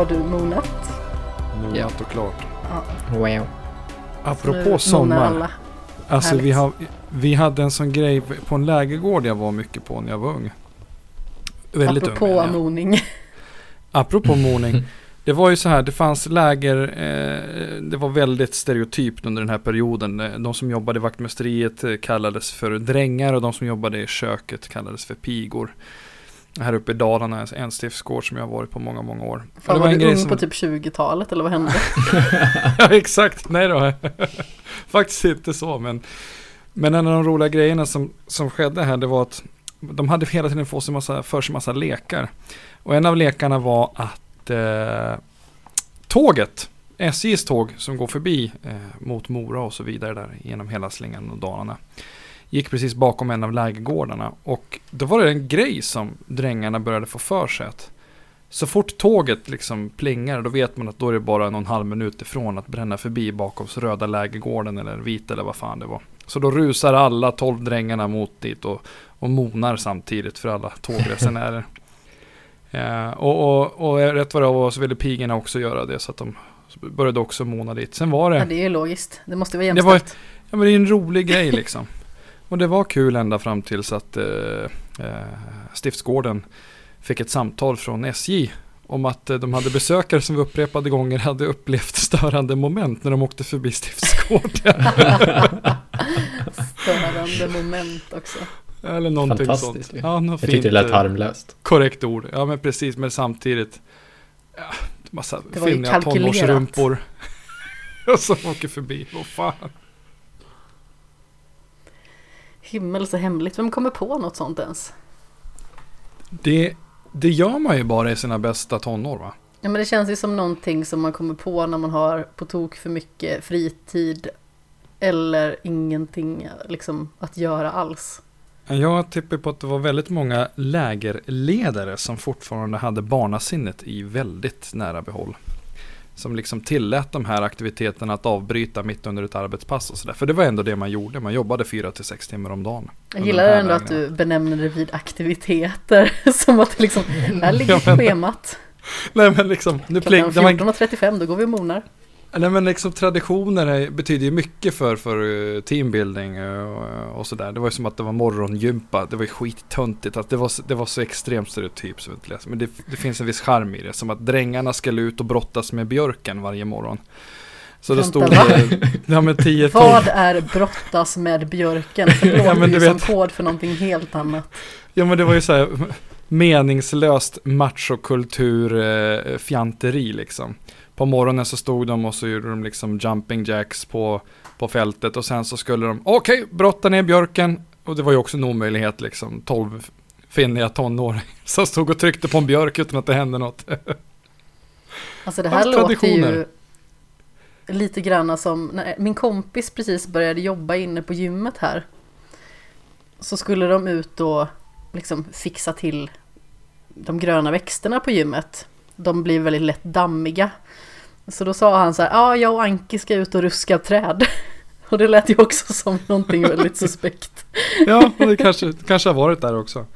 har du monat. Monat och klart. Wow. Apropå sommar. Alltså vi, har, vi hade en sån grej på en lägergård jag var mycket på när jag var ung. Väldigt Apropå ung. Apropå moning. Apropå moning. Det var ju så här, det fanns läger, eh, det var väldigt stereotypt under den här perioden. Eh, de som jobbade i vaktmästeriet eh, kallades för drängar och de som jobbade i köket kallades för pigor. Här uppe i Dalarna, en stiftsgård som jag har varit på många, många år. Fan, det var, var du ung som... på typ 20-talet eller vad hände? ja, exakt. Nej då. Faktiskt inte så, men, men en av de roliga grejerna som, som skedde här, det var att de hade hela tiden fått sig massa, för sig massa lekar. Och en av lekarna var att eh, tåget, SJs tåg som går förbi eh, mot Mora och så vidare där genom hela slingan och Dalarna. Gick precis bakom en av lägergårdarna och då var det en grej som drängarna började få för sig att så fort tåget liksom plingar då vet man att då är det bara någon halv minut ifrån att bränna förbi bakom röda lägergården eller vita eller vad fan det var. Så då rusar alla tolv drängarna mot dit och, och monar samtidigt för alla tågresenärer. Eh, och, och, och rätt vad det var så ville pigorna också göra det så att de började också måna dit. Sen var det... Ja, det är ju logiskt. Det måste vara jämställt. Det var, ja, men det är en rolig grej liksom. Och det var kul ända fram tills att eh, eh, Stiftsgården fick ett samtal från SJ om att eh, de hade besökare som upprepade gånger hade upplevt störande moment när de åkte förbi Stiftsgården. störande moment också. Eller någonting Fantastiskt. sånt. Ja, jag tyckte det lät eh, harmlöst. Korrekt ord. Ja, men precis. Men samtidigt. Ja, massa finniga tonårsrumpor. som åker förbi. Vad fan. Himmel så hemligt. Vem kommer på något sånt ens? Det, det gör man ju bara i sina bästa tonår va? Ja men det känns ju som någonting som man kommer på när man har på tok för mycket fritid. Eller ingenting liksom att göra alls. Jag tippar på att det var väldigt många lägerledare som fortfarande hade barnasinnet i väldigt nära behåll. Som liksom tillät de här aktiviteterna att avbryta mitt under ett arbetspass och sådär. För det var ändå det man gjorde, man jobbade fyra till sex timmar om dagen. Jag gillar ändå lägena. att du benämner det vid aktiviteter. som att liksom, här ligger ja, men, schemat. Nej men liksom, nu Klockan 14.35 då går vi och monar. Nej men liksom traditioner betyder ju mycket för, för eh, teambuilding eh, och, och sådär. Det var ju som att det var morgongympa. Det var ju skittöntigt. Att det, var, det var så extremt stereotyp. Så men det, det finns en viss charm i det. Som att drängarna ska ut och brottas med björken varje morgon. Så det stod det, ja, men 10 Vad är brottas med björken? Det ja, men du vet. som kod för någonting helt annat. Ja men det var ju så här meningslöst machokultur eh, fjanteri liksom på morgonen så stod de och så gjorde de liksom jumping jacks på, på fältet och sen så skulle de, okej, okay, brotta ner björken. Och det var ju också en omöjlighet liksom, 12 finniga tonåringar som stod och tryckte på en björk utan att det hände något. Alltså det här låter ju lite grann som, när min kompis precis började jobba inne på gymmet här. Så skulle de ut och liksom fixa till de gröna växterna på gymmet. De blir väldigt lätt dammiga. Så då sa han så här, ja jag och Anki ska ut och ruska träd. Och det lät ju också som någonting väldigt suspekt. ja, det kanske, kanske har varit där också.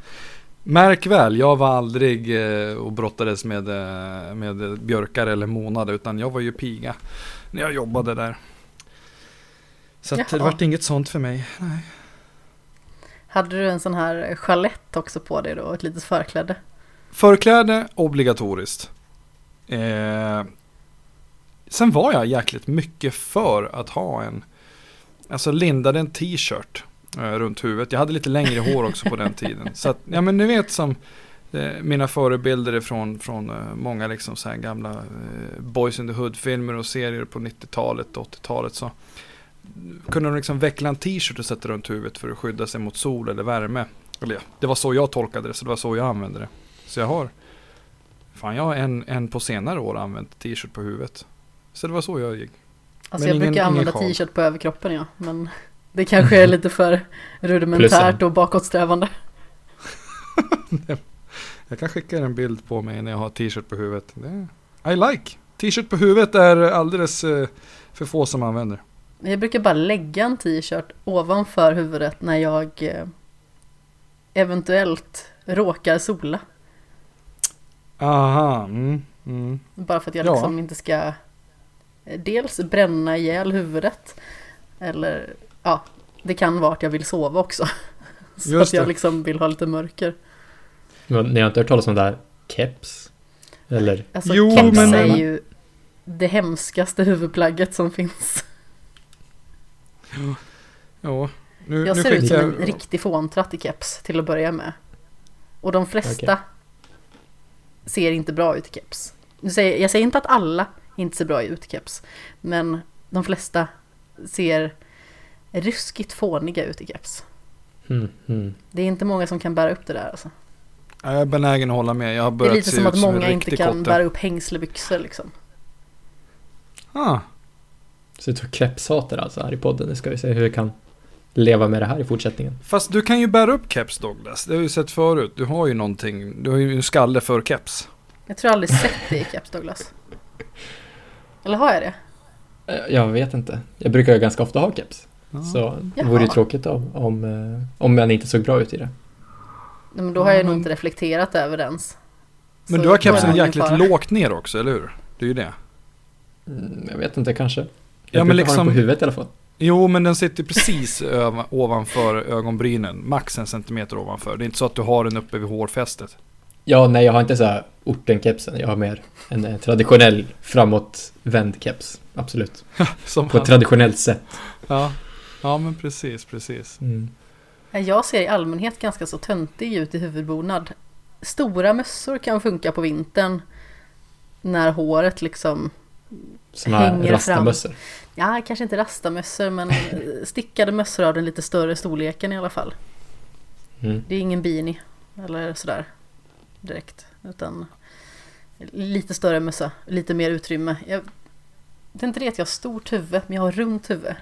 Märk väl, jag var aldrig eh, och brottades med, eh, med björkar eller månad utan jag var ju piga när jag jobbade där. Så det vart inget sånt för mig. Nej. Hade du en sån här chalett också på dig då, ett litet förkläde? Förkläde obligatoriskt. Eh, Sen var jag jäkligt mycket för att ha en, alltså lindade en t-shirt eh, runt huvudet. Jag hade lite längre hår också på den tiden. Så att, ja men ni vet som eh, mina förebilder från, från eh, många liksom så här gamla eh, Boys in the Hood-filmer och serier på 90-talet och 80-talet. Så kunde de liksom veckla en t-shirt och sätta runt huvudet för att skydda sig mot sol eller värme. Eller ja, det var så jag tolkade det, så det var så jag använde det. Så jag har, fan jag har en, en på senare år använt t-shirt på huvudet. Så det var så jag gick. Alltså men jag ingen, brukar använda t-shirt på överkroppen ja. Men det kanske är lite för rudimentärt och bakåtsträvande. jag kan skicka en bild på mig när jag har t-shirt på huvudet. Det, I like! T-shirt på huvudet är alldeles eh, för få som använder. Jag brukar bara lägga en t-shirt ovanför huvudet när jag eh, eventuellt råkar sola. Aha, mm. Mm. Bara för att jag Ja. liksom inte ska dels bränna ihjäl huvudet. Eller ja, det kan vara att jag vill sova också. Så Just att jag det. liksom vill ha lite mörker. Men Ni har inte hört talas om det här keps? Eller? Alltså Jo, keps men- är ju det hemskaste huvudplagget som finns. Ja, nu, Jag nu ser ut som en riktig fåntratt i keps till att börja med. Och de flesta Okej. ser inte bra ut i keps. Jag säger inte att alla inte ser bra ut i keps. Men de flesta ser ruskigt fåniga ut i keps. Mm, mm. Det är inte många som kan bära upp det där alltså. Ja, jag är benägen att hålla med. Jag har Det är börjat lite se som att som många inte kan kotte. bära upp hängslebyxor liksom. Ah, Så du kepshatar alltså här i podden. Nu ska vi se hur vi kan leva med det här i fortsättningen. fast du kan ju bära upp keps Douglas. Det har vi sett förut. Du har ju någonting. Du har ju en skalle för keps. Jag tror jag aldrig sett det i keps Douglas. Eller har jag det? Eh, Jag vet inte. Jag brukar ju ganska ofta ha keps. Ja. Så det Jaha. vore ju tråkigt om, om, eh, om man inte såg bra ut i det. Nej, men då har jag Ja, nog men- inte reflekterat över det ens. Men Så du har kepsen jäkligt fara. lågt ner också, eller hur? Det är ju det. Mm, jag vet inte, kanske. Jag Ja, men brukar ha liksom- den på huvudet i alla fall. Jo, men den sitter precis ovanför ögonbrynen. Max en centimeter ovanför. Det är inte så att du har den uppe vid hårfästet. Ja, nej, jag har inte så här ortenkepsen. Jag har mer en eh, traditionell framåtvänd keps. Absolut. Som På ett traditionellt sätt. ja. ja, men precis, precis. Mm. Jag ser i allmänhet ganska så töntig ut i huvudbonad. Stora mössor kan funka på vintern. När håret liksom, Såna här Hänger rastamössor. ja kanske inte rastamössor men eh, stickade mössor av den lite större storleken i alla fall. Mm. Det är ingen beanie eller sådär direkt. Utan lite större mössa, lite mer utrymme. Jag, det är inte det att jag har stort huvud, men jag har runt huvud.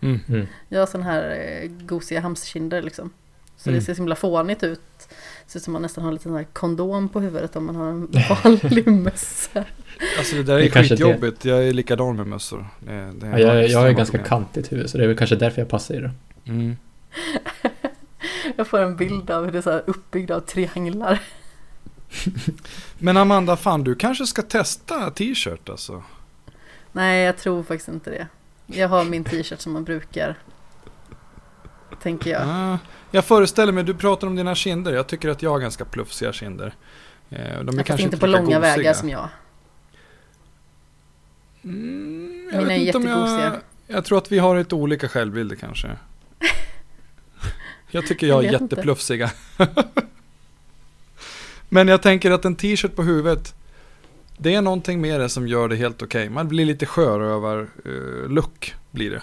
Mm. Mm. Jag har sån här eh, gosiga hamsterkinder liksom. Så Mm. det ser så himla fånigt ut. Det ser ut som man nästan har en liten här kondom på huvudet om man har en vanlig mössa. Alltså det där Det är är kanske skitjobbigt. Jag är likadan med mössor. Det, det Ja, jag, jag har ganska kantigt huvud så det är väl kanske därför jag passar i det. Jag får en bild av hur det är så här uppbyggd av trianglar. Men Amanda, fan du kanske ska testa t-shirt alltså? Nej, jag tror faktiskt inte det. Jag har min t-shirt som man brukar. Tänker jag. Ah, jag föreställer mig, du pratar om dina kinder. Jag tycker att jag har ganska plufsiga kinder. Eh, De är Ja, fast kanske inte på lika långa gosiga. vägar som jag. Mm, jag Mina är inte om jättegosiga. jag, jag tror att vi har lite olika självbilder kanske. Jag tycker jag Jag är jätteplufsiga. Men jag tänker att en t-shirt på huvudet, det är någonting med det som gör det helt okej. Man blir lite sjörövar-look, blir det.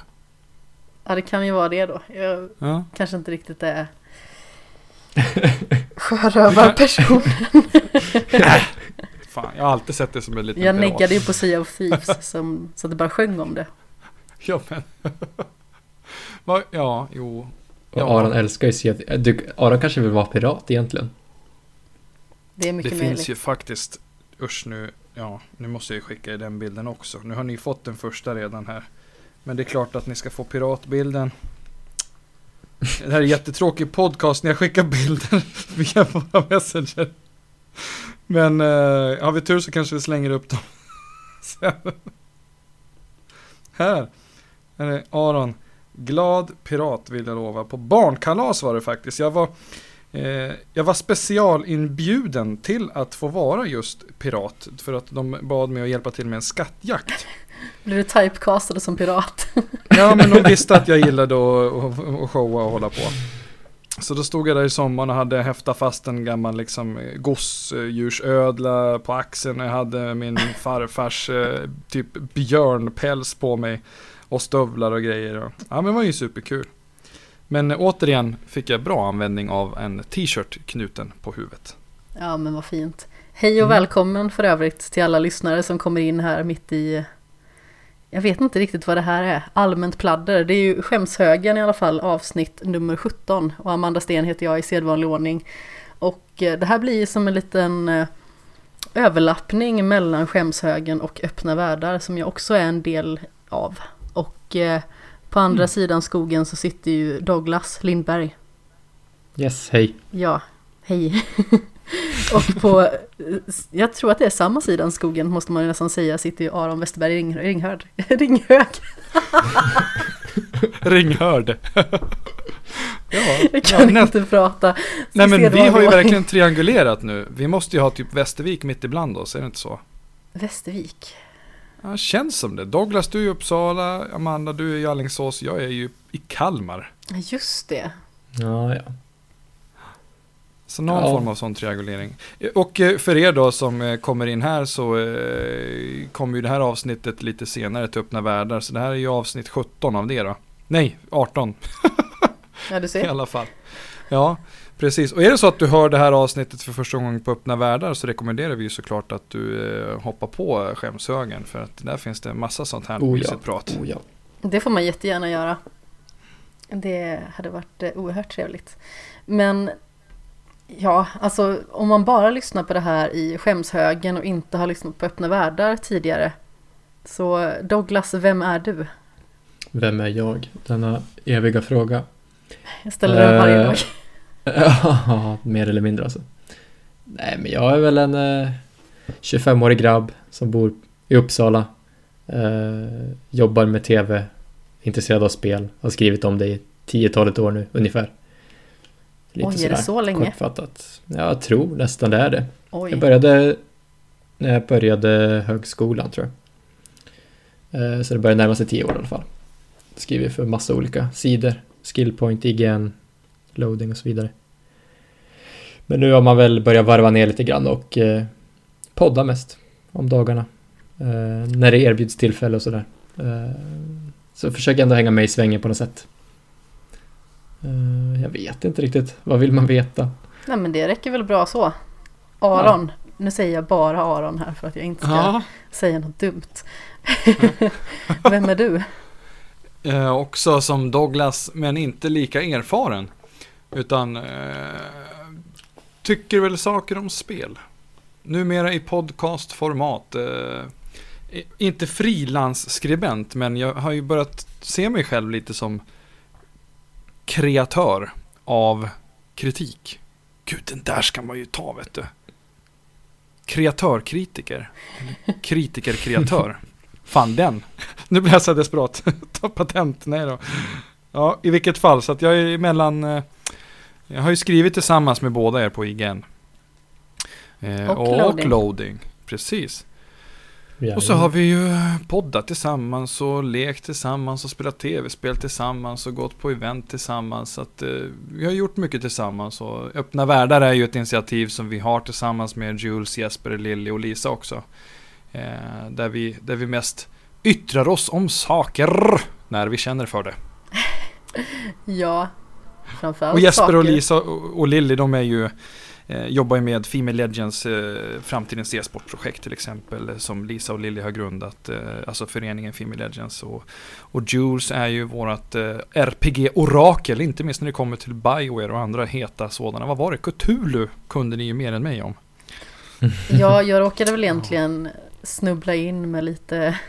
Ja, det kan ju vara det då. Jag Ja. kanske inte riktigt är sjörövarperson. Fan, jag har alltid sett det som en liten Jag pirat. neggade ju på Sea of Thieves som, så att det bara sjöng om det. Ja, men. Ja, jo. Och Ja. Aron älskar ju Sea of du, Aron kanske vill vara pirat egentligen. Det är Det mycket finns möjligt. ju faktiskt, usch nu, ja, nu måste jag ju skicka er den bilden också. Nu har ni fått den första redan här. Men det är klart att ni ska få piratbilden. Det här är jättetråkig podcast när jag skickar bilder via våra messenger. Men eh, har vi tur så kanske vi slänger upp dem sen. Här är det Aron. Glad pirat vill jag lova. På barnkalas var det faktiskt. Jag var, eh, jag var specialinbjuden till att få vara just pirat. För att de bad mig att hjälpa till med en skattjakt. Blir du typecastad som pirat? Ja, men de visste att jag gillade att showa och hålla på. Så då stod jag där i sommaren och hade häftat fast en gammal liksom gosedjursödla på axeln. Jag hade min farfars eh, typ björnpäls på mig. Och stövlar och grejer. Och, ja, men det var ju superkul. Men eh, återigen fick jag bra användning av en t-shirt knuten på huvudet. Ja, men vad fint. Hej och Mm. välkommen för övrigt till alla lyssnare som kommer in här mitt i jag vet inte riktigt vad det här är. Allmänt pladder. Det är ju Skämshögen i alla fall, avsnitt nummer 17. Och Amanda Sten heter jag i sedvanlig ordning. Och eh, det här blir som en liten eh, överlappning mellan Skämshögen och Öppna världar som jag också är en del av. Och eh, på andra Mm. sidan skogen så sitter ju Douglas Lindberg. Yes, hej. Ja, hej. Och på, jag tror att det är samma sidan skogen måste man ju nästan säga, sitter ju Aron Westerberg Ring, Ringhörd. Ringhög. Ringhörd. ja, jag kan ja, inte prata. Så Nej men vi har ju verkligen triangulerat nu. Vi måste ju ha typ Västervik mitt ibland oss, är det inte så? Västervik? Ja, känns som det. Douglas, du är i Uppsala. Amanda, du är i Alingsås. Jag är ju i Kalmar. Just det. Ja, ja. Så någon ja. form av sån triangulering. Och eh, för er då som eh, kommer in här så eh, kommer ju det här avsnittet lite senare till öppna världar. Så det här är ju avsnitt 17 av det då. Nej, 18. Ja, du ser. I alla fall. Ja, precis. Och är det så att du hör det här avsnittet för första gången på öppna världar så rekommenderar vi ju såklart att du hoppar på skämshögen. För att där finns det massa sånt här oh, ja. prat. Oh, ja. Det får man jättegärna göra. Det hade varit oerhört trevligt. Men Ja, alltså om man bara lyssnar på det här i skämshögen och inte har lyssnat på Öppna Världar tidigare. Så Douglas, vem är du? Vem är jag? Denna eviga fråga. Jag ställer den varje dag. Ja, mer eller mindre alltså. Nej, men jag är väl en eh, 25-årig grabb som bor i Uppsala. Eh, jobbar med tv, intresserad av spel, har skrivit om det i tiotalet år nu ungefär. Lite Oj, är det så länge? Kortfattat. Jag tror nästan det är det. Oj. Jag började när jag började högskolan tror jag. Eh, så det börjar närma sig tio år i alla fall. Skriver för massa olika sidor. Skillpoint, IGN, loading och så vidare. Men nu har man väl börjat varva ner lite grann och eh, podda mest om dagarna. Eh, när det erbjuds tillfälle och sådär. Eh, så försöker jag ändå hänga med i svängen på något sätt. Uh, jag vet inte riktigt. Vad vill man veta? Nej men det räcker väl bra så. Aron. Ja. Nu säger jag bara Aron här för att jag inte ska ja. säga något dumt. Vem är du? Eh, också som Douglas men inte lika erfaren. Utan eh, tycker väl saker om spel. Numera i podcastformat. Eh, inte frilansskribent men jag har ju börjat se mig själv lite som kreatör av kritik. Gud, den där ska man ju ta, vet du. Kreatörkritiker. Kritikerkreatör. Kritiker-kreatör. Fan den. Nu blir jag så desperat. Ta patent. Nej då. Ja, i vilket fall. Så att jag är mellan... Eh, jag har ju skrivit tillsammans med båda er på IGN. Eh, och, och loading. loading. Precis. Och så har vi ju poddat tillsammans och lekt tillsammans och spelat tv-spel tillsammans och gått på event tillsammans. Så att, eh, vi har gjort mycket tillsammans och Öppna Världar är ju ett initiativ som vi har tillsammans med Jules, Jesper, Lilly och Lisa också. Eh, där, vi, där vi mest yttrar oss om saker när vi känner för det. ja, framförallt Och Jesper saker. och Lisa och, och Lilly de är ju eh, jobbar ju med Female Legends, eh, framtidens e-sportprojekt till exempel, som Lisa och Lilly har grundat, eh, alltså föreningen Female Legends. Och, och Jules är ju vårt eh, RPG-orakel, inte minst när det kommer till Bioware och andra heta sådana. Vad var det? Cthulhu kunde ni ju mer än mig om. Ja, jag råkade väl egentligen snubbla in med lite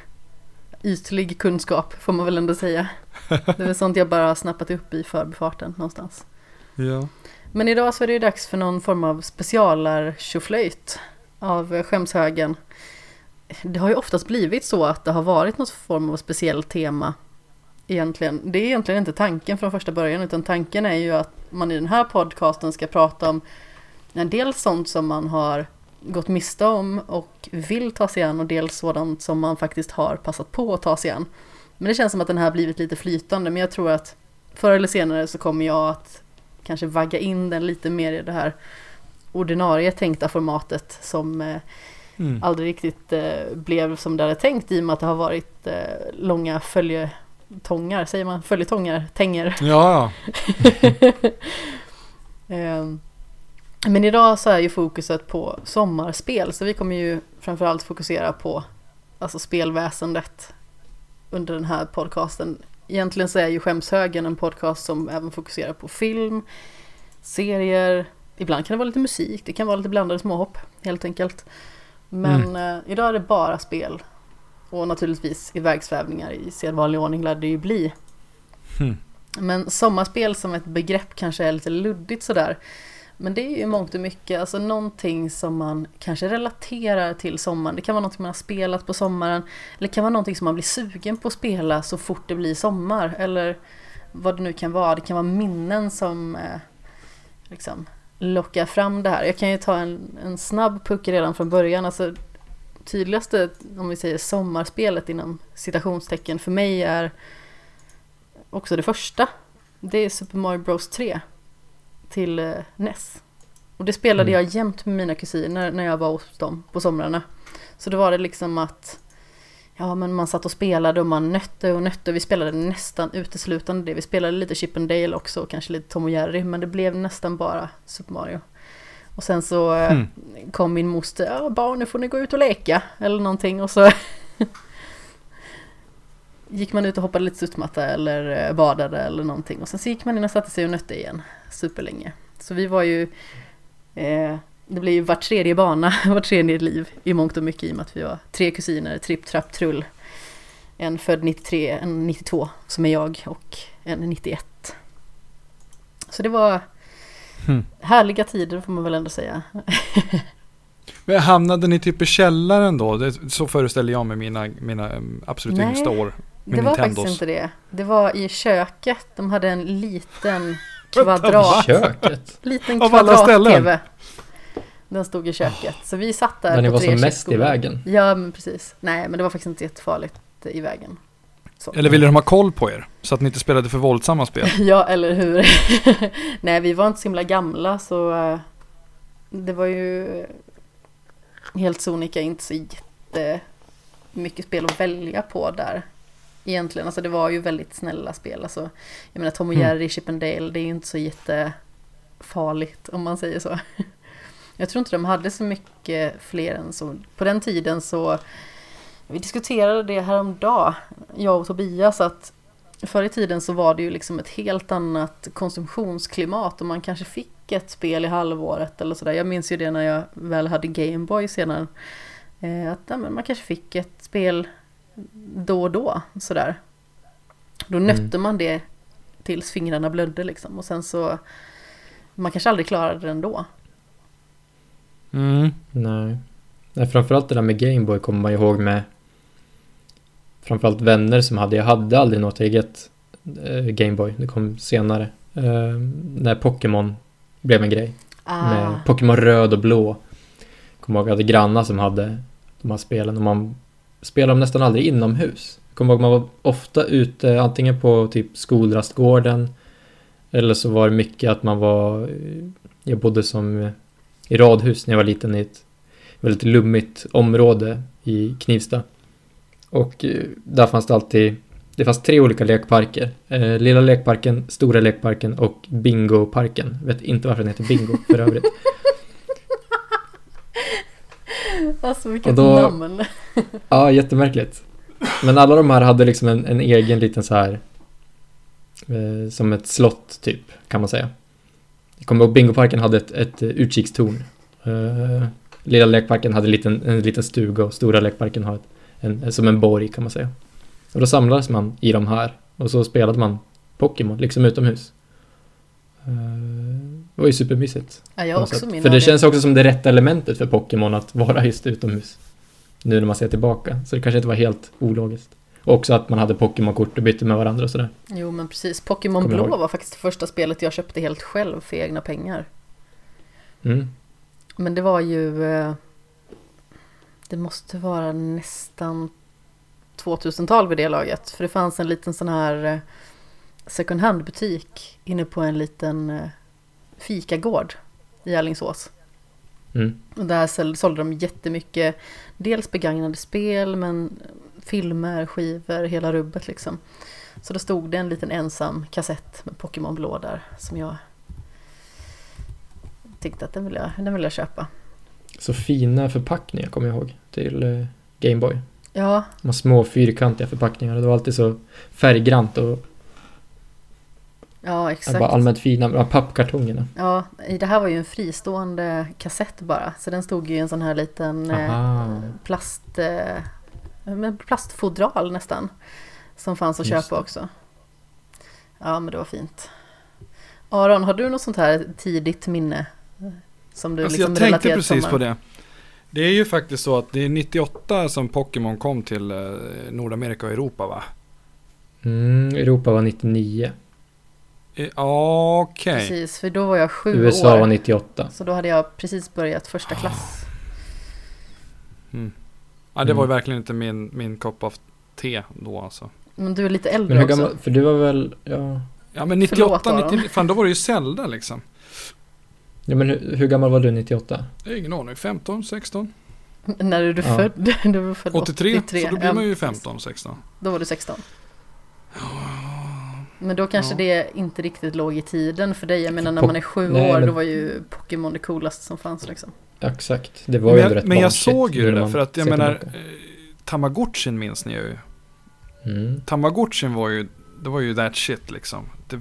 ytlig kunskap får man väl ändå säga. Det är väl sånt jag bara har snappat upp i förbifarten någonstans. Ja. Men idag så är det ju dags för någon form av specialar av skämshögen. Det har ju oftast blivit så att det har varit något form av speciellt tema egentligen. Det är egentligen inte tanken från första början utan tanken är ju att man i den här podcasten ska prata om en del sånt som man har gått miste om och vill ta sig an och dels sådant som man faktiskt har passat på att ta sig an. Men det känns som att den här blivit lite flytande men jag tror att förr eller senare så kommer jag att kanske vagga in den lite mer i det här ordinarie tänkta formatet som eh, mm. aldrig riktigt eh, blev som det hade tänkt i och med att det har varit eh, långa följetongar, säger man följetongar, tänger. Ja, ehm, Men idag så är ju fokuset på sommarspel så vi kommer ju framförallt fokusera på alltså spelväsendet under den här podcasten egentligen så är ju Skämshögen en podcast som även fokuserar på film, serier, ibland kan det vara lite musik, det kan vara lite blandade småhopp helt enkelt. Men mm. eh, idag är det bara spel. Och naturligtvis ivägsvävningar i sedvanlig ordning lär det ju bli. Mm. Men sommarspel som ett begrepp kanske är lite luddigt sådär. Men det är ju mångt och mycket, alltså någonting som man kanske relaterar till sommaren. Det kan vara någonting man har spelat på sommaren. Eller det kan vara någonting som man blir sugen på att spela så fort det blir sommar. Eller vad det nu kan vara. Det kan vara minnen som eh, liksom lockar fram det här. Jag kan ju ta en, en snabb puck redan från början. Alltså, tydligaste, om vi säger sommarspelet inom citationstecken för mig är också det första. Det är Super Mario Bros 3 till eh, NES. Och det spelade mm. jag jämt med mina kusiner när jag var hos dem på somrarna. Så då var det liksom att Ja men man satt och spelade och man nötte och nötte. Vi spelade nästan uteslutande det. Vi spelade lite Chip and Dale också och kanske lite Tom och Jerry. Men det blev nästan bara Super Mario. Och sen så eh, mm. kom min moster, ja barn nu får ni gå ut och leka. Eller någonting och så gick man ut och hoppade lite studsmatta eller eh, badade eller någonting. Och sen så gick man in och satte sig och nötte igen superlänge. Så vi var ju, eh, det blev ju var tredje bana, var tredje liv i mångt och mycket i och med att vi var tre kusiner, tripp, trapp, trull. En född 93, en 92 som är jag och en 91. Så det var hmm. härliga tider får man väl ändå säga. Men hamnade ni typ i källaren då? Det, så föreställer jag mig mina, mina mm, absolut Nej, yngsta år. Det var Nintendos. faktiskt inte det. Det var i köket. De hade en liten kvadrat... köket? Liten kvadrat-tv. Den stod i köket. Så vi satt där När ni var som mest i vägen? Ja, men precis. Nej, men det var faktiskt inte jättefarligt i vägen. Så. Eller ville de ha koll på er? Så att ni inte spelade för våldsamma spel? ja, eller hur? Nej, vi var inte så himla gamla så uh, det var ju helt sonika inte så jättemycket spel att välja på där egentligen. Alltså det var ju väldigt snälla spel. Alltså, jag menar Tom och mm. Jerry, mm. Chip and Dale, det är ju inte så jättefarligt om man säger så. Jag tror inte de hade så mycket fler än så. På den tiden så, vi diskuterade det häromdagen, jag och Tobias, att förr i tiden så var det ju liksom ett helt annat konsumtionsklimat och man kanske fick ett spel i halvåret eller sådär. Jag minns ju det när jag väl hade Gameboy senare. Eh, att ja, man kanske fick ett spel då och då sådär. Då mm. nötte mm. man det tills fingrarna blödde liksom och sen så man kanske aldrig klarade det ändå. Mm. Nej. Nej, framförallt det där med Gameboy kommer man ihåg med framförallt vänner som hade, jag hade aldrig något eget äh, Gameboy, det kom senare. Äh, när Pokémon blev en grej. Ah. Med Pokémon röd och blå. Kommer ihåg, jag hade grannar som hade de här spelen och man spelade de nästan aldrig inomhus. Jag kommer ihåg man var ofta ute antingen på typ skolrastgården eller så var det mycket att man var, eh, jag bodde som eh, i radhus när jag var liten i ett väldigt lummigt område i Knivsta. Och eh, där fanns det alltid, det fanns tre olika lekparker. Lilla lekparken, stora lekparken och bingoparken. Vet inte varför den heter bingo för övrigt. Alltså vilket då, namn. ja, jättemärkligt. Men alla de här hade liksom en, en egen liten så här eh, som ett slott typ kan man säga. Jag kommer ihåg bingoparken hade ett, ett utkikstorn. Eh, lilla lekparken hade en liten, en liten stuga och stora lekparken har en, som en borg kan man säga. Och då samlades man i de här och så spelade man Pokémon liksom utomhus. Eh, det var ju supermysigt. Ja, jag också min För det känns också som det rätta elementet för Pokémon att vara just utomhus. Nu när man ser tillbaka. Så det kanske inte var helt ologiskt. Och också att man hade Pokémon-kort och bytte med varandra och sådär. Jo men precis. Pokémon Blå var faktiskt det första spelet jag köpte helt själv för egna pengar. Mm. Men det var ju... Eh, det måste vara nästan 2000-tal vid det laget. För det fanns en liten sån här eh, second hand-butik inne på en liten eh, fikagård i Alingsås. Mm. Och där sålde de jättemycket, dels begagnade spel men filmer, skivor, hela rubbet liksom. Så då stod det en liten ensam kassett med Pokémon Blå där som jag tyckte att den vill jag, den vill jag köpa. Så fina förpackningar kommer jag ihåg till eh, Gameboy. Ja. De små fyrkantiga förpackningar. Det var alltid så färggrant och Ja, exakt. Bara allmänt fina, pappkartongerna. Ja, det här var ju en fristående kassett bara. Så den stod ju i en sån här liten eh, plast, eh, plastfodral nästan. Som fanns att Just köpa det. också. Ja, men det var fint. Aron, har du något sånt här tidigt minne Som du alltså, liksom jag tänkte precis på det. Det är ju faktiskt så att det är 98 som Pokémon kom till eh, Nordamerika och Europa va? Mm, Europa var 99. Okej. Okay. Precis, för då var jag sju USA år. var 98. Så då hade jag precis börjat första klass. Mm. Ja, det var ju verkligen inte min, min kopp av te då alltså. Men du är lite äldre men hur gammal, också. För du var väl, ja. Ja men 98, Förlåt, 90, fan då var det ju Zelda liksom. Ja men hur, hur gammal var du 98? Jag har ingen aning, 15, 16. När är du ja. född? Du var född 83, 83, så då blir man ju 15, 16. Då var du 16. Men då kanske ja. det inte riktigt låg i tiden för dig. Jag menar när man är sju Nej, år men... då var ju Pokémon det coolaste som fanns liksom. Exakt, det var ju ändå rätt Men jag såg ju det där för att jag menar tillbaka. Eh, Tamagotchin minns ni ju. Mm. Tamagotchin var ju, det var ju that shit liksom. Det,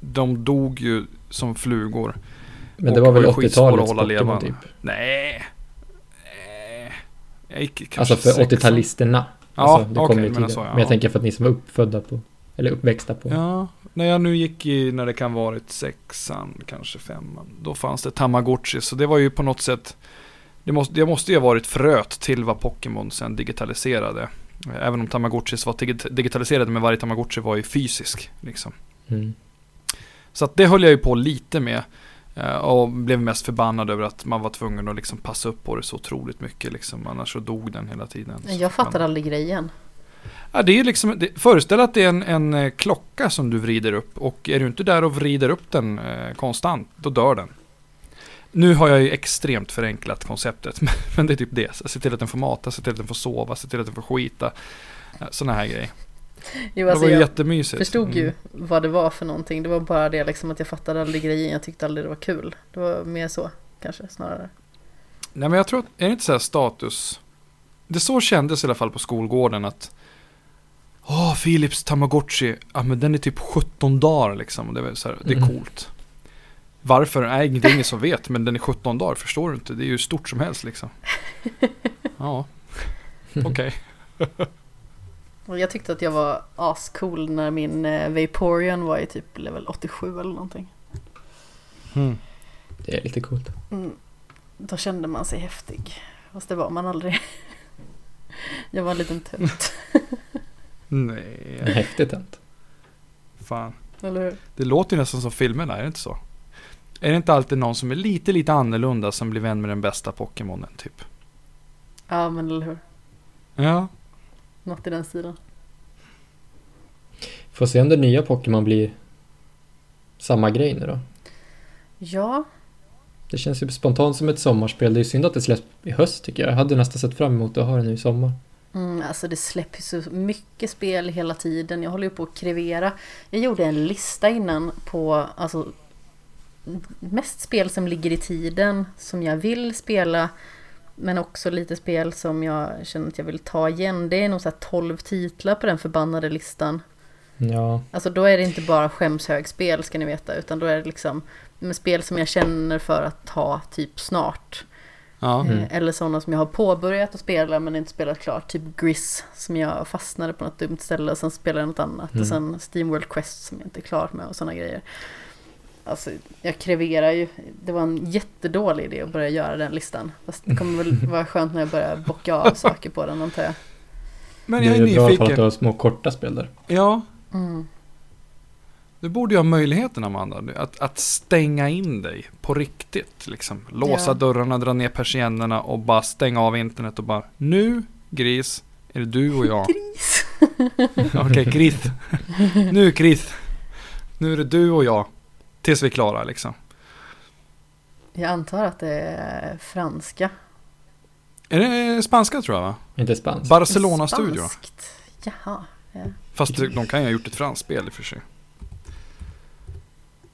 de dog ju som flugor. Men det var väl 80-talets Pokémon typ? Nej. Jag gick alltså för 80-talisterna. Ja, alltså, det okay, men, så, ja. men jag tänker för att ni som var uppfödda på, eller uppväxta på. Ja, när jag nu gick i, när det kan varit sexan, kanske femman. Då fanns det Tamagotchi, så det var ju på något sätt. Det måste, det måste ju ha varit fröet till vad Pokémon sen digitaliserade. Även om Tamagotchis var digitaliserade, men varje Tamagotchi var ju fysisk. Liksom. Mm. Så att det höll jag ju på lite med. Eh, och blev mest förbannad över att man var tvungen att liksom passa upp på det så otroligt mycket. Liksom. Annars så dog den hela tiden. Jag fattar aldrig grejen. Ja, det är liksom, det, föreställ att det är en, en, eh, klocka som du vrider upp. Och är du inte där och vrider upp den eh, konstant, då dör den. Nu har jag ju extremt förenklat konceptet. Men det är typ det. Se till att den får mata, se till att den får sova, se till att den får skita. Sådana här grejer. Jo, alltså det var ju jättemysigt. förstod ju mm. vad det var för någonting. Det var bara det liksom att jag fattade aldrig grejen. Jag tyckte aldrig det var kul. Det var mer så kanske snarare. Nej men jag tror att, är det inte så här status? Det så kändes i alla fall på skolgården att Åh, oh, Philips Tamagotchi, ja men den är typ 17 dagar liksom. Det är, så här, det är mm. coolt. Varför? Nej, det är ingen som vet, men den är 17 dagar, förstår du inte? Det är ju stort som helst liksom. Ja, okej. Okay. Jag tyckte att jag var ascool när min eh, Vaporeon var i typ level 87 eller någonting. Mm. Det är lite coolt. Mm. Då kände man sig häftig. Fast det var man aldrig. jag var en liten tönt. Nej. En häftig tönt. Fan. Eller hur? Det låter ju nästan som filmerna, är det inte så? Är det inte alltid någon som är lite, lite annorlunda som blir vän med den bästa Pokémonen, typ? Ja, men eller hur? Ja. Något i den stilen. Får se om det nya Pokémon blir samma grej nu då. Ja. Det känns ju spontant som ett sommarspel. Det är synd att det släpps i höst tycker jag. Jag hade nästan sett fram emot att ha det nu i sommar. Mm, alltså det släpps så mycket spel hela tiden. Jag håller ju på att krevera. Jag gjorde en lista innan på alltså, mest spel som ligger i tiden som jag vill spela men också lite spel som jag känner att jag vill ta igen. Det är nog så här 12 titlar på den förbannade listan. Ja. Alltså då är det inte bara skämshögspel ska ni veta. Utan då är det liksom spel som jag känner för att ta typ snart. Ja. Eh, mm. Eller sådana som jag har påbörjat att spela men inte spelat klart. Typ Gris som jag fastnade på något dumt ställe och sen spelade jag något annat. Mm. Och sen Steamworld Quest som jag inte är klar med och sådana grejer. Alltså, jag kreverar ju. Det var en jättedålig idé att börja göra den listan. Fast det kommer väl vara skönt när jag börjar bocka av saker på den antar jag. Men jag är, är nyfiken. Det är bra för att du har små korta spel där. Ja. Mm. Du borde ju ha möjligheten Amanda, att, att stänga in dig på riktigt. Liksom. Låsa ja. dörrarna, dra ner persiennerna och bara stänga av internet och bara Nu, gris, är det du och jag. Gris. Okej, okay, gris. nu gris. Nu är det du och jag. Tills vi är klara liksom. Jag antar att det är franska. Är det spanska tror jag va? Inte spanskt. Barcelona-studio. Jaha. Ja. Fast de kan ju ha gjort ett franskt spel i och för sig.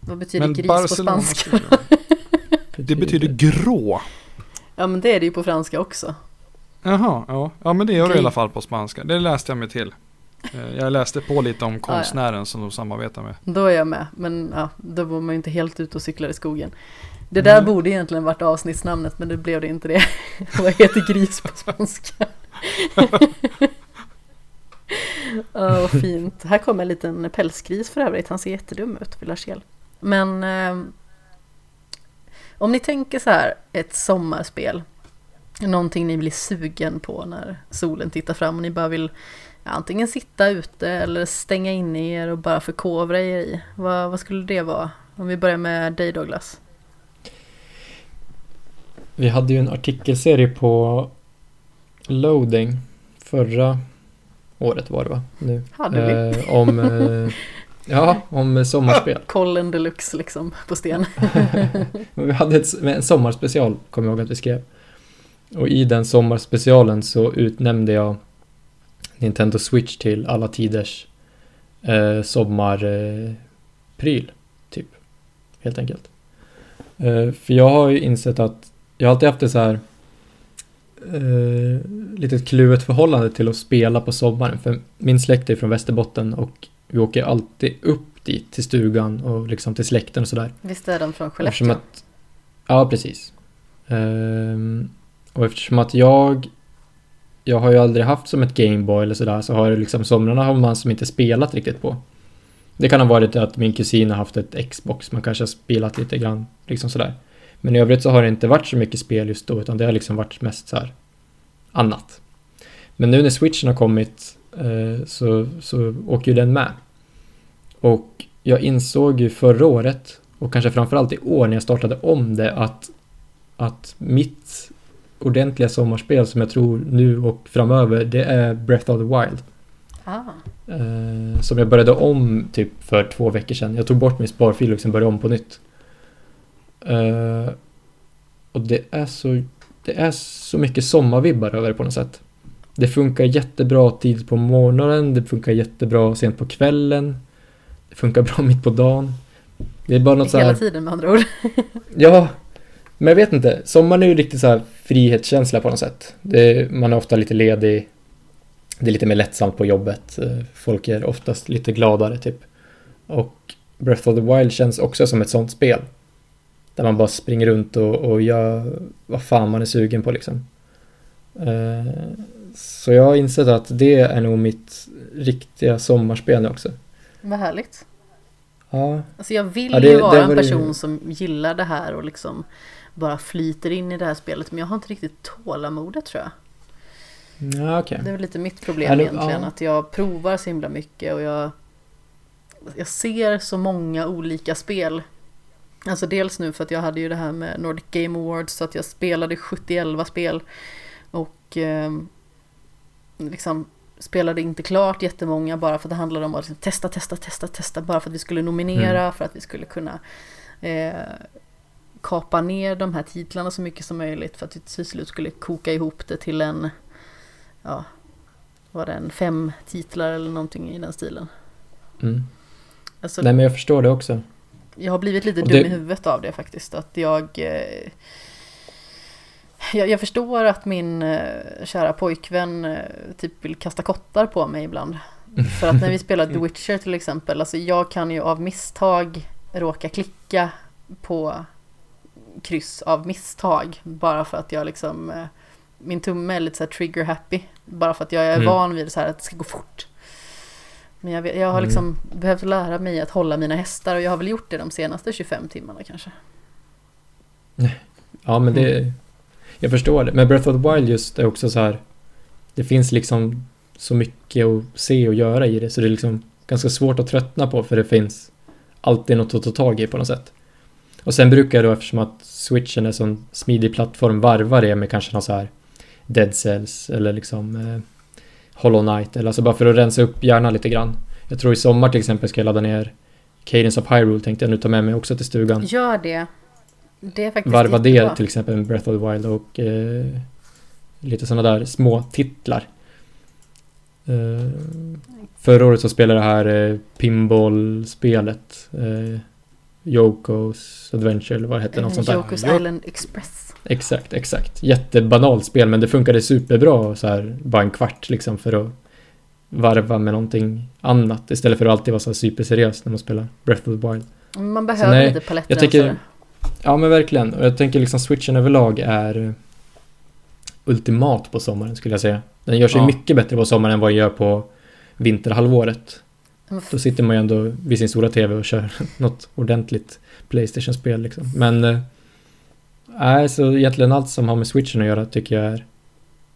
Vad betyder men gris Barcelona på spanska? det betyder grå. Ja men det är det ju på franska också. Jaha, ja. ja men det gör det i alla fall på spanska. Det läste jag mig till. Eh, jag läste på lite om konstnären ah, ja. som de samarbetar med. Då är jag med, men ja, då var man ju inte helt ute och cyklar i skogen. Det där mm. borde egentligen varit avsnittsnamnet, men det blev det inte det. Vad heter gris på spanska? Ja, oh, fint. Här kommer en liten pälsgris för övrigt. Han ser jättedum ut, vill ha Men eh, Om ni tänker så här, ett sommarspel. Någonting ni blir sugen på när solen tittar fram och ni bara vill antingen sitta ute eller stänga in er och bara förkovra er i. Vad, vad skulle det vara? Om vi börjar med dig Douglas. Vi hade ju en artikelserie på Loading förra året var det va? Nu. Hade vi? Eh, om, eh, ja, om sommarspel. Kollen deluxe liksom på sten. vi hade ett, en sommarspecial, kommer jag ihåg att vi skrev. Och i den sommarspecialen så utnämnde jag Nintendo Switch till alla tiders eh, sommarpryl, typ. Helt enkelt. Eh, för jag har ju insett att jag alltid haft det så här eh, litet kluvet förhållande till att spela på sommaren. För min släkt är från Västerbotten och vi åker alltid upp dit till stugan och liksom till släkten och sådär. Visst är de från Skellefteå? Att, ja, precis. Um, och eftersom att jag jag har ju aldrig haft som ett Gameboy eller sådär så har det liksom somrarna har man som inte spelat riktigt på. Det kan ha varit att min kusin har haft ett Xbox, man kanske har spelat lite grann liksom sådär. Men i övrigt så har det inte varit så mycket spel just då utan det har liksom varit mest så här annat. Men nu när switchen har kommit eh, så, så åker ju den med. Och jag insåg ju förra året och kanske framförallt i år när jag startade om det att, att mitt ordentliga sommarspel som jag tror nu och framöver det är Breath of the Wild. Ah. Eh, som jag började om typ för två veckor sedan. Jag tog bort min sparfil och liksom började om på nytt. Eh, och det är så det är så mycket sommarvibbar över det på något sätt. Det funkar jättebra tidigt på morgonen, det funkar jättebra sent på kvällen. Det funkar bra mitt på dagen. Det är bara något Hela så här... tiden med andra ord. ja, men jag vet inte. Sommaren är ju riktigt så här frihetskänsla på något sätt. Det, man är ofta lite ledig. Det är lite mer lättsamt på jobbet. Folk är oftast lite gladare typ. Och Breath of the Wild känns också som ett sånt spel. Där man bara springer runt och, och gör vad fan man är sugen på liksom. Uh, så jag har insett att det är nog mitt riktiga sommarspel nu också. Vad härligt. Ja. Alltså jag vill ja, det, ju vara en person det... som gillar det här och liksom bara flyter in i det här spelet. Men jag har inte riktigt tålamodet tror jag. Ja, okay. Det är väl lite mitt problem ja, det, egentligen. Att jag provar så himla mycket och jag, jag ser så många olika spel Alltså dels nu för att jag hade ju det här med Nordic Game Awards så att jag spelade 70 spel och eh, liksom spelade inte klart jättemånga bara för att det handlade om att liksom testa, testa, testa, testa bara för att vi skulle nominera, mm. för att vi skulle kunna eh, kapa ner de här titlarna så mycket som möjligt för att vi till slut skulle koka ihop det till en, ja, var det en fem titlar eller någonting i den stilen. Mm. Alltså, Nej men jag förstår det också jag har blivit lite dum i huvudet av det faktiskt. Att jag, eh, jag, jag, förstår att min eh, kära pojkvän eh, typ vill kasta kottar på mig ibland. För att när vi spelar The Witcher till exempel, alltså jag kan ju av misstag råka klicka på kryss av misstag. Bara för att jag liksom, eh, min tumme är lite så trigger happy. Bara för att jag är mm. van vid så här att det ska gå fort. Men jag, jag har mm. liksom mm. behövt lära mig att hålla mina hästar och jag har väl gjort det de senaste 25 timmarna kanske. Ja men det, mm jag förstår det. Men Breath of the Wild just är också så här, det finns liksom så mycket att se och göra i det så det är liksom ganska svårt att tröttna på för det finns alltid något att ta tag i på något sätt. Och sen brukar jag då eftersom att switchen är sån smidig plattform varva det med kanske någon så här Dead Cells eller liksom eh, Hollow Knight, eller alltså bara för att rensa upp hjärnan lite grann. Jag tror i sommar till exempel ska jag ladda ner Cadence of Hyrule tänkte jag nu ta med mig också till stugan. Gör det. Det är faktiskt Varva det till exempel med Breath of the Wild och eh, lite sådana där små titlar. Eh, förra året så spelade jag det här eh, pinball-spelet. Eh, Yokos Adventure eller vad det hette, något sånt där. Yokos Island Express. Exakt, exakt. Jättebanalt spel men det funkade superbra så här bara en kvart liksom för att varva med någonting annat istället för att alltid vara så här superseriös när man spelar Breath of the Wild. Man behöver nej, lite paletter jag tänker, Ja men verkligen och jag tänker liksom switchen överlag är ultimat på sommaren skulle jag säga. Den gör sig ja. mycket bättre på sommaren än vad den gör på vinterhalvåret. Då sitter man ju ändå vid sin stora TV och kör något ordentligt Playstation-spel liksom. Men eh, Nej, så egentligen allt som har med switchen att göra tycker jag är,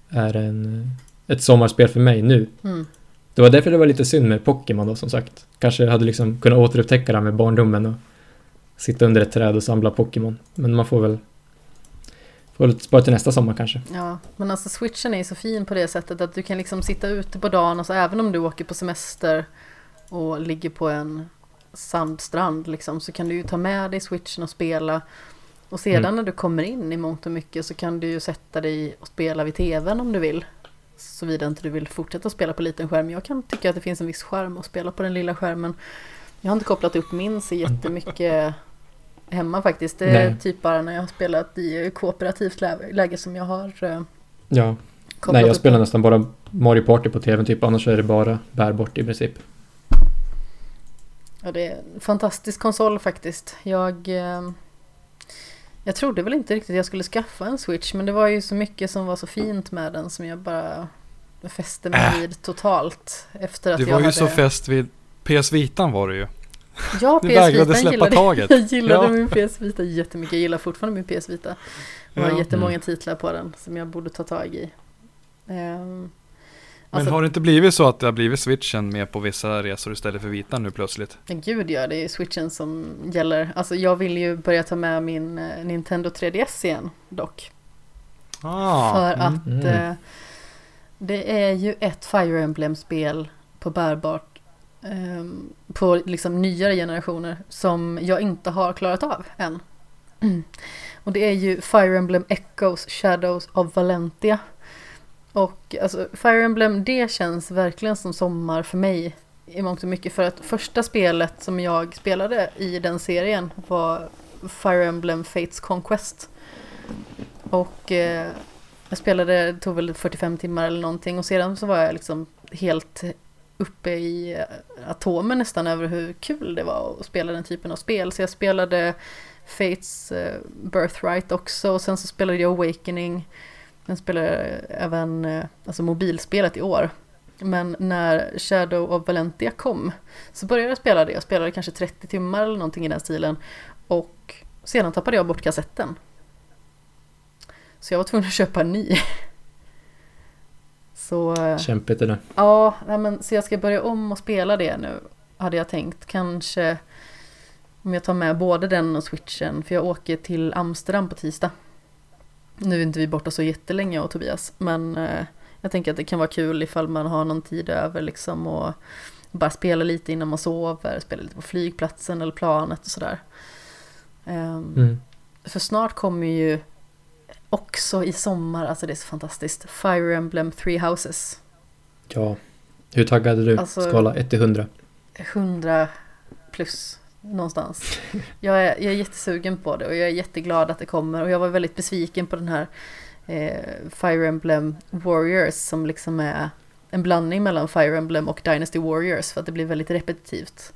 är en, ett sommarspel för mig nu. Mm. Det var därför det var lite synd med Pokémon då som sagt. Kanske hade liksom kunnat återupptäcka det med barndomen och sitta under ett träd och samla Pokémon. Men man får väl får väl spara till nästa sommar kanske. Ja, men alltså switchen är ju så fin på det sättet att du kan liksom sitta ute på dagen, alltså även om du åker på semester och ligger på en sandstrand liksom, så kan du ju ta med dig switchen och spela. Och sedan mm. när du kommer in i mångt och mycket så kan du ju sätta dig och spela vid tvn om du vill. Såvida inte du vill fortsätta spela på liten skärm. Jag kan tycka att det finns en viss skärm att spela på den lilla skärmen. Jag har inte kopplat upp min så jättemycket hemma faktiskt. Det är Nej. typ bara när jag har spelat i kooperativt läge som jag har eh, Ja. Nej, jag spelar nästan bara Mario Party på tvn typ. Annars är det bara bärbart i princip. Ja, det är en fantastisk konsol faktiskt. Jag... Eh, jag trodde väl inte riktigt att jag skulle skaffa en Switch men det var ju så mycket som var så fint med den som jag bara fäste mig äh. vid totalt. Efter att du var jag ju hade... så fäst vid PS Vitan var du ju. Ja, PS släppa gillade, taget. Jag gillade ja. min PS Vita jättemycket. Jag gillar fortfarande min PS Vita. Det var ja. jättemånga mm. titlar på den som jag borde ta tag i. Um, men alltså, har det inte blivit så att det har blivit switchen med på vissa resor istället för vitan nu plötsligt? Gud ja, det är switchen som gäller. Alltså jag vill ju börja ta med min eh, Nintendo 3DS igen dock. Ah, för mm, att mm. Eh, det är ju ett Fire Emblem-spel på bärbart på liksom nyare generationer som jag inte har klarat av än. Mm. Och det är ju Fire Emblem Echoes Shadows of Valentia. Och alltså Fire Emblem det känns verkligen som sommar för mig i mångt och mycket för att första spelet som jag spelade i den serien var Fire Emblem Fates Conquest. Och eh, jag spelade, det tog väl 45 timmar eller någonting och sedan så var jag liksom helt uppe i atomen nästan över hur kul det var att spela den typen av spel. Så jag spelade Fates eh, Birthright också och sen så spelade jag Awakening Sen spelade jag även eh, alltså mobilspelet i år. Men när Shadow of Valentia kom så började jag spela det. Jag spelade kanske 30 timmar eller någonting i den stilen. Och sedan tappade jag bort kassetten. Så jag var tvungen att köpa en ny. Så... Kämpigt det där. Ja, men, så jag ska börja om och spela det nu. Hade jag tänkt. Kanske om jag tar med både den och switchen. För jag åker till Amsterdam på tisdag. Nu är inte vi borta så jättelänge jag och Tobias, men eh, jag tänker att det kan vara kul ifall man har någon tid över liksom och bara spela lite innan man sover, spela lite på flygplatsen eller planet och sådär. Um, mm. För snart kommer ju också i sommar, alltså det är så fantastiskt, Fire Emblem Three Houses. Ja, hur taggad är du? Alltså, Skala 1 till 100? 100 plus någonstans. Jag är, jag är jättesugen på det och jag är jätteglad att det kommer och jag var väldigt besviken på den här eh, Fire Emblem Warriors som liksom är en blandning mellan Fire Emblem och Dynasty Warriors för att det blir väldigt repetitivt.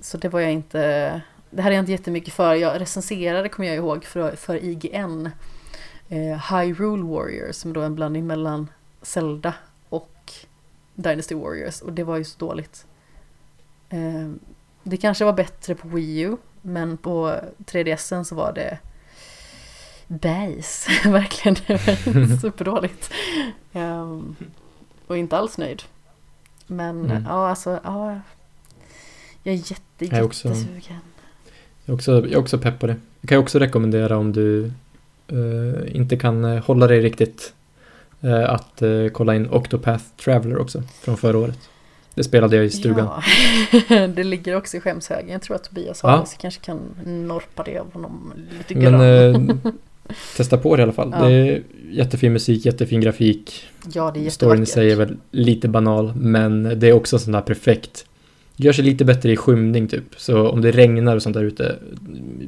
Så det var jag inte, det hade jag inte jättemycket för. Jag recenserade, kommer jag ihåg, för, för IGN eh, Hyrule Warriors som då är en blandning mellan Zelda och Dynasty Warriors och det var ju så dåligt. Eh, det kanske var bättre på Wii U, men på 3DSen så var det bajs. Verkligen, det var superdåligt. Um, och inte alls nöjd. Men mm. ja, alltså, ja. Jag är jätte, jag är också, jättesugen. Jag är, också, jag är också pepp på det. Jag kan också rekommendera om du inte kan eh, hålla dig riktigt uh, att kolla in Octopath Traveler också från förra året. Det spelade jag i stugan. Ja, det ligger också i skämshögen. Jag tror att Tobias har ja. det, så kanske kan norpa det av honom lite grann. Men, eh, testa på det i alla fall. Ja. Det är jättefin musik, jättefin grafik. Ja, det är Storyn i sig är väl lite banal, men det är också sån där perfekt. Gör sig lite bättre i skymning typ. Så om det regnar och sånt där ute,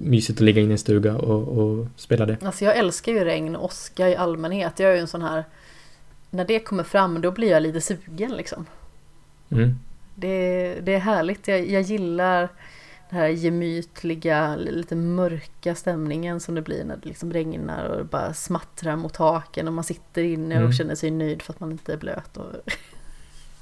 mysigt att ligga inne i en stuga och, och spela det. Alltså jag älskar ju regn och åska i allmänhet. Jag är ju en sån här, när det kommer fram då blir jag lite sugen liksom. Mm. Det, det är härligt, jag, jag gillar den här gemytliga, lite mörka stämningen som det blir när det liksom regnar och det bara smattrar mot taken och man sitter inne mm. och känner sig nöjd för att man inte är blöt. Och,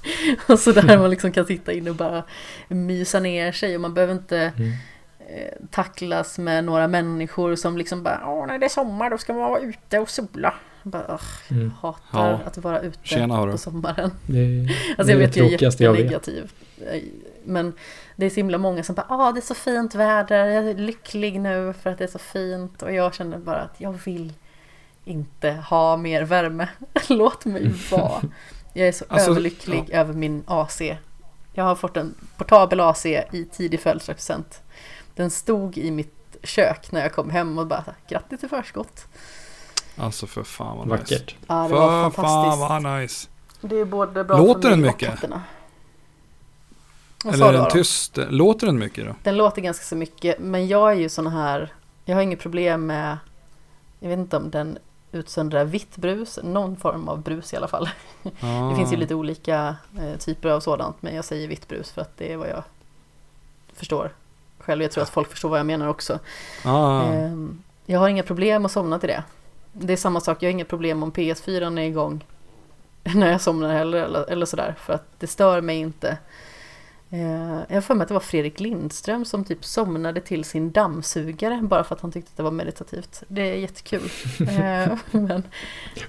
och så där man liksom kan sitta inne och bara mysa ner sig och man behöver inte mm. eh, tacklas med några människor som liksom bara Åh, när det är sommar då ska man vara ute och sola. Bara, mm. hatar ja. att vara ute Tjena, på sommaren. Det, alltså jag vet, jag är jättenegativ. Men det är så himla många som bara, ah det är så fint väder, jag är lycklig nu för att det är så fint. Och jag känner bara att jag vill inte ha mer värme. Låt mig vara. Jag är så alltså, överlycklig ja. över min AC. Jag har fått en portabel AC i tidig födelsedagspresent. Den stod i mitt kök när jag kom hem och bara grattis i förskott. Alltså för fan vad Vackert. nice. Ja, det för var fantastiskt. fan vad nice. Det är både bra Låter den mycket? Eller är den tyst? Låter den mycket då? Den låter ganska så mycket. Men jag är ju sån här. Jag har inget problem med. Jag vet inte om den utsöndrar vitt brus. Någon form av brus i alla fall. Ah. Det finns ju lite olika eh, typer av sådant. Men jag säger vitt brus för att det är vad jag förstår själv. Jag tror att folk förstår vad jag menar också. Ah. Eh, jag har inga problem att somna till det. Det är samma sak. Jag har inga problem om PS4 är igång. När jag somnar heller eller, eller sådär. För att det stör mig inte. Eh, jag har för mig att det var Fredrik Lindström som typ somnade till sin dammsugare bara för att han tyckte att det var meditativt. Det är jättekul. Eh, men...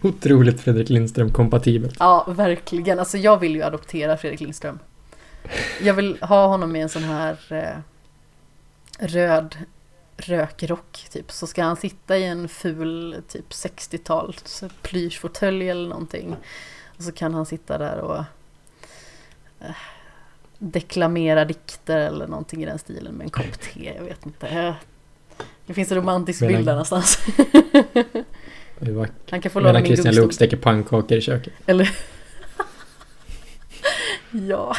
Otroligt Fredrik Lindström-kompatibelt. Ja, verkligen. Alltså jag vill ju adoptera Fredrik Lindström. Jag vill ha honom i en sån här eh, röd rökrock typ. Så ska han sitta i en ful typ 60-tals plyschfåtölj eller någonting. Och så kan han sitta där och deklamera dikter eller någonting i den stilen med en kopp te. Jag vet inte. Det finns en romantisk medan, bild där någonstans. Han kan få låna min Christian Luuk steker pannkakor i köket. Eller? ja.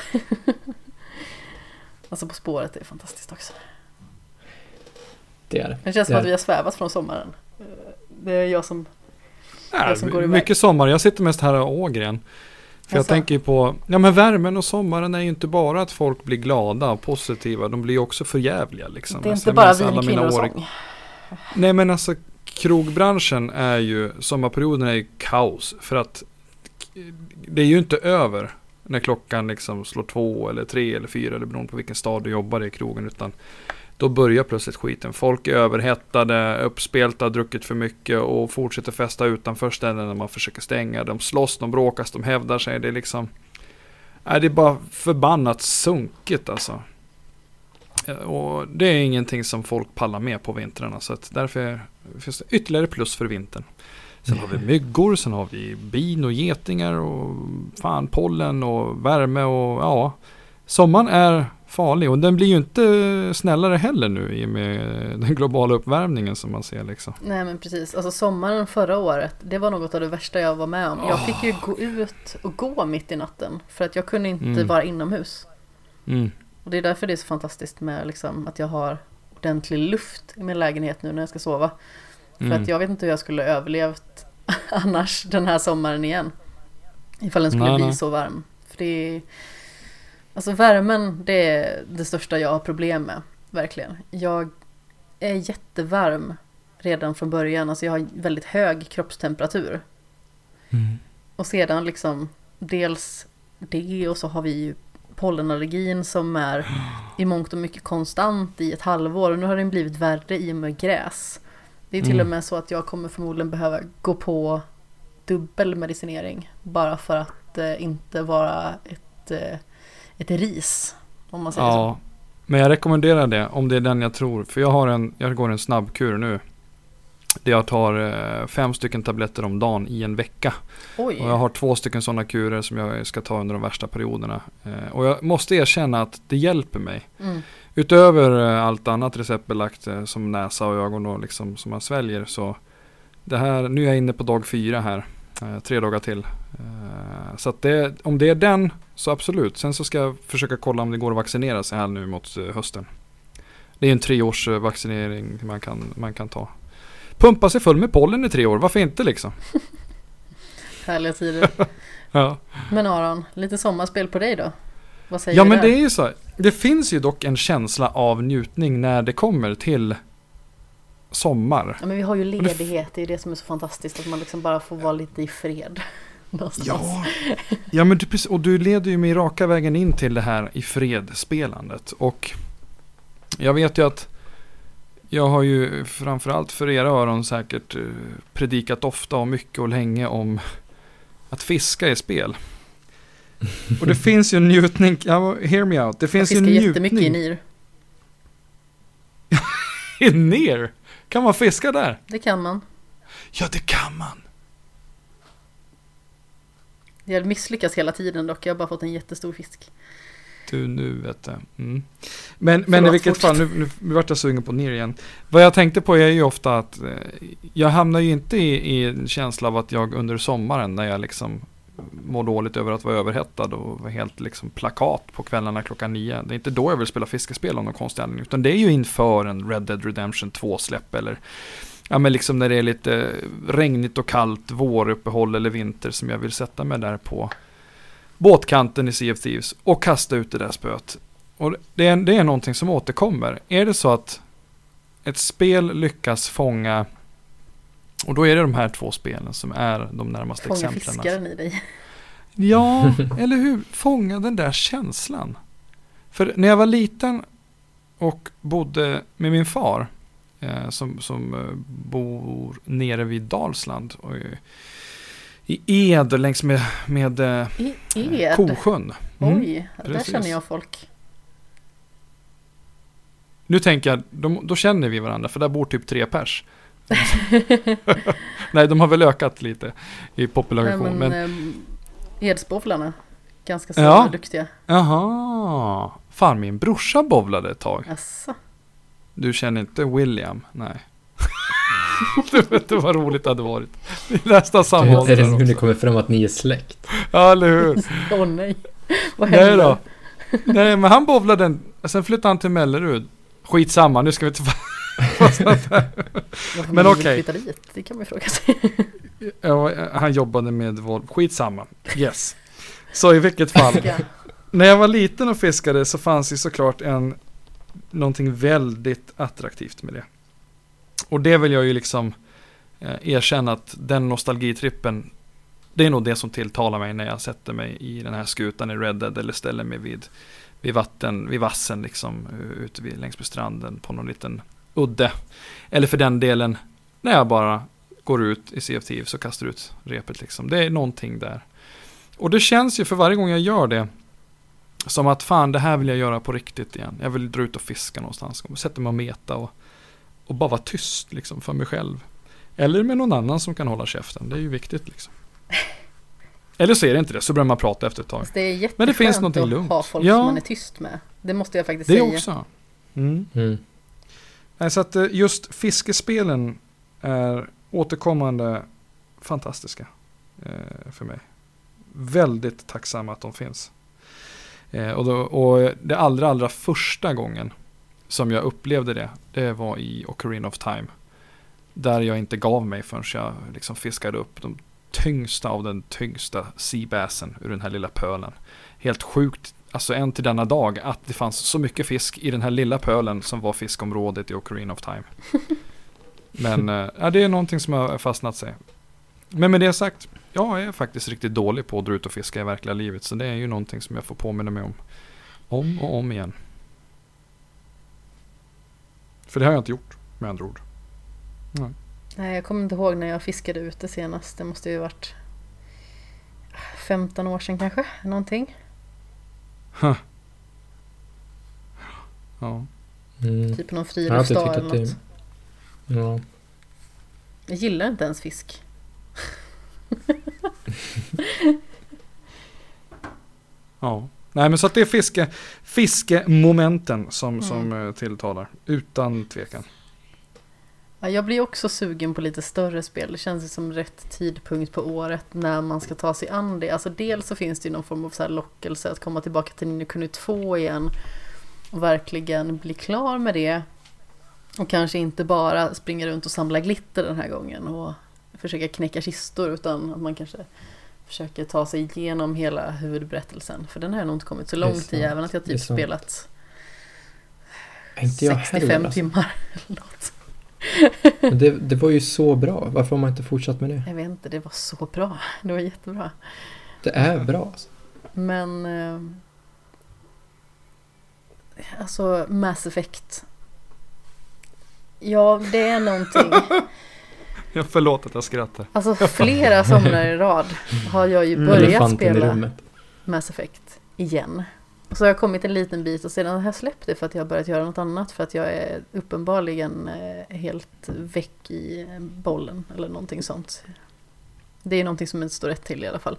alltså På spåret är fantastiskt också. Det är det. Det känns det som att vi har svävat från sommaren. Det är jag som, jag som går iväg. Mycket sommar. Jag sitter mest här och Ågren. För alltså. jag tänker på, ja men värmen och sommaren är ju inte bara att folk blir glada och positiva, de blir också förjävliga liksom. Det är inte bara vin, kvinnor och sång. Nej men alltså krogbranschen är ju, sommarperioden är ju kaos. För att det är ju inte över när klockan liksom slår två eller tre eller fyra eller beroende på vilken stad du jobbar i krogen. Utan då börjar plötsligt skiten. Folk är överhettade, uppspelta, druckit för mycket och fortsätter festa utanför ställen när man försöker stänga. De slåss, de bråkas, de hävdar sig. Det är liksom... Nej, det är bara förbannat sunkigt alltså. Och det är ingenting som folk pallar med på vintrarna. Så att därför finns det ytterligare plus för vintern. Sen har vi myggor, sen har vi bin och getingar och fan pollen och värme och ja. Sommaren är farlig. Och den blir ju inte snällare heller nu i och med den globala uppvärmningen som man ser liksom. Nej men precis. Alltså sommaren förra året, det var något av det värsta jag var med om. Jag fick ju gå ut och gå mitt i natten. För att jag kunde inte mm. vara inomhus. Mm. Och det är därför det är så fantastiskt med liksom, att jag har ordentlig luft i min lägenhet nu när jag ska sova. För mm. att jag vet inte hur jag skulle överlevt annars den här sommaren igen. Ifall den skulle nej, bli nej. så varm. För det är Alltså värmen, det är det största jag har problem med. Verkligen. Jag är jättevarm redan från början. Alltså jag har väldigt hög kroppstemperatur. Mm. Och sedan liksom dels det och så har vi ju pollenallergin som är i mångt och mycket konstant i ett halvår. Och nu har den blivit värre i och med gräs. Det är till mm. och med så att jag kommer förmodligen behöva gå på dubbel medicinering. Bara för att eh, inte vara ett eh, ett ris. Om man säger ja, så. Men jag rekommenderar det om det är den jag tror. För jag, har en, jag går en snabbkur nu. Där jag tar eh, fem stycken tabletter om dagen i en vecka. Oj. Och jag har två stycken sådana kurer som jag ska ta under de värsta perioderna. Eh, och jag måste erkänna att det hjälper mig. Mm. Utöver eh, allt annat receptbelagt som näsa och ögon och liksom, som man sväljer. Så det här, nu är jag inne på dag fyra här. Tre dagar till. så att det, om det är den så absolut. Sen så ska jag försöka kolla om det går att vaccinera sig här nu mot eh, hösten. Det är en treårs eh, vaccinering man kan, man kan ta. Pumpa sig full med pollen i tre år, varför inte liksom? Härliga tider. ja. Men Aron, lite sommarspel på dig då? Vad säger ja du men där? det är ju så. Det finns ju dock en känsla av njutning när det kommer till sommar. Ja men vi har ju ledighet, det är det som är så fantastiskt. Att man liksom bara får vara lite i fred. Ja, ja men du, och du leder ju mig raka vägen in till det här i fredspelandet. Och jag vet ju att jag har ju framförallt för era öron säkert eh, predikat ofta och mycket och länge om att fiska i spel. Och det finns ju en njutning, ja, hear me out, det finns ju en njutning. Jag fiskar jättemycket i NIR. I NIR? Kan man fiska där? Det kan man. Ja, det kan man. Jag misslyckas hela tiden dock, jag har bara fått en jättestor fisk. Du, nu vet du. Mm. Men, men i vilket fall, nu, nu, nu vart jag sugen på ner igen. Vad jag tänkte på är ju ofta att eh, jag hamnar ju inte i, i en känsla av att jag under sommaren när jag liksom mår dåligt över att vara överhettad och vara helt liksom plakat på kvällarna klockan nio. Det är inte då jag vill spela fiskespel om någon konstig anledning. Utan det är ju inför en Red Dead Redemption 2-släpp eller ja, men liksom när det är lite regnigt och kallt, våruppehåll eller vinter som jag vill sätta mig där på båtkanten i Sea of Thieves och kasta ut det där spöet. Och det är, det är någonting som återkommer. Är det så att ett spel lyckas fånga och då är det de här två spelen som är de närmaste fånga exemplen. Fånga fiskaren i dig. Ja, eller hur? Fånga den där känslan. För när jag var liten och bodde med min far eh, som, som eh, bor nere vid Dalsland. Och, i Ed längs med, med eh, I Ed? Kosjön. Mm, Oj, precis. där känner jag folk. Nu tänker jag, då, då, känner vi varandra för där bor typ tre pers. Nej, de har väl ökat lite i population. Nej, men, men... Eh, Edsbowlarna, ganska så ja. duktiga. Jaha, fan min brorsa bowlade ett tag. Asså. Du känner inte William? Nej. du vet inte vad roligt det hade varit. Vi nästan samma ålder Är det nu det kommer fram att ni är släkt? Ja, eller hur? Åh oh, nej. Vad hände? Nej då. Nej, men han bovlade den. Sen flyttade han till Mellerud. Skitsamma, nu ska vi inte... men okej. Okay. dit? Det kan man fråga sig. ja, han jobbade med Volvo. Skitsamma. Yes. Så i vilket fall. När jag var liten och fiskade så fanns det såklart en någonting väldigt attraktivt med det. Och det vill jag ju liksom eh, erkänna att den nostalgitrippen det är nog det som tilltalar mig när jag sätter mig i den här skutan i Red Dead eller ställer mig vid, vid vatten, vid vassen liksom ute vid, längs med stranden på någon liten udde. Eller för den delen när jag bara går ut i CFTV så kastar ut repet liksom. Det är någonting där. Och det känns ju för varje gång jag gör det som att fan det här vill jag göra på riktigt igen. Jag vill dra ut och fiska någonstans. Sätta mig och meta och och bara vara tyst liksom för mig själv. Eller med någon annan som kan hålla käften. Det är ju viktigt liksom. Eller så är det inte det, så börjar man prata efter ett tag. Det är Men det finns någonting att lugnt. ha folk ja. som man är tyst med. Det måste jag faktiskt det säga. Det också. Mm. Mm. Så att eh, just fiskespelen är återkommande fantastiska eh, för mig. Väldigt tacksamma att de finns. Eh, och, då, och det allra, allra första gången som jag upplevde det, det var i Ocarina of Time. Där jag inte gav mig förrän jag liksom fiskade upp de tyngsta av den tyngsta seabassen ur den här lilla pölen. Helt sjukt, alltså än till denna dag, att det fanns så mycket fisk i den här lilla pölen som var fiskområdet i Ocarina of Time. Men äh, det är någonting som har fastnat sig. Men med det sagt, jag är faktiskt riktigt dålig på att dra ut och fiska i verkliga livet. Så det är ju någonting som jag får påminna mig om. Om och om igen. För det har jag inte gjort med andra ord. Nej. Nej, jag kommer inte ihåg när jag fiskade ute senast. Det måste ju varit 15 år sedan kanske, någonting. Huh. Ja. Mm. Typ någon friluftsdag eller något. Ja. Jag gillar inte ens fisk. ja. Nej men så att det är fiske, fiskemomenten som, mm. som eh, tilltalar. Utan tvekan. Ja, jag blir också sugen på lite större spel. Det känns som rätt tidpunkt på året när man ska ta sig an det. Alltså dels så finns det ju någon form av så lockelse att komma tillbaka till Nino Kuni 2 igen. Och verkligen bli klar med det. Och kanske inte bara springa runt och samla glitter den här gången och försöka knäcka kistor utan att man kanske försöker ta sig igenom hela huvudberättelsen. För den har jag nog inte kommit så långt i, även att jag typ spelat inte jag 65 heller, alltså. timmar. Eller något. Men det, det var ju så bra. Varför har man inte fortsatt med det? Jag vet inte, det var så bra. Det var jättebra. Det är bra. Alltså. Men... Eh, alltså Mass Effect. Ja, det är någonting. Jag förlåt att jag skrattar. Alltså flera somrar i rad har jag ju börjat spela Mass Effect igen. Och så har jag kommit en liten bit och sedan har jag släppt det för att jag har börjat göra något annat för att jag är uppenbarligen eh, helt väck i bollen eller någonting sånt. Det är någonting som inte står rätt till i alla fall.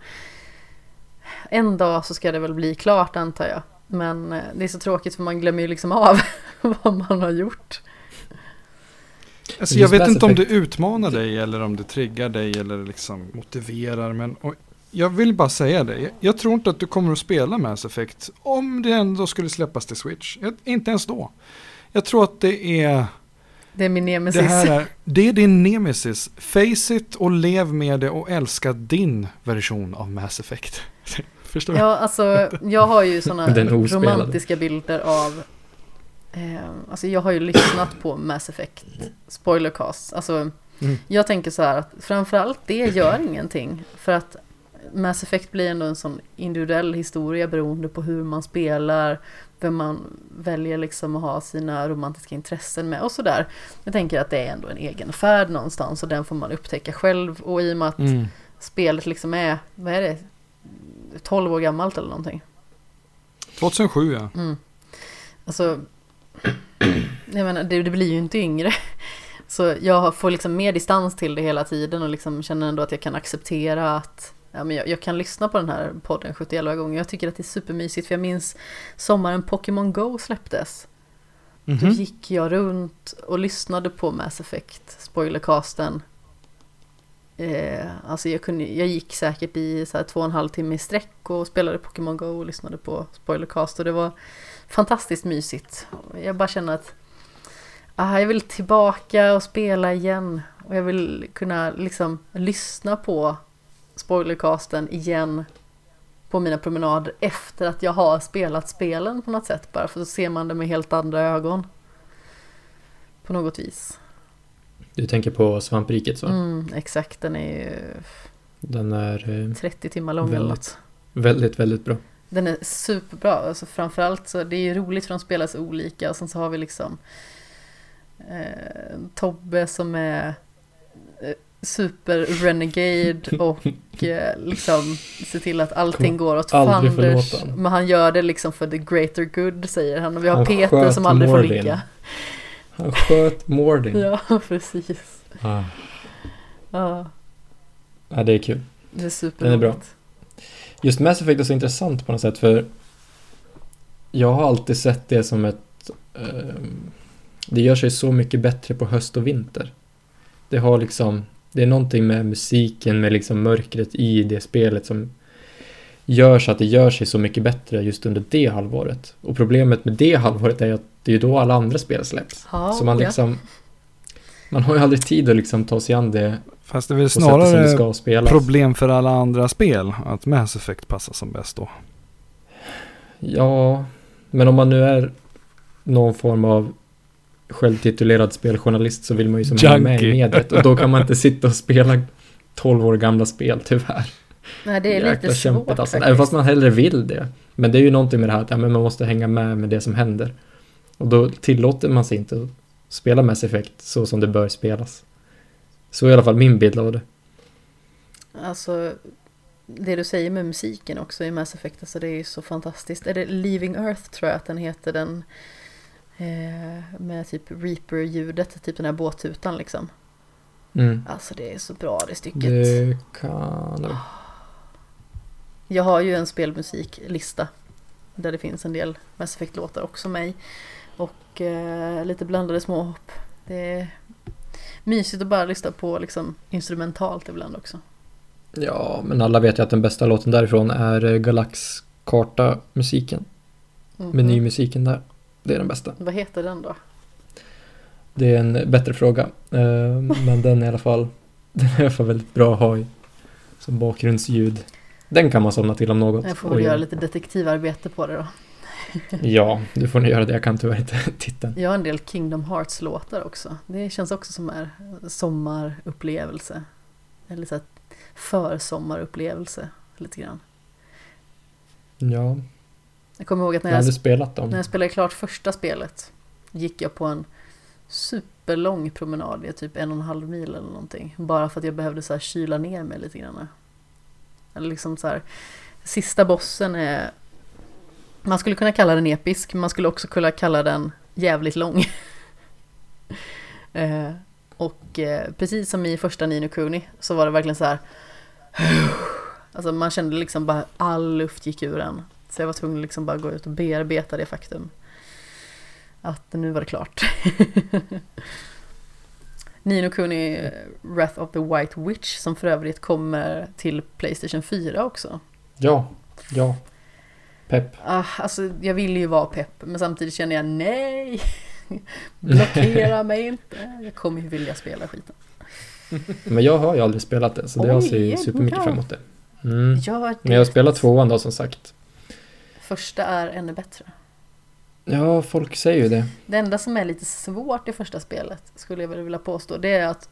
En dag så ska det väl bli klart antar jag. Men eh, det är så tråkigt för man glömmer ju liksom av vad man har gjort. Alltså jag vet inte om det utmanar dig eller om det triggar dig eller liksom motiverar. Men jag vill bara säga det. Jag tror inte att du kommer att spela Mass Effect om det ändå skulle släppas till Switch. Inte ens då. Jag tror att det är... Det är min nemesis. Det, här är, det är din nemesis. Face it och lev med det och älska din version av Mass Effect. Förstår du? Ja, alltså jag har ju sådana romantiska bilder av Eh, alltså jag har ju lyssnat på Mass Effect spoilercast. Alltså, mm. Jag tänker så här att framförallt det gör ingenting. För att Mass Effect blir ändå en sån individuell historia beroende på hur man spelar, vem man väljer liksom att ha sina romantiska intressen med och sådär. Jag tänker att det är ändå en egen färd någonstans och den får man upptäcka själv. Och i och med att mm. spelet liksom är, vad är det, 12 år gammalt eller någonting? 2007 ja. Mm. Alltså jag menar, det, det blir ju inte yngre. Så jag får liksom mer distans till det hela tiden och liksom känner ändå att jag kan acceptera att ja, men jag, jag kan lyssna på den här podden 71 gånger. Jag tycker att det är supermysigt för jag minns sommaren Pokémon Go släpptes. Mm -hmm. Då mhm. gick jag runt och lyssnade på Mass Effect, spoilercasten. Eh, alltså jag, kunde, jag gick säkert i så här två och en halv timme i sträck och spelade Pokémon Go och lyssnade på spoilercast och det var fantastiskt mysigt. Jag bara känner att ah, jag vill tillbaka och spela igen. Och jag vill kunna liksom lyssna på spoilercasten igen på mina promenader efter att jag har spelat spelen på något sätt. Bara för då ser man det med helt andra ögon. På något vis. Du tänker på Svampriket så? Mm, exakt, den är ju... Den är... 30 timmar lång väldigt, eller något. Väldigt, väldigt bra. Den är superbra, alltså framförallt så det är roligt för de spelar så olika och sen så har vi liksom eh, Tobbe som är eh, super renegade och eh, liksom ser till att allting går åt fanders. Men han gör det liksom för the greater good säger han och vi har han Peter som aldrig Mordin. får ligga. Han sköt Mordin. ja, precis. Ah. Ja. Ja, det är kul. Det är superroligt. Den är bra. Just Mass Effect är så intressant på något sätt för jag har alltid sett det som ett... Eh, det gör sig så mycket bättre på höst och vinter. Det har liksom... Det är någonting med musiken, med liksom mörkret i det spelet som gör så att det gör sig så mycket bättre just under det halvåret. Och problemet med det halvåret är att det är då alla andra spel släpps. Ja, så man liksom... Ja. Man har ju aldrig tid att liksom ta sig an det Fast det är väl snarare problem för alla andra spel att Mass Effect passar som bäst då. Ja, men om man nu är någon form av självtitulerad speljournalist så vill man ju som Junkie. med i mediet och då kan man inte sitta och spela 12 år gamla spel tyvärr. Nej, det är Jäkla lite svårt alltså. Även fast man hellre vill det. Men det är ju någonting med det här att ja, men man måste hänga med med det som händer. Och då tillåter man sig inte att spela Mass Effect så som det bör spelas. Så är i alla fall min bild av det. Alltså, det du säger med musiken också i Mass Effect, alltså det är ju så fantastiskt. Är det Leaving Earth tror jag att den heter, den eh, med typ Reaper-ljudet, typ den här båttutan liksom. Mm. Alltså det är så bra det stycket. Det kan det. Jag har ju en spelmusiklista där det finns en del Mass Effect-låtar också med och eh, lite blandade småhopp. Det är mysigt att bara lyssna på liksom instrumentalt ibland också. Ja, men alla vet ju att den bästa låten därifrån är eh, Galaxkarta-musiken. Mm -hmm. Menymusiken där. Det är den bästa. Vad heter den då? Det är en bättre fråga. Eh, men den är i alla fall, den är i alla fall väldigt bra att ha i som bakgrundsljud. Den kan man somna till om något. Jag får väl göra lite detektivarbete på det då. ja, du får nog göra det. Jag kan tyvärr inte titta. Jag har en del Kingdom Hearts-låtar också. Det känns också som en sommarupplevelse. Eller så här försommarupplevelse, lite grann. Ja. Jag kommer ihåg att när jag, jag, spelat dem. när jag spelade klart första spelet gick jag på en super superlång promenad, typ en och en halv mil eller någonting. Bara för att jag behövde så här kyla ner mig lite grann. Eller liksom så här, sista bossen är, man skulle kunna kalla den episk, men man skulle också kunna kalla den jävligt lång. eh, och eh, precis som i första Nino Kuni så var det verkligen så här Alltså man kände liksom bara all luft gick ur en. Så jag var tvungen att liksom bara gå ut och bearbeta det faktum. Att nu var det klart. Nino Kuni Wrath of the White Witch som för övrigt kommer till Playstation 4 också. Ja, ja. Pepp. Ah, alltså jag vill ju vara pepp men samtidigt känner jag nej. Blockera mig inte. Jag kommer ju vilja spela skiten. Men jag har ju aldrig spelat det så Oj, jag ser ju supermycket fram emot det. Mm. Ja, Men jag har spelat tvåan då som sagt. Första är ännu bättre. Ja, folk säger ju det. Det enda som är lite svårt i första spelet skulle jag vilja påstå det är att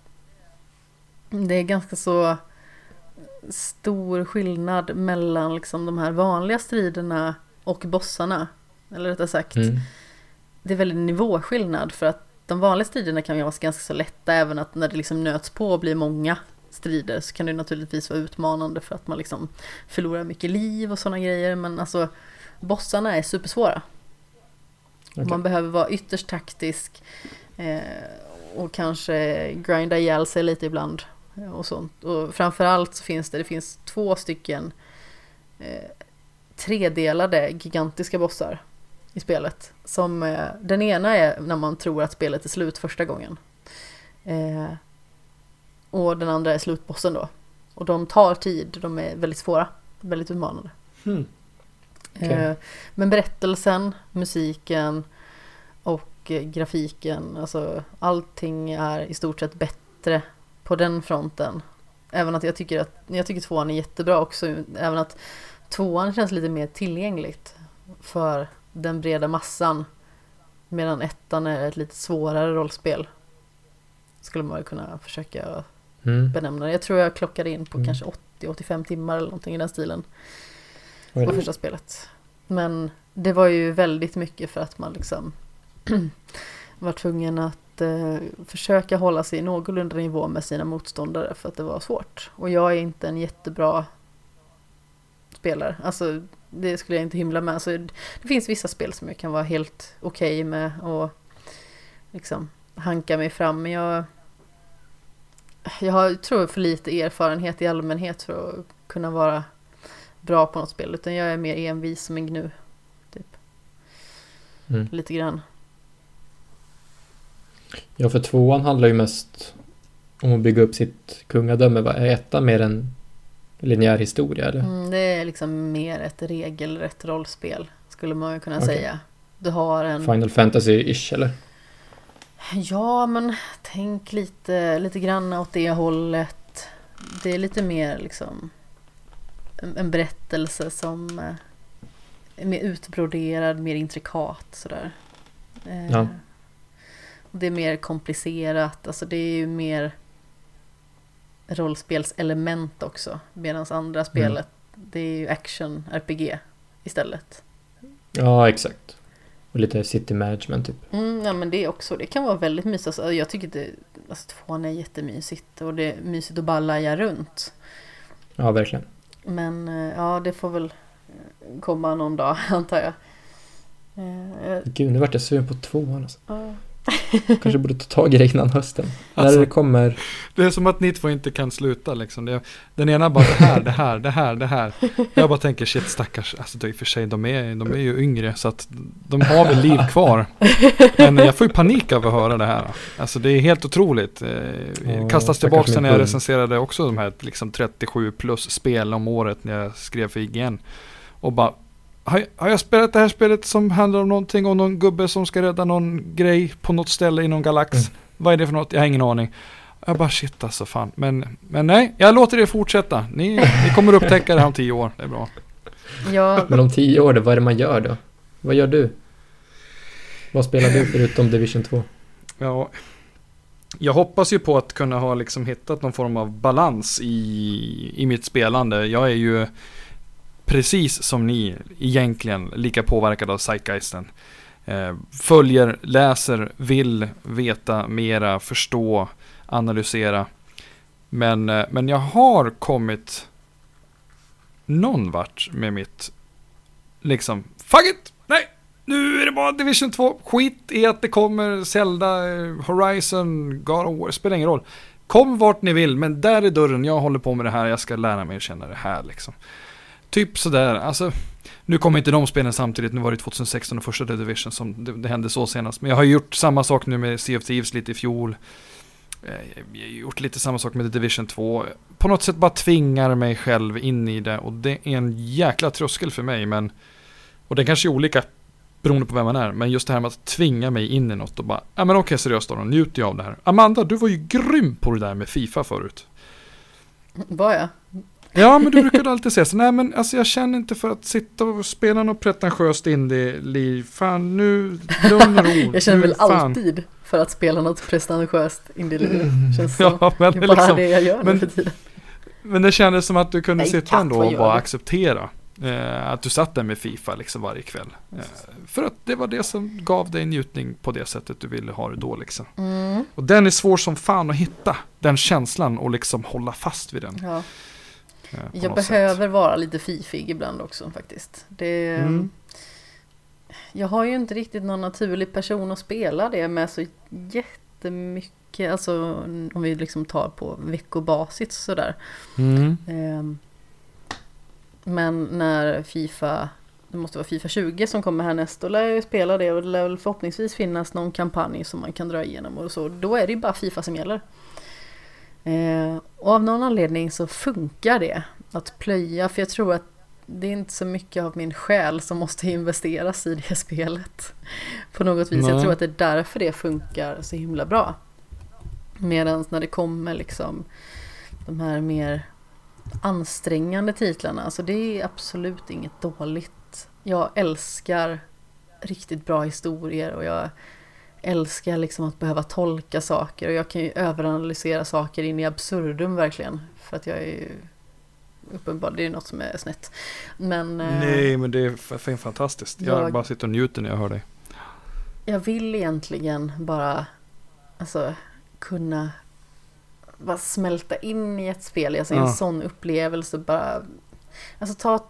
det är ganska så stor skillnad mellan liksom de här vanliga striderna och bossarna. Eller rättare sagt, mm. det är väldigt nivåskillnad för att de vanliga striderna kan ju vara ganska så lätta även att när det liksom nöts på och blir många strider så kan det naturligtvis vara utmanande för att man liksom förlorar mycket liv och sådana grejer men alltså bossarna är supersvåra. Okay. Man behöver vara ytterst taktisk eh, och kanske grinda ihjäl sig lite ibland och sånt. Och framförallt så finns det, det finns två stycken eh, tredelade gigantiska bossar i spelet. Som, eh, den ena är när man tror att spelet är slut första gången. Eh, och den andra är slutbossen då. Och de tar tid, de är väldigt svåra, väldigt utmanande. Hmm. Okay. Eh, men berättelsen, musiken och eh, grafiken, alltså allting är i stort sett bättre på den fronten. Även att jag tycker att, jag tycker tvåan är jättebra också, även att tvåan känns lite mer tillgängligt för den breda massan. Medan ettan är ett lite svårare rollspel. Skulle man kunna försöka mm. benämna det. Jag tror jag klockade in på mm. kanske 80-85 timmar eller någonting i den stilen. På första spelet. Men det var ju väldigt mycket för att man liksom var tvungen att eh, försöka hålla sig i någorlunda nivå med sina motståndare för att det var svårt. Och jag är inte en jättebra spelare. Alltså det skulle jag inte hymla med. Alltså, det finns vissa spel som jag kan vara helt okej okay med och liksom hanka mig fram. Men jag, jag har, tror för lite erfarenhet i allmänhet för att kunna vara bra på något spel. Utan jag är mer envis som en gnu. Typ. Mm. Lite grann. Ja, för tvåan handlar ju mest om att bygga upp sitt kungadöme. Är ettan mer en linjär historia eller? Mm, det är liksom mer ett regelrätt rollspel skulle man kunna okay. säga. Du har en... Final Fantasy-ish eller? Ja, men tänk lite, lite grann åt det hållet. Det är lite mer liksom en, en berättelse som eh, är mer utbroderad, mer intrikat sådär. Eh, ja. Det är mer komplicerat, alltså det är ju mer rollspelselement också. Medan andra mm. spelet, det är ju action-RPG istället. Ja, exakt. Och lite city management typ. Mm, ja men det också, det kan vara väldigt mysigt. Alltså, jag tycker det, alltså tvåan är jättemysigt och det är mysigt att bara laja runt. Ja, verkligen. Men eh, ja, det får väl eh, komma någon dag antar jag. Eh, Gud, nu vart jag sugen på tvåan alltså. Ja. Kanske borde ta tag i det innan hösten. Alltså, När det kommer. Det är som att ni två inte kan sluta liksom. Det, den ena bara det här, det här, det här, det här. Jag bara tänker shit stackars, alltså i och för sig de är, de är ju yngre så att de har väl liv kvar. Men jag får ju panik av att höra det här. Alltså det är helt otroligt. Oh, Kastas tillbaka när jag recenserade också de här liksom 37 plus spel om året när jag skrev för IGN. Och bara har, har jag spelat det här spelet som handlar om någonting om någon gubbe som ska rädda någon grej på något ställe i någon galax? Mm. Vad är det för något? Jag har ingen aning. Jag bara shit alltså fan. Men, men nej, jag låter det fortsätta. Ni, ni kommer upptäcka det här om tio år. Det är bra. Ja. Men om tio år, då, vad är det man gör då? Vad gör du? Vad spelar du förutom Division 2? Ja, jag hoppas ju på att kunna ha liksom hittat någon form av balans i, i mitt spelande. Jag är ju precis som ni egentligen lika påverkad av Zeitgeisten. eh, följer, läser, vill veta mera, förstå, analysera. Men, eh, men jag har kommit någon vart med mitt, liksom, fuck it! Nej, nu är det bara Division 2. Skit i att det kommer Zelda, eh, Horizon, God of War, spelar ingen roll. Kom vart ni vill, men där är dörren, jag håller på med det här, jag ska lära mig att känna det här liksom. Typ sådär, alltså. Nu kommer inte de spelen samtidigt, nu var det 2016 och första The Division som det, det hände så senast. Men jag har gjort samma sak nu med Sea of Thieves lite i fjol. Eh, jag har gjort lite samma sak med The Division 2. På något sätt bara tvingar mig själv in i det och det är en jäkla tröskel för mig men och det kanske är olika beroende på vem man är. Men just det här med att tvinga mig in i något och bara, ja men okej seriöst då, njuter jag av det här. Amanda, du var ju grym på det där med Fifa förut. Var jag? Ja, men du brukade alltid säga så, nej men alltså jag känner inte för att sitta och spela något pretentiöst indie-liv. Fan nu, lugn och ro. jag känner väl fan. alltid för att spela något pretentiöst indie-liv. Mm. Känns ja, så. Men det är bara liksom, det jag gör men, nu för tiden. Men det kändes som att du kunde nej, sitta ändå och bara acceptera. Eh, att du satt där med Fifa liksom varje kväll. Eh, för att det var det som gav dig njutning på det sättet du ville ha det då liksom. Mm. Och den är svår som fan att hitta. Den känslan och liksom hålla fast vid den. Ja. Jag behöver sätt. vara lite fifig ibland också faktiskt. Det, mm. Jag har ju inte riktigt någon naturlig person att spela det med så jättemycket. Alltså om vi liksom tar på veckobasis sådär. Mm. Eh, men när Fifa, det måste vara Fifa 20 som kommer härnäst, då lär jag spela det och det lär väl förhoppningsvis finnas någon kampanj som man kan dra igenom och så. Då är det ju bara Fifa som gäller. Eh, och av någon anledning så funkar det att plöja, för jag tror att det är inte så mycket av min själ som måste investeras i det spelet. På något vis. Nej. Jag tror att det är därför det funkar så himla bra. Medan när det kommer liksom de här mer ansträngande titlarna. Alltså det är absolut inget dåligt. Jag älskar riktigt bra historier och jag älskar liksom att behöva tolka saker och jag kan ju överanalysera saker in i absurdum verkligen. För att jag är ju uppenbart, det är något som är snett. Men, eh, Nej, men det är fantastiskt. Jag, jag bara sitter och njuter när jag hör dig. Jag vill egentligen bara alltså, kunna bara smälta in i ett spel, alltså ja. en sån upplevelse bara Alltså ta,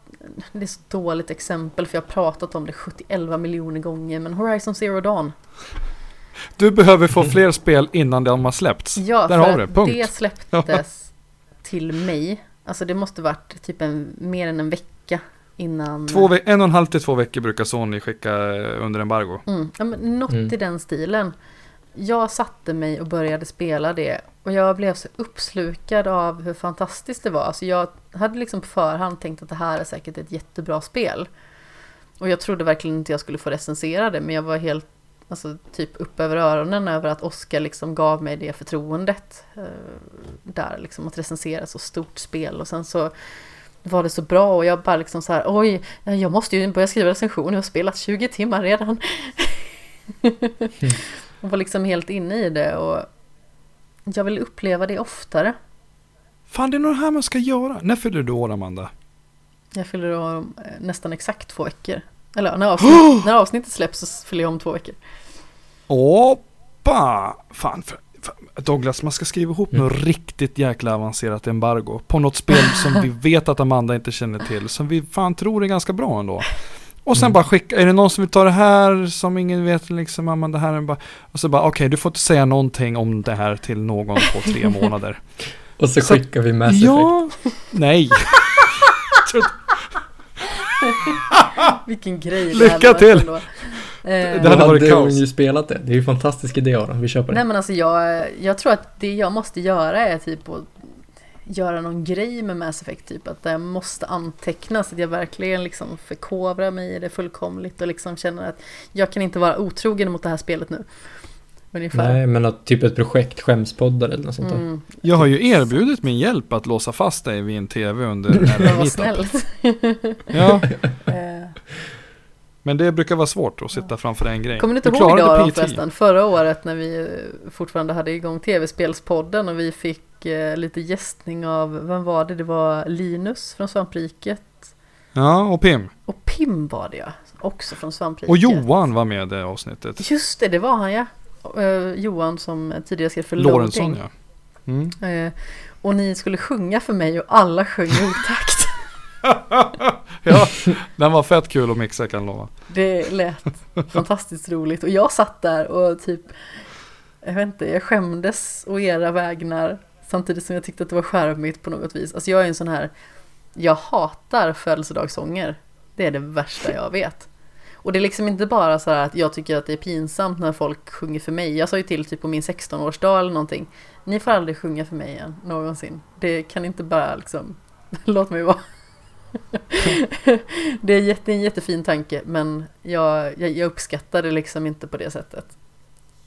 det är så dåligt exempel för jag har pratat om det 71 miljoner gånger men Horizon Zero Dawn Du behöver få fler spel innan de har släppts. Ja, Där har det. Punkt. det släpptes till mig. Alltså det måste varit typ en, mer än en vecka innan. Två, en och en halv till två veckor brukar Sony skicka under embargo. Mm, ja, men något mm. i den stilen jag satte mig och började spela det och jag blev så uppslukad av hur fantastiskt det var. Alltså jag hade liksom på förhand tänkt att det här är säkert ett jättebra spel. Och jag trodde verkligen inte jag skulle få recensera det, men jag var helt alltså, typ upp över öronen över att Oskar liksom gav mig det förtroendet. Eh, där liksom att recensera så stort spel och sen så var det så bra och jag bara liksom så här oj, jag måste ju börja skriva recensioner, jag har spelat 20 timmar redan. Och var liksom helt inne i det och jag vill uppleva det oftare. Fan, det är nog det här man ska göra. När fyller du år, Amanda? Jag fyller år eh, nästan exakt två veckor. Eller när, avsnitt, när avsnittet släpps så fyller jag om två veckor. Oppa! Fan, för, för, Douglas, man ska skriva ihop mm. något riktigt jäkla avancerat embargo. På något spel som vi vet att Amanda inte känner till. Som vi fan tror är ganska bra ändå. Och sen mm. bara skicka, är det någon som vill ta det här som ingen vet liksom, mamma det här är bara, och så bara okej okay, du får inte säga någonting om det här till någon på tre månader. och så, så skickar vi Mass Effect. Ja, nej. Vilken grej Lycka till! Ändå. Det hade varit kaos. ju spelat det. Det är ju en fantastisk idé Aron, vi köper det. Nej men alltså jag, jag tror att det jag måste göra är typ att göra någon grej med Mass Effect typ att jag måste anteckna så att jag verkligen liksom förkovrar mig i det fullkomligt och liksom känner att jag kan inte vara otrogen mot det här spelet nu. Ungefär. Nej, men att typ ett projekt skämspoddar eller något sånt där. Mm. Jag har ju erbjudit min hjälp att låsa fast dig vid en tv under här Vad snällt. ja. Men det brukar vara svårt att sitta framför en grej. Kommer du inte du ihåg idag förresten? Förra året när vi fortfarande hade igång tv-spelspodden och vi fick eh, lite gästning av, vem var det? Det var Linus från Svampriket. Ja, och Pim. Och Pim var det ja. också från Svampriket. Och Johan var med i det avsnittet. Just det, det var han ja. Uh, Johan som tidigare skrev för Lorentzon ja. Mm. Uh, och ni skulle sjunga för mig och alla sjöng i otakt. ja, den var fett kul att mixa kan jag lova. Det lät fantastiskt roligt och jag satt där och typ jag vet inte, jag skämdes å era vägnar samtidigt som jag tyckte att det var skärmigt på något vis. Alltså jag är en sån här, jag hatar födelsedagssånger. Det är det värsta jag vet. Och det är liksom inte bara så här att jag tycker att det är pinsamt när folk sjunger för mig. Jag sa ju till typ på min 16-årsdag eller någonting. Ni får aldrig sjunga för mig igen, någonsin. Det kan inte bara liksom, låt mig vara. det är jätte, en jättefin tanke men jag, jag, jag uppskattar det liksom inte på det sättet.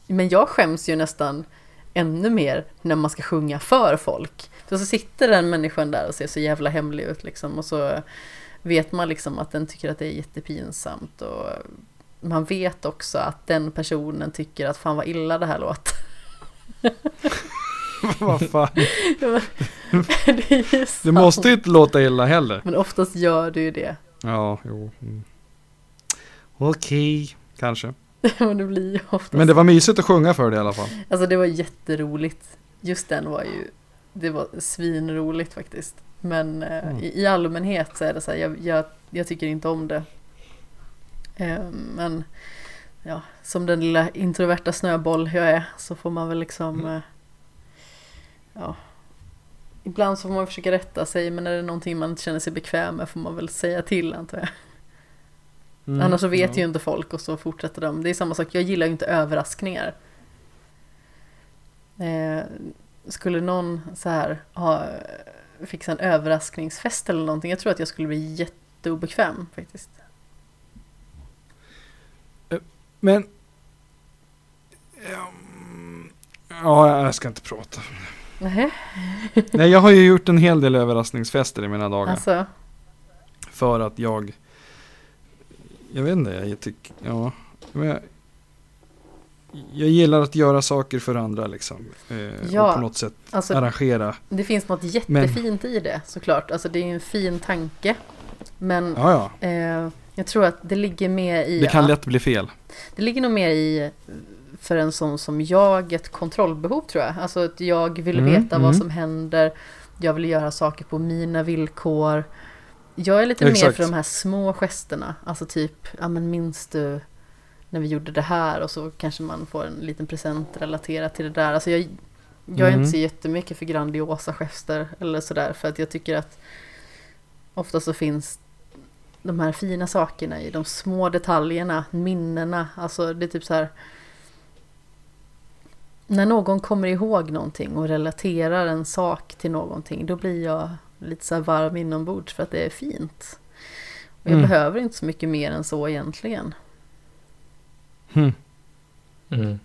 Men jag skäms ju nästan ännu mer när man ska sjunga för folk. För så sitter den människan där och ser så jävla hemlig ut liksom och så vet man liksom att den tycker att det är jättepinsamt och man vet också att den personen tycker att fan vad illa det här låter. vad fan. det, det måste ju inte låta illa heller. Men oftast gör det ju det. Ja, jo. Mm. Okej, okay, kanske. Men det blir ju oftast. Men det var mysigt att sjunga för det i alla fall. Alltså det var jätteroligt. Just den var ju, det var svinroligt faktiskt. Men eh, mm. i, i, allmänhet så är det så här, jag, jag, jag tycker inte om det. Eh, men ja, som den lilla introverta snöboll jag är så får man väl liksom mm. eh, ja, ibland så får man försöka rätta sig men är det någonting man inte känner sig bekväm med får man väl säga till antar jag. Mm, Annars så vet ja. ju inte folk och så fortsätter de. Det är samma sak, jag gillar ju inte överraskningar. Eh, skulle någon så här ha, fixa en överraskningsfest eller någonting, jag tror att jag skulle bli jätteobekväm faktiskt. Eh, men... Ja, jag ska inte prata. Nej. Nej, jag har ju gjort en hel del överraskningsfester i mina dagar. Alltså. För att jag jag vet inte, jag tycker, ja. Jag, jag gillar att göra saker för andra liksom. Eh, ja, och på något sätt alltså, arrangera. Det finns något jättefint men, i det såklart. Alltså det är en fin tanke. Men ja, ja. Eh, jag tror att det ligger mer i... Det kan att, lätt bli fel. Det ligger nog mer i för en sån som jag ett kontrollbehov tror jag. Alltså att jag vill mm, veta mm. vad som händer. Jag vill göra saker på mina villkor. Jag är lite Exakt. mer för de här små gesterna. Alltså typ, ja men minns du när vi gjorde det här och så kanske man får en liten present relaterat till det där. Alltså jag, jag är mm. inte så jättemycket för grandiosa gester eller sådär för att jag tycker att ofta så finns de här fina sakerna i de små detaljerna, minnena. Alltså det är typ så här när någon kommer ihåg någonting och relaterar en sak till någonting då blir jag lite så här varm inombords för att det är fint. Och jag mm. behöver inte så mycket mer än så egentligen. Hmm. Mm.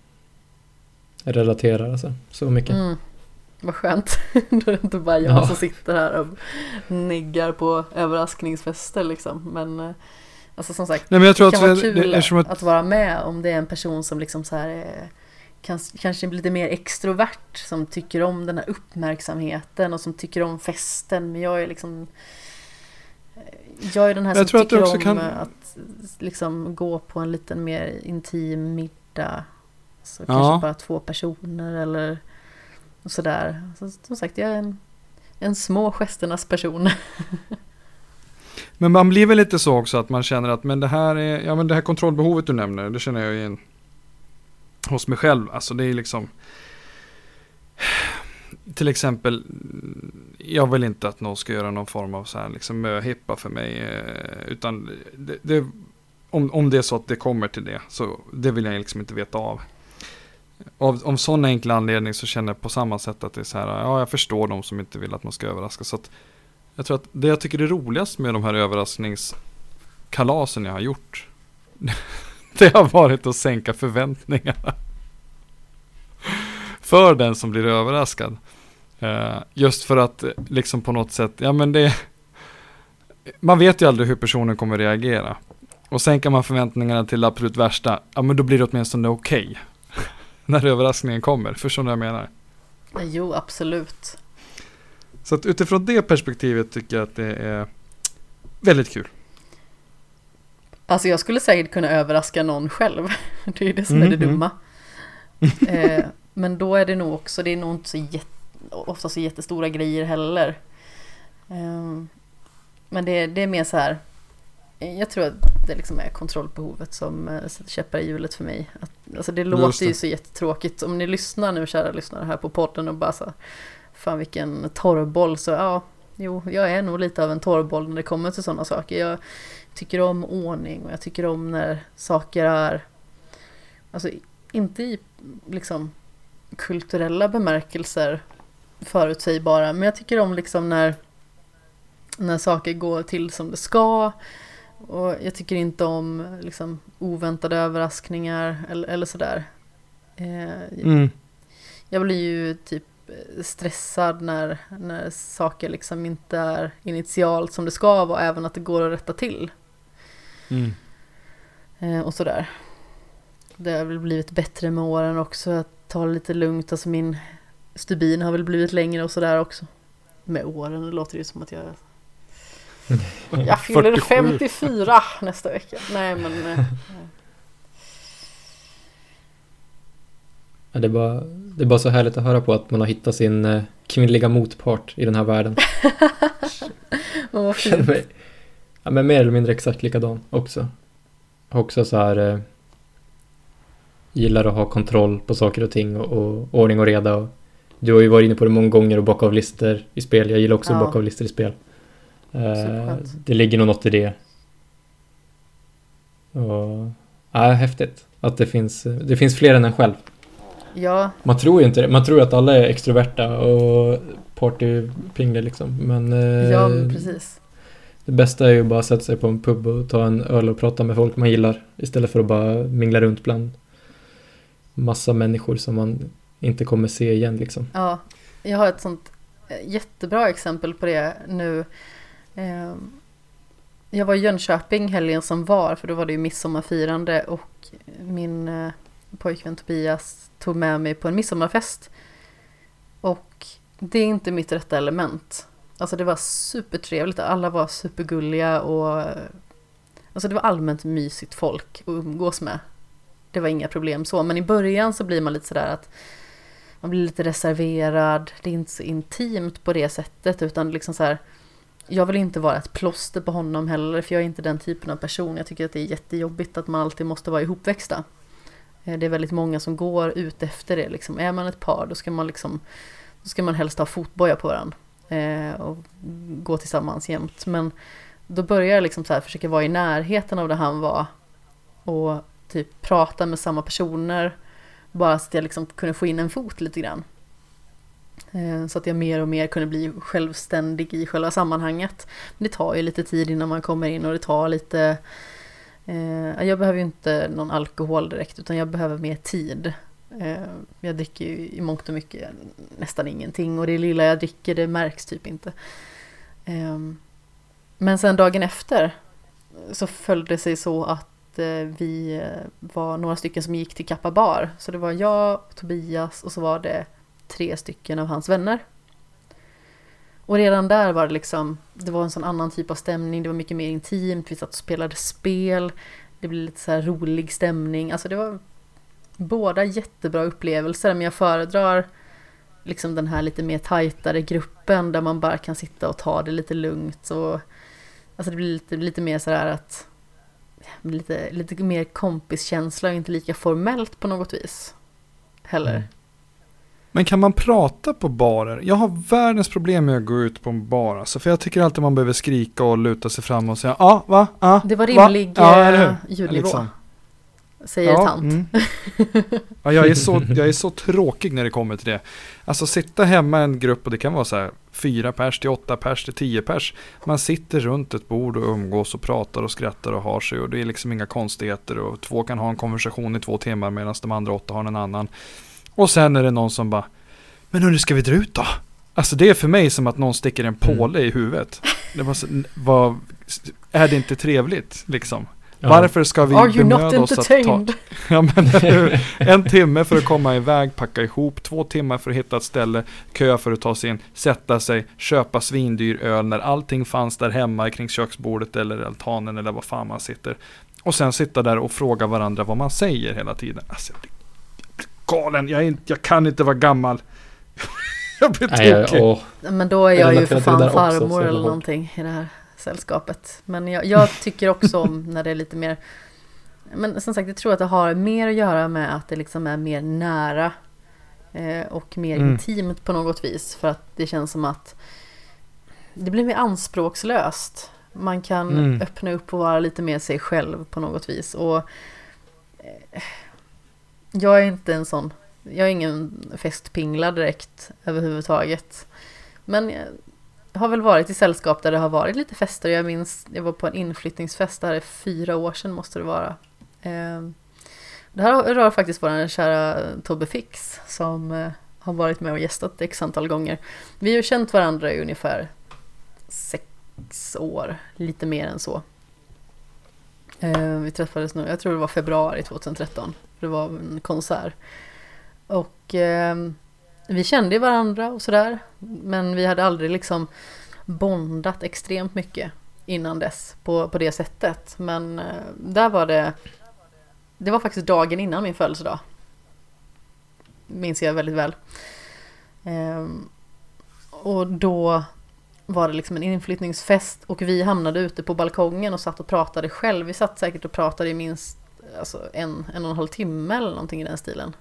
Jag relaterar alltså så mycket. Mm. Vad skönt. Då är det inte bara jag ja. som sitter här och niggar på överraskningsfester liksom. Men eh, alltså som sagt, Nej, men jag tror det kan att vara kul det, att... att... vara med om det är en person som liksom så här är kanske lite mer extrovert som tycker om den här uppmärksamheten och som tycker om festen. Men jag är liksom jag är den här jag som tycker om kan... att liksom gå på en liten mer intim middag. Så ja. kanske bara två personer eller sådär. Så, som sagt, jag är en, en små gesternas person. men man blir väl lite så också att man känner att men det här är, ja men det här kontrollbehovet du nämner, det känner jag igen hos mig själv. Alltså det är liksom till exempel, jag vill inte att någon ska göra någon form av så här liksom möhippa för mig. Eh, utan det, det, om, om det är så att det kommer till det, så det vill jag liksom inte veta av. Av, av sån enkel anledning så känner jag på samma sätt att det är så här, ja jag förstår de som inte vill att man ska överraska. Så att jag tror att det jag tycker är roligast med de här överraskningskalasen jag har gjort, det har varit att sänka förväntningarna. För den som blir överraskad. Uh, just för att liksom på något sätt, ja men det Man vet ju aldrig hur personen kommer reagera. Och sänker man förväntningarna till det absolut värsta, ja men då blir det åtminstone okej. Okay. när överraskningen kommer, förstår du vad jag menar? Jo, absolut. Så att utifrån det perspektivet tycker jag att det är väldigt kul. Alltså jag skulle säkert kunna överraska någon själv. Det är ju det som mm, är det mm. dumma. eh, men då är det nog också, det är nog inte så jätte, ofta så jättestora grejer heller. Eh, men det, det är mer så här, jag tror att det liksom är kontrollbehovet som eh, sätter käppar i hjulet för mig. Att, alltså det låter ju så jättetråkigt. Om ni lyssnar nu, kära lyssnare här på podden och bara så fan vilken torrboll, så ja, jo, jag är nog lite av en torrboll när det kommer till sådana saker. Jag tycker om ordning och jag tycker om när saker är, alltså inte i liksom kulturella bemärkelser förutsägbara, men jag tycker om liksom när, när saker går till som det ska. Och jag tycker inte om liksom, oväntade överraskningar eller, eller sådär. Eh, mm. Jag blir ju typ stressad när, när saker liksom inte är initialt som det ska vara, även att det går att rätta till. Mm. Eh, och sådär. Det har väl blivit bättre med åren också, att ta det lite lugnt. Alltså min stubin har väl blivit längre och sådär också. Med åren, det låter ju som att jag... Jag fyller 54 nästa vecka. Nej men... Eh, Ja, det, är bara, det är bara så härligt att höra på att man har hittat sin eh, kvinnliga motpart i den här världen. vad fint. Ja, men mer eller mindre exakt likadan också. Också så här eh, gillar att ha kontroll på saker och ting och, och, ordning och reda. Och, du har ju varit inne på det många gånger och bocka av listor i spel. Jag gillar också ja. att bocka av listor i spel. Eh, det ligger nog något i det. Och, ja, häftigt att det finns, det finns fler än en själv. Ja. Man tror ju inte det. Man tror att alla är extroverta och partypingle liksom. Men, eh, ja, precis. Det bästa är ju bara att sätta sig på en pub och ta en öl och prata med folk man gillar. Istället för att bara mingla runt bland massa människor som man inte kommer se igen liksom. Ja, jag har ett sånt eh, jättebra exempel på det nu. Ehm, jag var i Jönköping helgen som var, för då var det ju midsommarfirande och min eh, pojkvän Tobias tog med mig på en midsommarfest. Och det är inte mitt rätta element. Alltså det var supertrevligt, alla var supergulliga och eh, Alltså det var allmänt mysigt folk att umgås med. Det var inga problem så, men i början så blir man lite sådär att man blir lite reserverad, det är inte så intimt på det sättet utan liksom så här jag vill inte vara ett plåster på honom heller för jag är inte den typen av person. Jag tycker att det är jättejobbigt att man alltid måste vara ihopväxta. Eh, det är väldigt många som går ut efter det. Liksom. Är man ett par då ska man, liksom, då ska man helst ha fotboja på varandra. Eh, och gå tillsammans jämt. Men då börjar jag liksom så här, försöka vara i närheten av där han var. Och typ prata med samma personer. Bara så att jag liksom kunde få in en fot lite grann. Eh, så att jag mer och mer kunde bli självständig i själva sammanhanget. Men det tar ju lite tid innan man kommer in och det tar lite Eh, jag behöver ju inte någon alkohol direkt utan jag behöver mer tid. Eh, jag dricker ju i mångt och mycket nästan ingenting och det lilla jag dricker det märks typ inte. Eh, men sen dagen efter så följde det sig så att Eh, vi eh, var några stycken som gick till Kappa bar. Så det var jag, Tobias och så var det tre stycken av hans vänner. Och redan där var det liksom, det var en sån annan typ av stämning, det var mycket mer intimt, vi satt och spelade spel, det blev lite så här rolig stämning, alltså det var båda jättebra upplevelser, men jag föredrar liksom den här lite mer tajtare gruppen där man bara kan sitta och ta det lite lugnt och alltså det blir lite, lite mer sådär att lite, lite mer kompiskänsla och inte lika formellt på något vis heller. Mm. Men kan man prata på barer? Jag har världens problem med att gå ut på en bar. Alltså, för jag tycker alltid man behöver skrika och luta sig fram och säga ja, ah, va, ah, Det var rimlig ja, eh, ljudnivå. Liksom. Säger ja, tant. Mm. ja, jag, är så, jag är så tråkig när det kommer till det. Alltså sitta hemma en grupp och det kan vara så här fyra pers till åtta pers till tio pers. Man sitter runt ett bord och umgås och pratar och skrattar och har sig och det är liksom inga konstigheter och två kan ha en konversation i två timmar medan de andra åtta har en annan. Och sen är det någon som bara, men hur ska vi dra ut då? Alltså det är för mig som att någon sticker en påle mm. i huvudet. Det var, var, är det inte trevligt liksom? Ja. Varför ska vi Are bemöda oss att ta ja, men, en timme för att komma iväg, packa ihop, två timmar för att hitta ett ställe, kö för att ta sig in, sätta sig, köpa svindyr öl när allting fanns där hemma kring köksbordet eller altanen eller vad fan man sitter. Och sen sitta där och fråga varandra vad man säger hela tiden. Alltså, jag blir, jag blir galen, jag, inte, jag kan inte vara gammal. jag blir tokig. Men då är jag, jag ju för fan farmor eller någonting i det här sällskapet. Men jag, jag tycker också om när det är lite mer men som sagt, jag tror att det har mer att göra med att det liksom är mer nära eh, och mer mm. intimt på något vis. För att det känns som att det blir mer anspråkslöst. Man kan mm. öppna upp och vara lite mer sig själv på något vis. Och eh, jag är inte en sån, jag är ingen festpingla direkt överhuvudtaget. Men jag har väl varit i sällskap där det har varit lite fester. Jag minns, jag var på en inflyttningsfest där fyra år sedan måste det vara. Ehm, det här rör faktiskt vår kära Tobbe Fix som eh, har varit med och gästat x antal gånger. Vi har ju känt varandra i ungefär sex år, lite mer än så. Ehm, vi träffades nu, jag tror det var februari 2013, det var en konsert. Och ehm, vi kände varandra och sådär, men vi hade aldrig liksom bondat extremt mycket innan dess på, på det sättet. Men eh, där var det det var faktiskt dagen innan min födelsedag. Minns jag väldigt väl. Ehm, och då var det liksom en inflyttningsfest och vi hamnade ute på balkongen och satt och pratade själv. Vi satt säkert och pratade i minst alltså, en, en och en halv timme eller någonting i den stilen.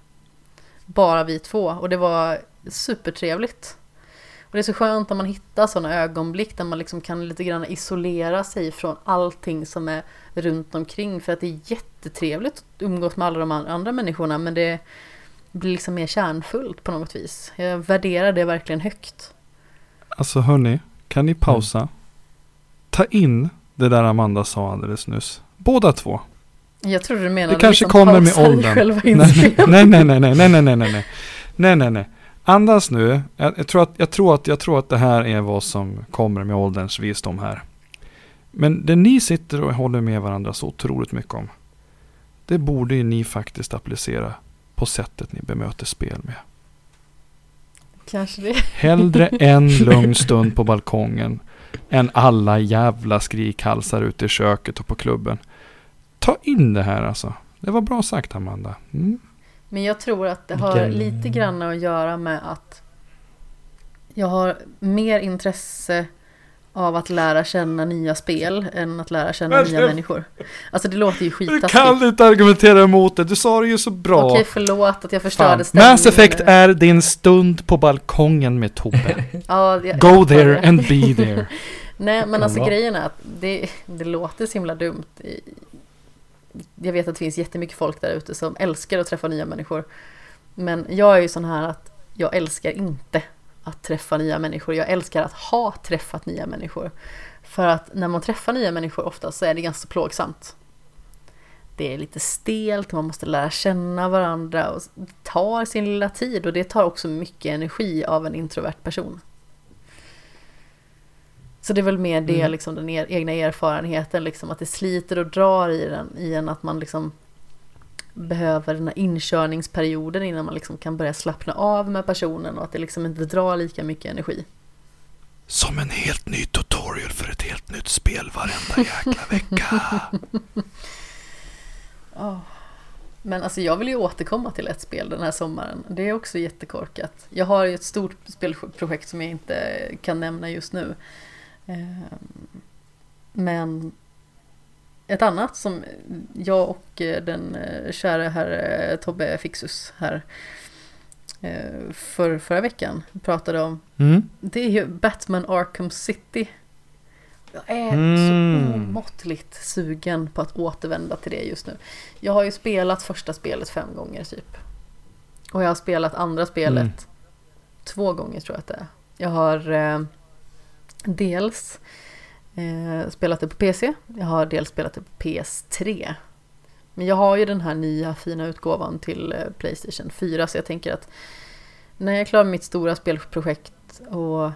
Bara vi två och det var supertrevligt. Och det är så skönt när man hittar sådana ögonblick där man liksom kan lite grann isolera sig från allting som är runt omkring. För att det är jättetrevligt att umgås med alla de andra människorna men det blir liksom mer kärnfullt på något vis. Jag värderar det verkligen högt. Alltså hörni, kan ni pausa? Mm. Ta in det där Amanda sa alldeles nyss. Båda två. Jag tror du menade Det kanske liksom kommer med åldern. Nej, nej, nej, nej, nej, nej, nej, nej, nej, nej, nej. Andas nu. Jag, jag, tror att, jag, tror att, jag tror att det här är vad som kommer med ålderns visdom här. Men det ni sitter och håller med varandra så otroligt mycket om. Det borde ju ni faktiskt applicera på sättet ni bemöter spel med. Kanske det. Hellre en lugn stund på balkongen än alla jävla skrikhalsar ute i köket och på klubben. Ta in det här alltså. Det var bra sagt Amanda. Mm. Men jag tror att det har lite grann att göra med att jag har mer intresse av att lära känna nya spel än att lära känna Men, nya människor. Alltså det låter ju skitaskigt. Du kan inte argumentera emot det, du sa det ju så bra. Okej, förlåt att jag förstörde stämningen. Mass Effect är din stund på balkongen med Tobbe. ja, jag, Go jag there and be there. Nej, men alltså grejen är att det, det låter så himla dumt jag vet att det finns jättemycket folk där ute som älskar att träffa nya människor. Men jag är ju sån här att jag älskar inte att träffa nya människor. Jag älskar att ha träffat nya människor. För att när man träffar nya människor ofta så är det ganska plågsamt. Det är lite stelt, man måste lära känna varandra och det tar sin lilla tid och det tar också mycket energi av en introvert person. Så det är väl mer det, mm. liksom, den er, egna erfarenheten, liksom, att det sliter och drar i, den, i en, att man liksom behöver den här inkörningsperioden innan man liksom kan börja slappna av med personen och att det liksom inte drar lika mycket energi. Som en helt ny tutorial för ett helt nytt spel varenda jäkla vecka. oh. Men alltså jag vill ju återkomma till ett spel den här sommaren. Det är också jättekorkat. Jag har ju ett stort spelprojekt som jag inte kan nämna just nu. Ehm, men ett annat som jag och eh, den eh, kära herr eh, Tobbe Fixus här för förra veckan pratade om. Mm. Det är ju Batman Arkham City. Jag är mm. så omåttligt sugen på att återvända till det just nu. Jag har ju spelat första spelet fem gånger typ. Och jag har spelat andra spelet mm. två gånger tror jag att det är. Jag har dels eh, spelat det på PC, jag har dels spelat det på PS3. Men jag har ju den här nya fina utgåvan till eh, Playstation 4 så jag tänker att när jag är klar med mitt stora spelprojekt och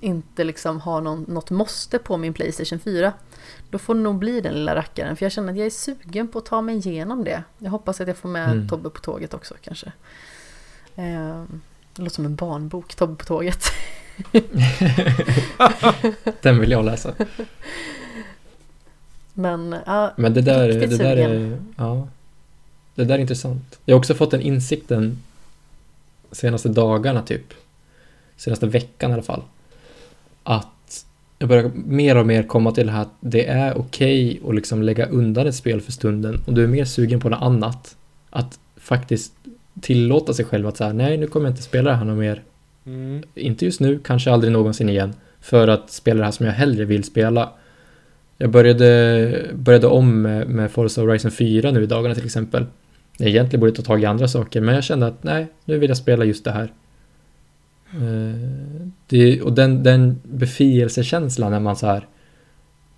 inte liksom har någon, något måste på min Playstation 4 då får det nog bli den lilla rackaren för jag känner att jag är sugen på att ta mig igenom det. Jag hoppas att jag får med mm. Tobbe på tåget också kanske. Eh, det låter som en barnbok, Tobbe på tåget. Den vill jag läsa. Men, ja, Men det där, det där är, ja, det där är intressant. Jag har också fått den insikten senaste dagarna typ, senaste veckan i alla fall, att jag börjar mer och mer komma till det här att det är okej okay att liksom lägga undan ett spel för stunden och du är mer sugen på något annat. Att faktiskt tillåta sig själv att säga nej nu kommer jag inte spela det här något mer. Mm. Inte just nu, kanske aldrig någonsin igen. För att spela det här som jag hellre vill spela. Jag började, började om med, med Forza Horizon 4 nu i dagarna till exempel. Jag egentligen borde ta tag i andra saker men jag kände att nej, nu vill jag spela just det här. Eh, det, och den, den befrielsekänslan när man så här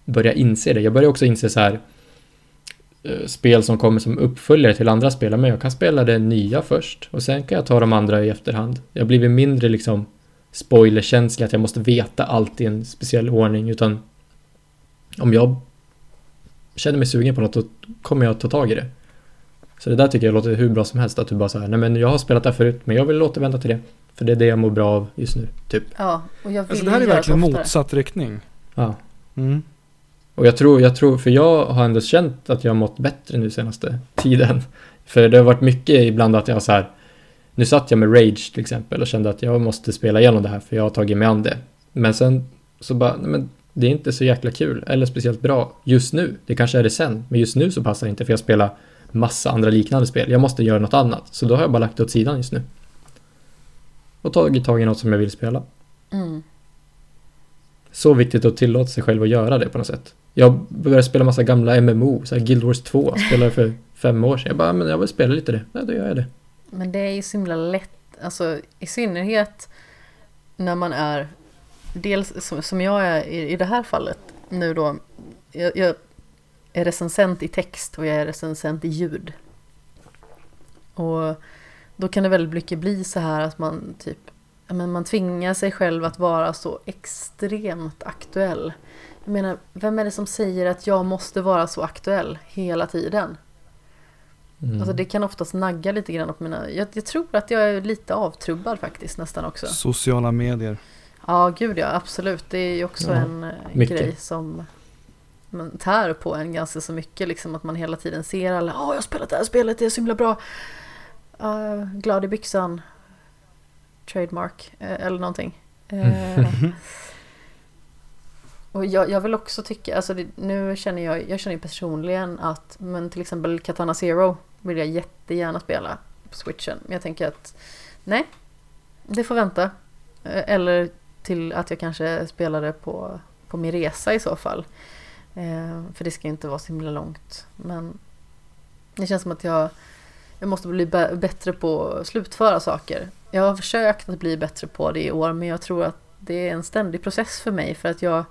börjar inse det. Jag börjar också inse så här spel som kommer som uppföljare till andra spel. Men jag kan spela det nya först och sen kan jag ta de andra i efterhand. Jag blivit mindre liksom spoilerkänslig att jag måste veta allt i en speciell ordning utan om jag känner mig sugen på något då kommer jag ta tag i det. Så det där tycker jag låter hur bra som helst att du bara säger nej men jag har spelat det här förut men jag vill återvända till det. För det är det jag mår bra av just nu, typ. Ja, och jag vill alltså, det här är verkligen motsatt riktning. Ja. Mm. Och jag tror, jag tror, för jag har ändå känt att jag har mått bättre nu senaste tiden. För det har varit mycket ibland att jag har så här, nu satt jag med Rage till exempel och kände att jag måste spela igenom det här för jag har tagit mig an det. Men sen så bara, nej men det är inte så jäkla kul eller speciellt bra just nu. Det kanske är det sen, men just nu så passar det inte för jag spelar massa andra liknande spel. Jag måste göra något annat, så då har jag bara lagt det åt sidan just nu och tagit tag i något som jag vill spela. Mm. Så viktigt att tillåta sig själv att göra det på något sätt. Jag började spela massa gamla MMO, så här Guild Wars 2, spelade för fem år sedan. Jag bara, men jag vill spela lite det. Ja, då gör jag det. Men det är ju så himla lätt, alltså i synnerhet när man är, dels som, som jag är i, i det här fallet nu då, jag, jag är recensent i text och jag är recensent i ljud. Och då kan det väldigt mycket bli så här att man typ men man tvingar sig själv att vara så extremt aktuell. Jag menar, vem är det som säger att jag måste vara så aktuell hela tiden? Mm. Alltså det kan oftast nagga lite grann på mina... Jag, jag, tror att jag är lite avtrubbad faktiskt nästan också. Sociala medier. Ja, gud ja, absolut. Det är ju också ja, en eh, mycket. grej som man tär på en ganska så mycket. Liksom att man hela tiden ser alla, ja, oh, jag har spelat det här spelet, det är så himla bra. Uh, glad i byxan. Trademark uh, eller någonting. Uh, och jag, jag, vill också tycka, alltså det, nu känner jag, jag känner personligen att, men till exempel Katana Zero vill jag jättegärna spela på switchen. Men jag tänker att nej, det får vänta. Eller till att jag kanske spelar det på, på min resa i så fall. för det ska inte vara så himla långt. Men det känns som att jag jag måste bli bättre på att slutföra saker. Jag har försökt att bli bättre på det i år men jag tror att det är en ständig process för mig för att jag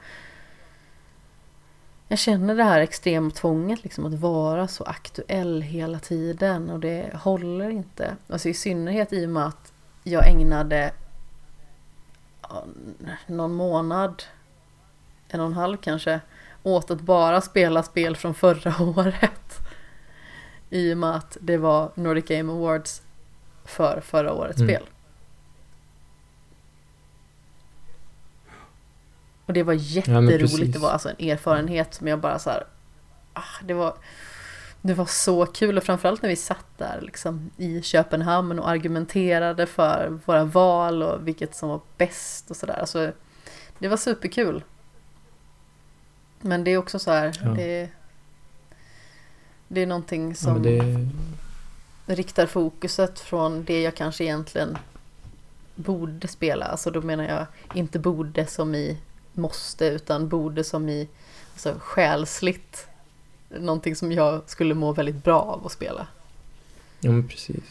jag känner det här extrema tvånget liksom att vara så aktuell hela tiden och det håller inte. Alltså i synnerhet i och med att jag ägnade någon månad, en och en halv kanske, åt att bara spela spel från förra året. I och med att det var Nordic Game Awards för förra årets mm. spel. Och det var jätteroligt. Ja, det var alltså en erfarenhet som jag bara så här, ah, det var det var så kul och framförallt när vi satt där liksom i Köpenhamn och argumenterade för våra val och vilket som var bäst och sådär. Alltså, det var superkul. Men det är också så här, ja. det, det är någonting som ja. Riktar fokuset från det jag kanske egentligen borde spela. Alltså då menar jag inte borde som i måste utan borde som i alltså, själsligt. Någonting som jag skulle må väldigt bra av att spela. Ja men precis.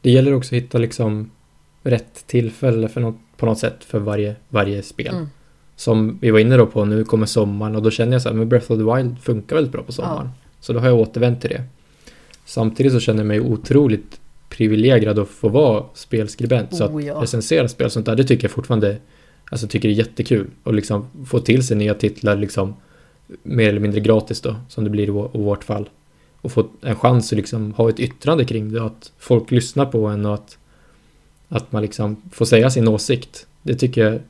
Det gäller också att hitta liksom rätt tillfälle för något, på något sätt för varje, varje spel. Mm. Som vi var inne då på, nu kommer sommaren och då känner jag så här, men Breath of the Wild funkar väldigt bra på sommaren. Ja. Så då har jag återvänt till det. Samtidigt så känner jag mig otroligt privilegierad att få vara spelskribent. Oh, så att ja. recensera spel och sånt där, det tycker jag fortfarande Alltså tycker det är jättekul. Och liksom få till sig nya titlar liksom mer eller mindre gratis då, som det blir i vårt fall. Och få en chans att liksom ha ett yttrande kring det, att folk lyssnar på en och att, att man liksom får säga sin åsikt. Det tycker jag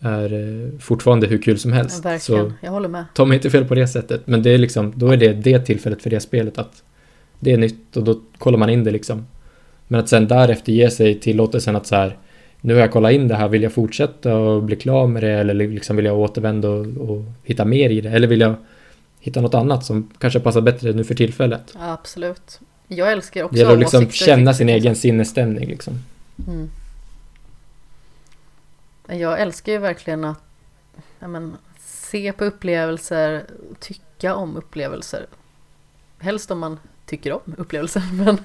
är eh, fortfarande hur kul som helst. Ja, verkligen, så jag håller med. Ta mig inte fel på det sättet, men det är liksom, då är det det tillfället för det spelet att det är nytt och då kollar man in det liksom. Men att sen därefter ge sig tillåtelsen att så här, nu har jag kollat in det här, vill jag fortsätta och bli klar med det eller liksom vill jag återvända och, och hitta mer i det? Eller vill jag hitta något annat som kanske passar bättre nu för tillfället? Ja, absolut. Jag älskar också Det gäller att liksom känna sin egen sinnesstämning liksom. Mm. Jag älskar ju verkligen att men, se på upplevelser, tycka om upplevelser. Helst om man tycker om upplevelsen. Men,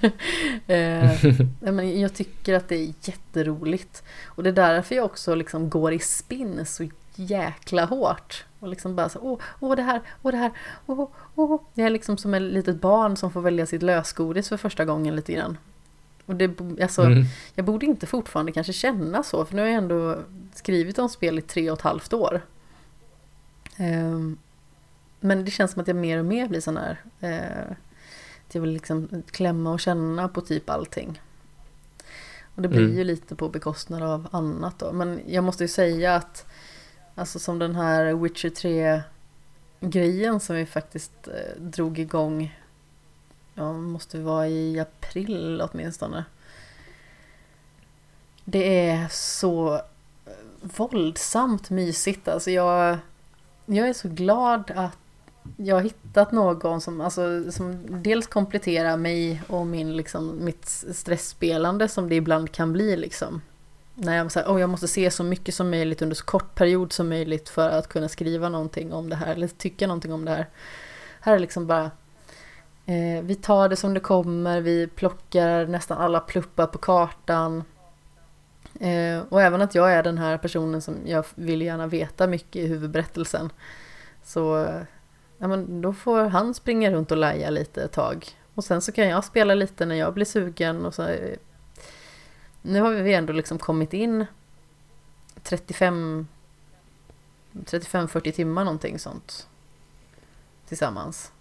eh, men jag tycker att det är jätteroligt. Och det är därför jag också liksom går i spinn så jäkla hårt. Och liksom bara så, åh, åh det här, åh det här, åh, åh. Jag är liksom som ett litet barn som får välja sitt lösgodis för första gången lite grann. Och det, alltså, mm. jag borde inte fortfarande kanske känna så, för nu har jag ändå skrivit om spel i tre och ett halvt år. Um, men det känns som att jag mer och mer blir sån här uh, jag vill liksom klämma och känna på typ allting. Och det blir mm. ju lite på bekostnad av annat då. Men jag måste ju säga att Alltså som den här Witcher 3 grejen som vi faktiskt eh, drog igång Ja, måste vara i april åtminstone. Det är så våldsamt mysigt. Alltså jag, jag är så glad att jag har hittat någon som, alltså, som dels kompletterar mig och min, liksom, mitt stressspelande som det ibland kan bli. Liksom. När jag, så här, oh, jag måste se så mycket som möjligt under så kort period som möjligt för att kunna skriva någonting om det här eller tycka någonting om det här. Här är liksom bara eh, vi tar det som det kommer, vi plockar nästan alla pluppar på kartan. Eh, och även att jag är den här personen som jag vill gärna veta mycket i huvudberättelsen. Så eh, ja, men då får han springa runt och laja lite ett tag. Och sen så kan jag spela lite när jag blir sugen. Och så, nu har vi ändå liksom kommit in 35 35-40 timmar någonting sånt. Tillsammans.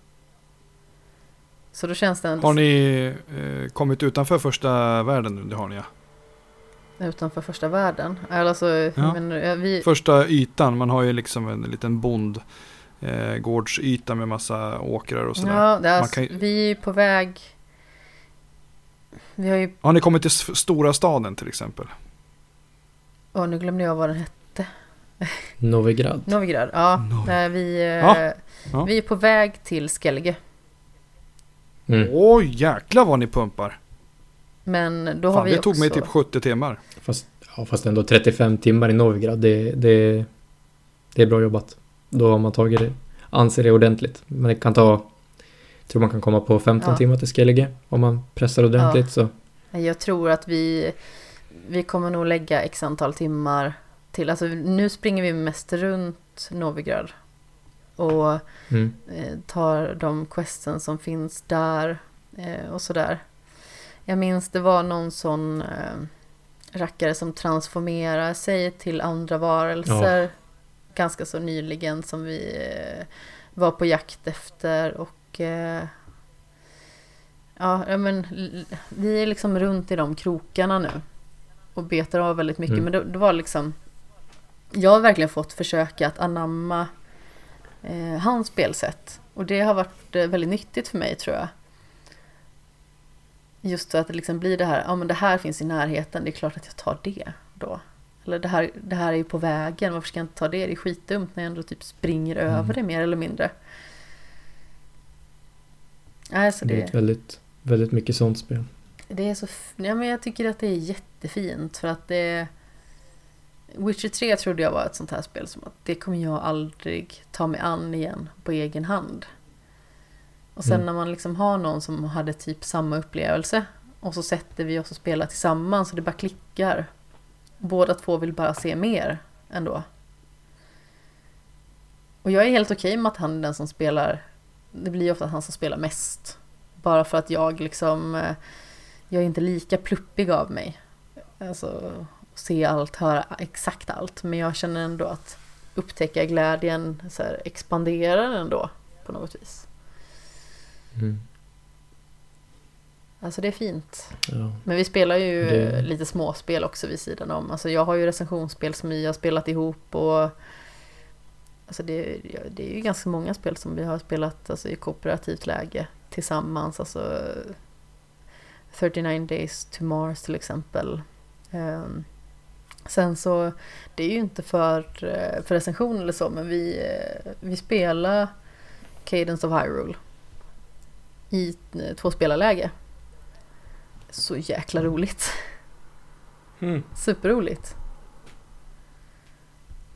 Så då känns det... En... Har ni eh, kommit utanför första världen nu? Det har ni ja. Utanför första världen? Alltså, ja. men, vi... Första ytan, man har ju liksom en liten bond eh, gårdsyta med massa åkrar och sådär. Ja, är, alltså, kan... vi är på väg. Vi har, ju... har ni kommit till stora staden till exempel? Åh, nu glömde jag vad den hette. Novigrad. Novigrad, ja. Novi. Vi, eh, ja. Ja. vi är på väg till Skellige. Mm. Oj, jäklar vad ni pumpar. Men då Fan, har vi det också... tog mig typ 70 timmar. Fast, ja, fast ändå 35 timmar i Novigrad, det, det, det är bra jobbat. Då har man tagit det, anser det ordentligt. Men det kan ta, jag tror man kan komma på 15 ja. timmar till Skellige om man pressar ordentligt. Ja. Så. Jag tror att vi, vi kommer nog lägga x antal timmar till. Alltså nu springer vi mest runt Novigrad. Och mm. Eh, tar de questen som finns där eh, och sådär. Jag minns det var någon sån eh, rackare som transformerar sig till andra varelser. Ja ganska så nyligen som vi eh, var på jakt efter och eh, ja, men vi är liksom runt i de krokarna nu och betar av väldigt mycket. Mm. Men det, det, var liksom jag har verkligen fått försöka att anamma eh, hans spelsätt och det har varit eh, väldigt nyttigt för mig tror jag. Just för att det liksom blir det här, ja men det här finns i närheten, det är klart att jag tar det då. Eller det här, det här är ju på vägen, varför ska jag inte ta det? Det är skitdumt när jag ändå typ springer mm. över det mer eller mindre. Alltså det, det är ett väldigt, väldigt mycket sånt spel. Det är så, ja men jag tycker att det är jättefint för att det Witcher 3 trodde jag var ett sånt här spel som att det kommer jag aldrig ta mig an igen på egen hand. Och sen mm. när man liksom har någon som hade typ samma upplevelse och så sätter vi oss och spelar tillsammans och det bara klickar båda två vill bara se mer ändå. Och jag är helt okej okay med att han är den som spelar. Det blir ju ofta han som spelar mest. Bara för att jag liksom, eh, jag är inte lika pluppig av mig. Alltså, se allt, höra exakt allt. Men jag känner ändå att upptäcka glädjen så här, expanderar ändå på något vis. Mm. Alltså det är fint. Ja. Men vi spelar ju det... lite småspel också vid sidan om. Alltså jag har ju recensionsspel som vi har spelat ihop och Alltså det, det är ju ganska många spel som vi har spelat alltså i kooperativt läge tillsammans. Alltså 39 Days to Mars till exempel. Um, sen så, det är ju inte för, eh, för recension eller så, men vi, eh, vi spelar Cadence of Hyrule i eh, tvåspelarläge. Så jäkla roligt. Mm. Superroligt.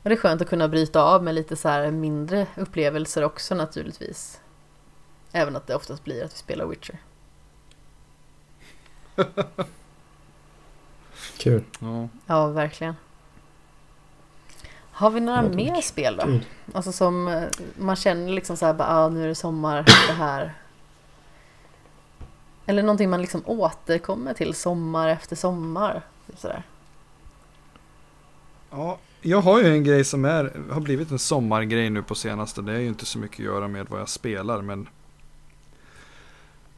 Och det är skönt att kunna bryta av med lite så här mindre upplevelser också naturligtvis. Även att det oftast blir att vi spelar Witcher. Kul. Ja. ja, verkligen. Har vi några ja, mer spel då? Kul. Alltså som eh, man känner liksom så här, bara, ah, nu är det sommar, det här. Eller någonting man liksom återkommer till sommar efter sommar. Sådär. Ja, jag har ju en grej som är, har blivit en sommargrej nu på senaste. Det är ju inte så mycket att göra med vad jag spelar men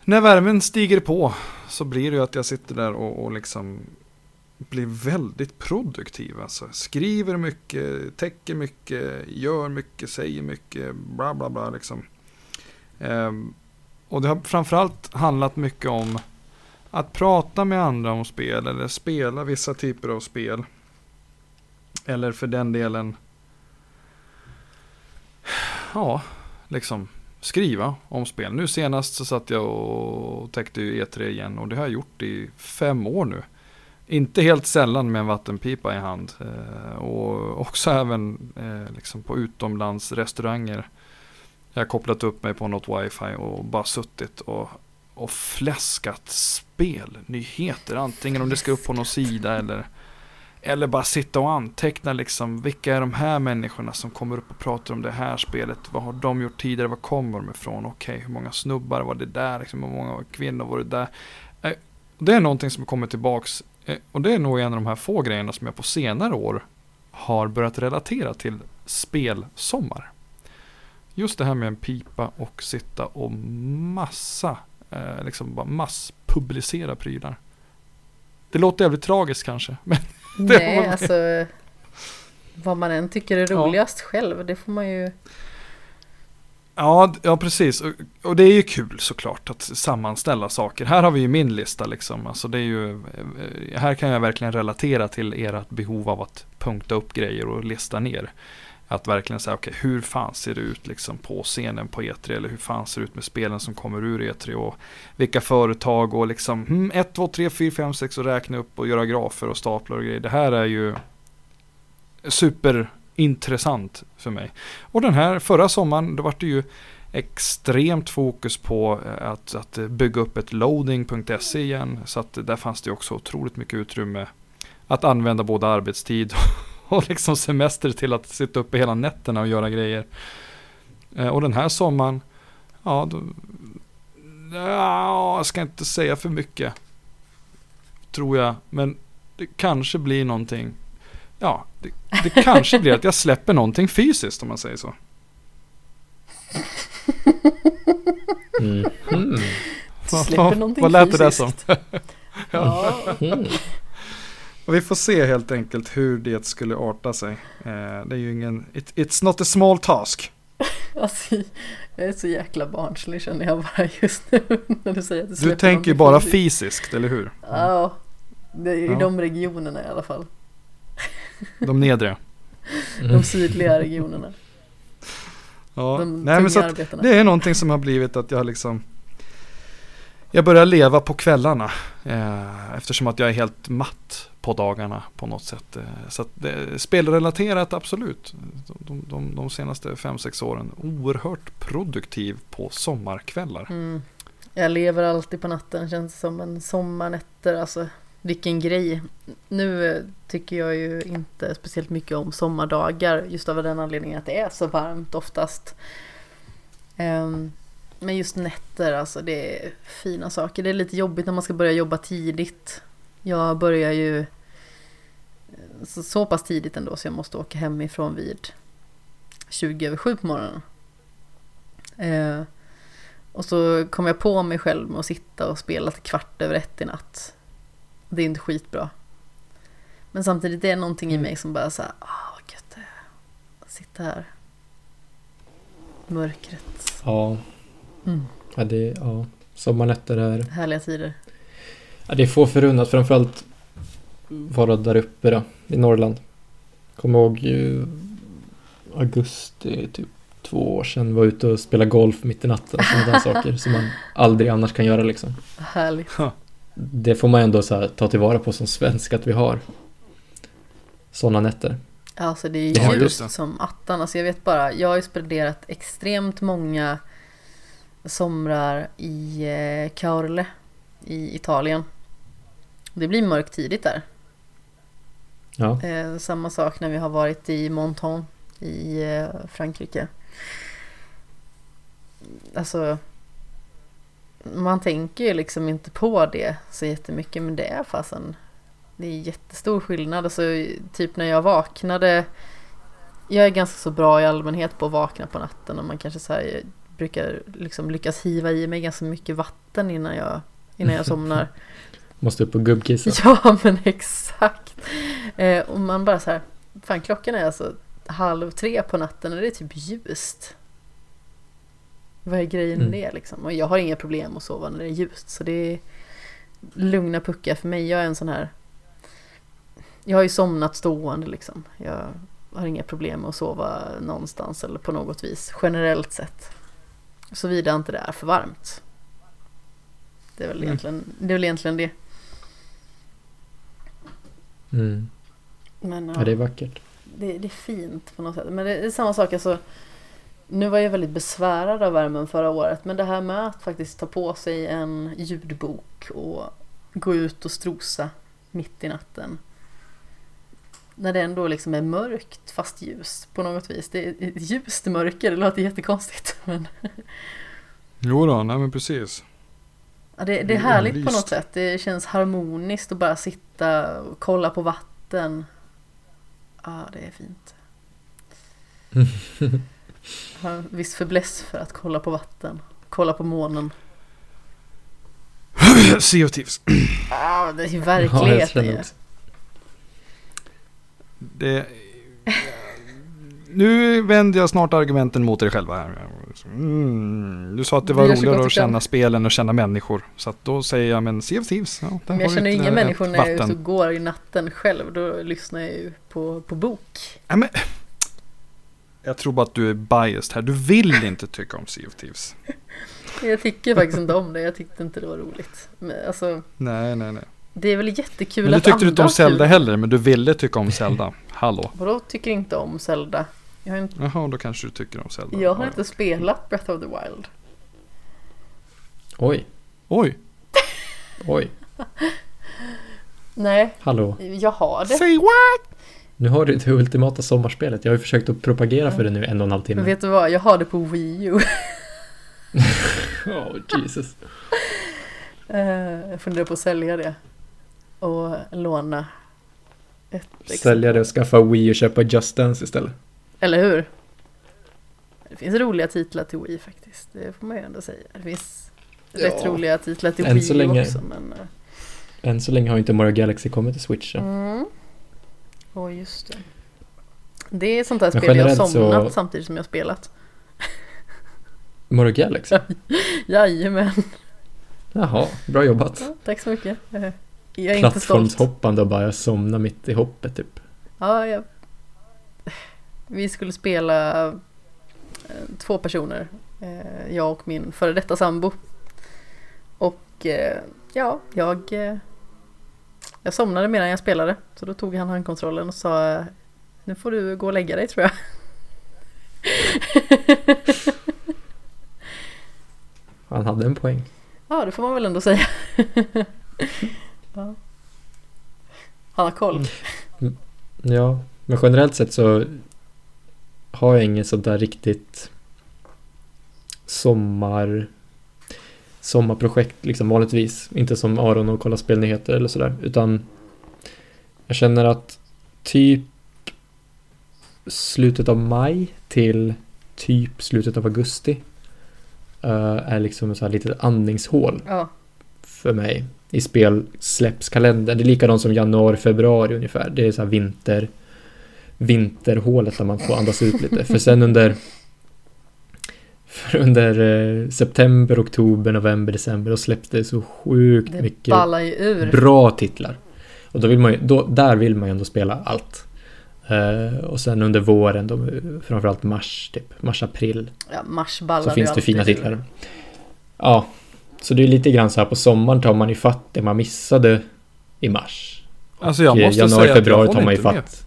när värmen stiger på så blir det ju att jag sitter där och, och liksom blir väldigt produktiv. Alltså skriver mycket, täcker mycket, gör mycket, säger mycket, bla bla bla liksom. Ehm, och det har framförallt handlat mycket om att prata med andra om spel eller spela vissa typer av spel. Eller för den delen, ja, liksom skriva om spel. Nu senast så satt jag och täckte E3 igen och det har jag gjort i fem år nu. Inte helt sällan med en vattenpipa i hand. Eh, och också även eh, liksom på utomlandsrestauranger. Jag har kopplat upp mig på något wifi och bara suttit och, och fläskat spelnyheter. Antingen om det ska upp på någon sida eller eller bara sitta och anteckna liksom, vilka är de här människorna som kommer upp och pratar om det här spelet? Vad har de gjort tidigare? Var kommer de ifrån? Okej, okay, hur många snubbar var det där? Liksom, hur många kvinnor var det där? Eh, det är någonting som kommer tillbaks. Eh, och det är nog en av de här få grejerna som jag på senare år har börjat relatera till spelsommar. Just det här med en pipa och sitta och massa, eh, liksom bara masspublicera prylar. Det låter jävligt tragiskt kanske. Men Nej, alltså vad man än tycker är roligast ja. själv, det får man ju... Ja, ja precis. Och, och, det är ju kul såklart att sammanställa saker. Här har vi ju min lista liksom. Alltså det är ju, eh, här kan jag verkligen relatera till ert behov av att punkta upp grejer och lista ner. Att verkligen säga, okej, okay, hur fan ser det ut liksom på scenen på E3? Eller hur fan ser det ut med spelen som kommer ur E3? Och vilka företag och liksom, hmm, 1, 2, 3, 4, 5, 6 och räkna upp och göra grafer och staplar och grejer. Det här är ju superintressant för mig. Och den här förra sommaren, då var det ju extremt fokus på eh, att, att bygga upp ett loading.se igen. Så att där fanns det också otroligt mycket utrymme att använda både arbetstid och liksom semester till att sitta uppe hela nätterna och göra grejer. Eh, och den här sommaren, ja, då, ja, jag ska inte säga för mycket. Tror jag, men det kanske blir någonting. Ja, det, det kanske blir att jag släpper någonting fysiskt om man säger så. Mm. Mm. Du släpper någonting Vad lät det där som? ja. Mm. Och vi får se helt enkelt hur det skulle arta sig. Eh, det är ju ingen, it, it's not a small task. alltså, jag är så jäkla barnslig känner jag bara just nu när du säger att du Du tänker ju bara fysiskt, eller hur? Ja, det är i ja. de regionerna i alla fall. De nedre? de sydliga regionerna. Ja, de nej men så det är någonting som har blivit att jag liksom jag börjar leva på kvällarna eh, eftersom att jag är helt matt på dagarna på något sätt. Eh, så att, eh, spelrelaterat absolut. De, de, de senaste 5-6 åren oerhört produktiv på sommarkvällar. Mm. Jag lever alltid på natten, känns som en sommarnätter. Alltså vilken grej. Nu eh, tycker jag ju inte speciellt mycket om sommardagar just av den anledningen att det är så varmt oftast. Um, men just nätter, alltså det är fina saker. Det är lite jobbigt när man ska börja jobba tidigt. Jag börjar ju så, så pass tidigt ändå så jag måste åka hemifrån vid 20 över 7 på morgonen. Eh, Och så kom jag på mig själv med att sitta och spela till kvart över ett i natt. Det är inte skitbra. Men samtidigt är det någonting i mm. mig som bara såhär, ah vad gött det är att sitta här. Mörkret. Ja. Mm. Ja, det, ja. Sommarnätter är... Härliga tider. Ja, det är få förunnat, framförallt vara där uppe då, i Norrland. Kommer ihåg ju augusti, typ två år sedan, var ute och spelade golf mitt i natten. Sådana saker som man aldrig annars kan göra liksom. Härligt. Det får man ändå så här, ta tillvara på som svensk, att vi har sådana nätter. Alltså det är ljust ja, som attan. Alltså jag vet bara, jag har ju spenderat extremt många somrar i eh, Caorle i Italien. Det blir mörkt tidigt där. Ja. Eh, samma sak när vi har varit i Monton i eh, Frankrike. Alltså man tänker ju liksom inte på det så jättemycket men det är fasen det är jättestor skillnad. Alltså typ när jag vaknade jag är ganska så bra i allmänhet på att vakna på natten och man kanske så här, brukar liksom lyckas hiva i mig ganska mycket vatten innan jag, innan jag somnar. Måste upp och gubbkissa. Ja men exakt. Eh, och man bara så här, fan klockan är alltså halv tre på natten och det är typ ljust. Vad är grejen med mm. det liksom? Och jag har inga problem att sova när det är ljust så det är lugna puckar för mig. Jag är en sån här jag har ju somnat stående liksom. Jag har inga problem med att sova någonstans eller på något vis generellt sett. Såvida inte det är för varmt. Det är väl, mm. egentligen, det är väl egentligen det. Mm. Men, ja, det är vackert. Det, det, är fint på något sätt. Men det är samma sak alltså. Nu var jag väldigt besvärad av värmen förra året. Men det här med att faktiskt ta på sig en ljudbok och gå ut och strosa mitt i natten. När det ändå liksom är mörkt fast ljust på något vis. Det är ljust mörker, det låter jättekonstigt. Men jo då, nej men precis. Ja, det, det är härligt på något sätt. Det känns harmoniskt att bara sitta och kolla på vatten. Ja, det är fint. Jag har en viss förbläss för att kolla på vatten. Kolla på månen. sea of Thieves. Ja, det är ju verkligheten ja, det, nu vänder jag snart argumenten mot dig själva. Här. Mm, du sa att det var roligare att känna spelen och känna människor. Så då säger jag, men Sea of Thieves. Ja, men jag känner inga människor när jag är ute och går i natten själv. Då lyssnar jag ju på, på bok. Ja, men, jag tror bara att du är biased här. Du vill inte tycka om Sea of Thieves. jag tycker faktiskt inte om det. Jag tyckte inte det var roligt. Men, alltså, nej, nej, nej. Det är väl jättekul men att du tyckte du inte om Zelda kul. heller, men du ville tycka om Zelda. Hallå? Vadå tycker inte om Zelda? Jag har inte... Jaha, då kanske du tycker om Zelda. Jag har inte spelat Breath of the Wild. Oj. Oj. Oj. Nej. Hallå. Jag har det. Say what? Nu har du det ultimata sommarspelet. Jag har ju försökt att propagera för det nu en och en halv timme. Men vet du vad? Jag har det på Wii U. oh, Jesus. Uh, jag funderar på att sälja det och låna ett Sälja det och skaffa Wii och köpa Just Dance istället. Eller hur? Det finns roliga titlar till Wii faktiskt. Det får man ju ändå säga. Det finns ja. rätt roliga titlar till Än Wii så länge, också. Men... Eh. Än så länge har inte Mario Galaxy kommit till Switch. Mm. oh, just det. Det är sånt där spel jag har somnat så... samtidigt som jag har spelat. Mario Galaxy? Jajamän. Jaha, bra jobbat. Ja, tack så mycket. Jag är Plattformshoppande och bara somna mitt i hoppet typ. Ja, jag... Vi skulle spela eh, två personer. Eh, jag och min före detta sambo. Och eh, ja, jag... Jag somnade medan jag spelade. Så då tog han handkontrollen och sa Nu får du gå och lägga dig tror jag. Han hade en poäng. Ja, det får man väl ändå säga. Ja. Han har koll. Mm. Ja, men generellt sett så har jag inget sånt där riktigt sommar sommarprojekt liksom vanligtvis. Inte som Aron och kolla spelnyheter eller sådär. Utan jag känner att typ slutet av maj till typ slutet av augusti uh, är liksom ett litet andningshål. Ja. För mig. I spelsläppskalendern. Det är likadant som januari, februari ungefär. Det är så här vinter vinterhålet där man får andas ut lite. För sen under för under eh, september, oktober, november, december då släpps det så sjukt det mycket bra titlar. Och då vill man ju, då, där vill man ju ändå spela allt. Uh, och sen under våren, då, framförallt mars, typ mars-april. Ja, mars Så finns det fina titlar. Ja, så det är lite grann så här på sommaren tar man ifatt det man missade i mars. Alltså jag måste januari, säga februari tar man ifatt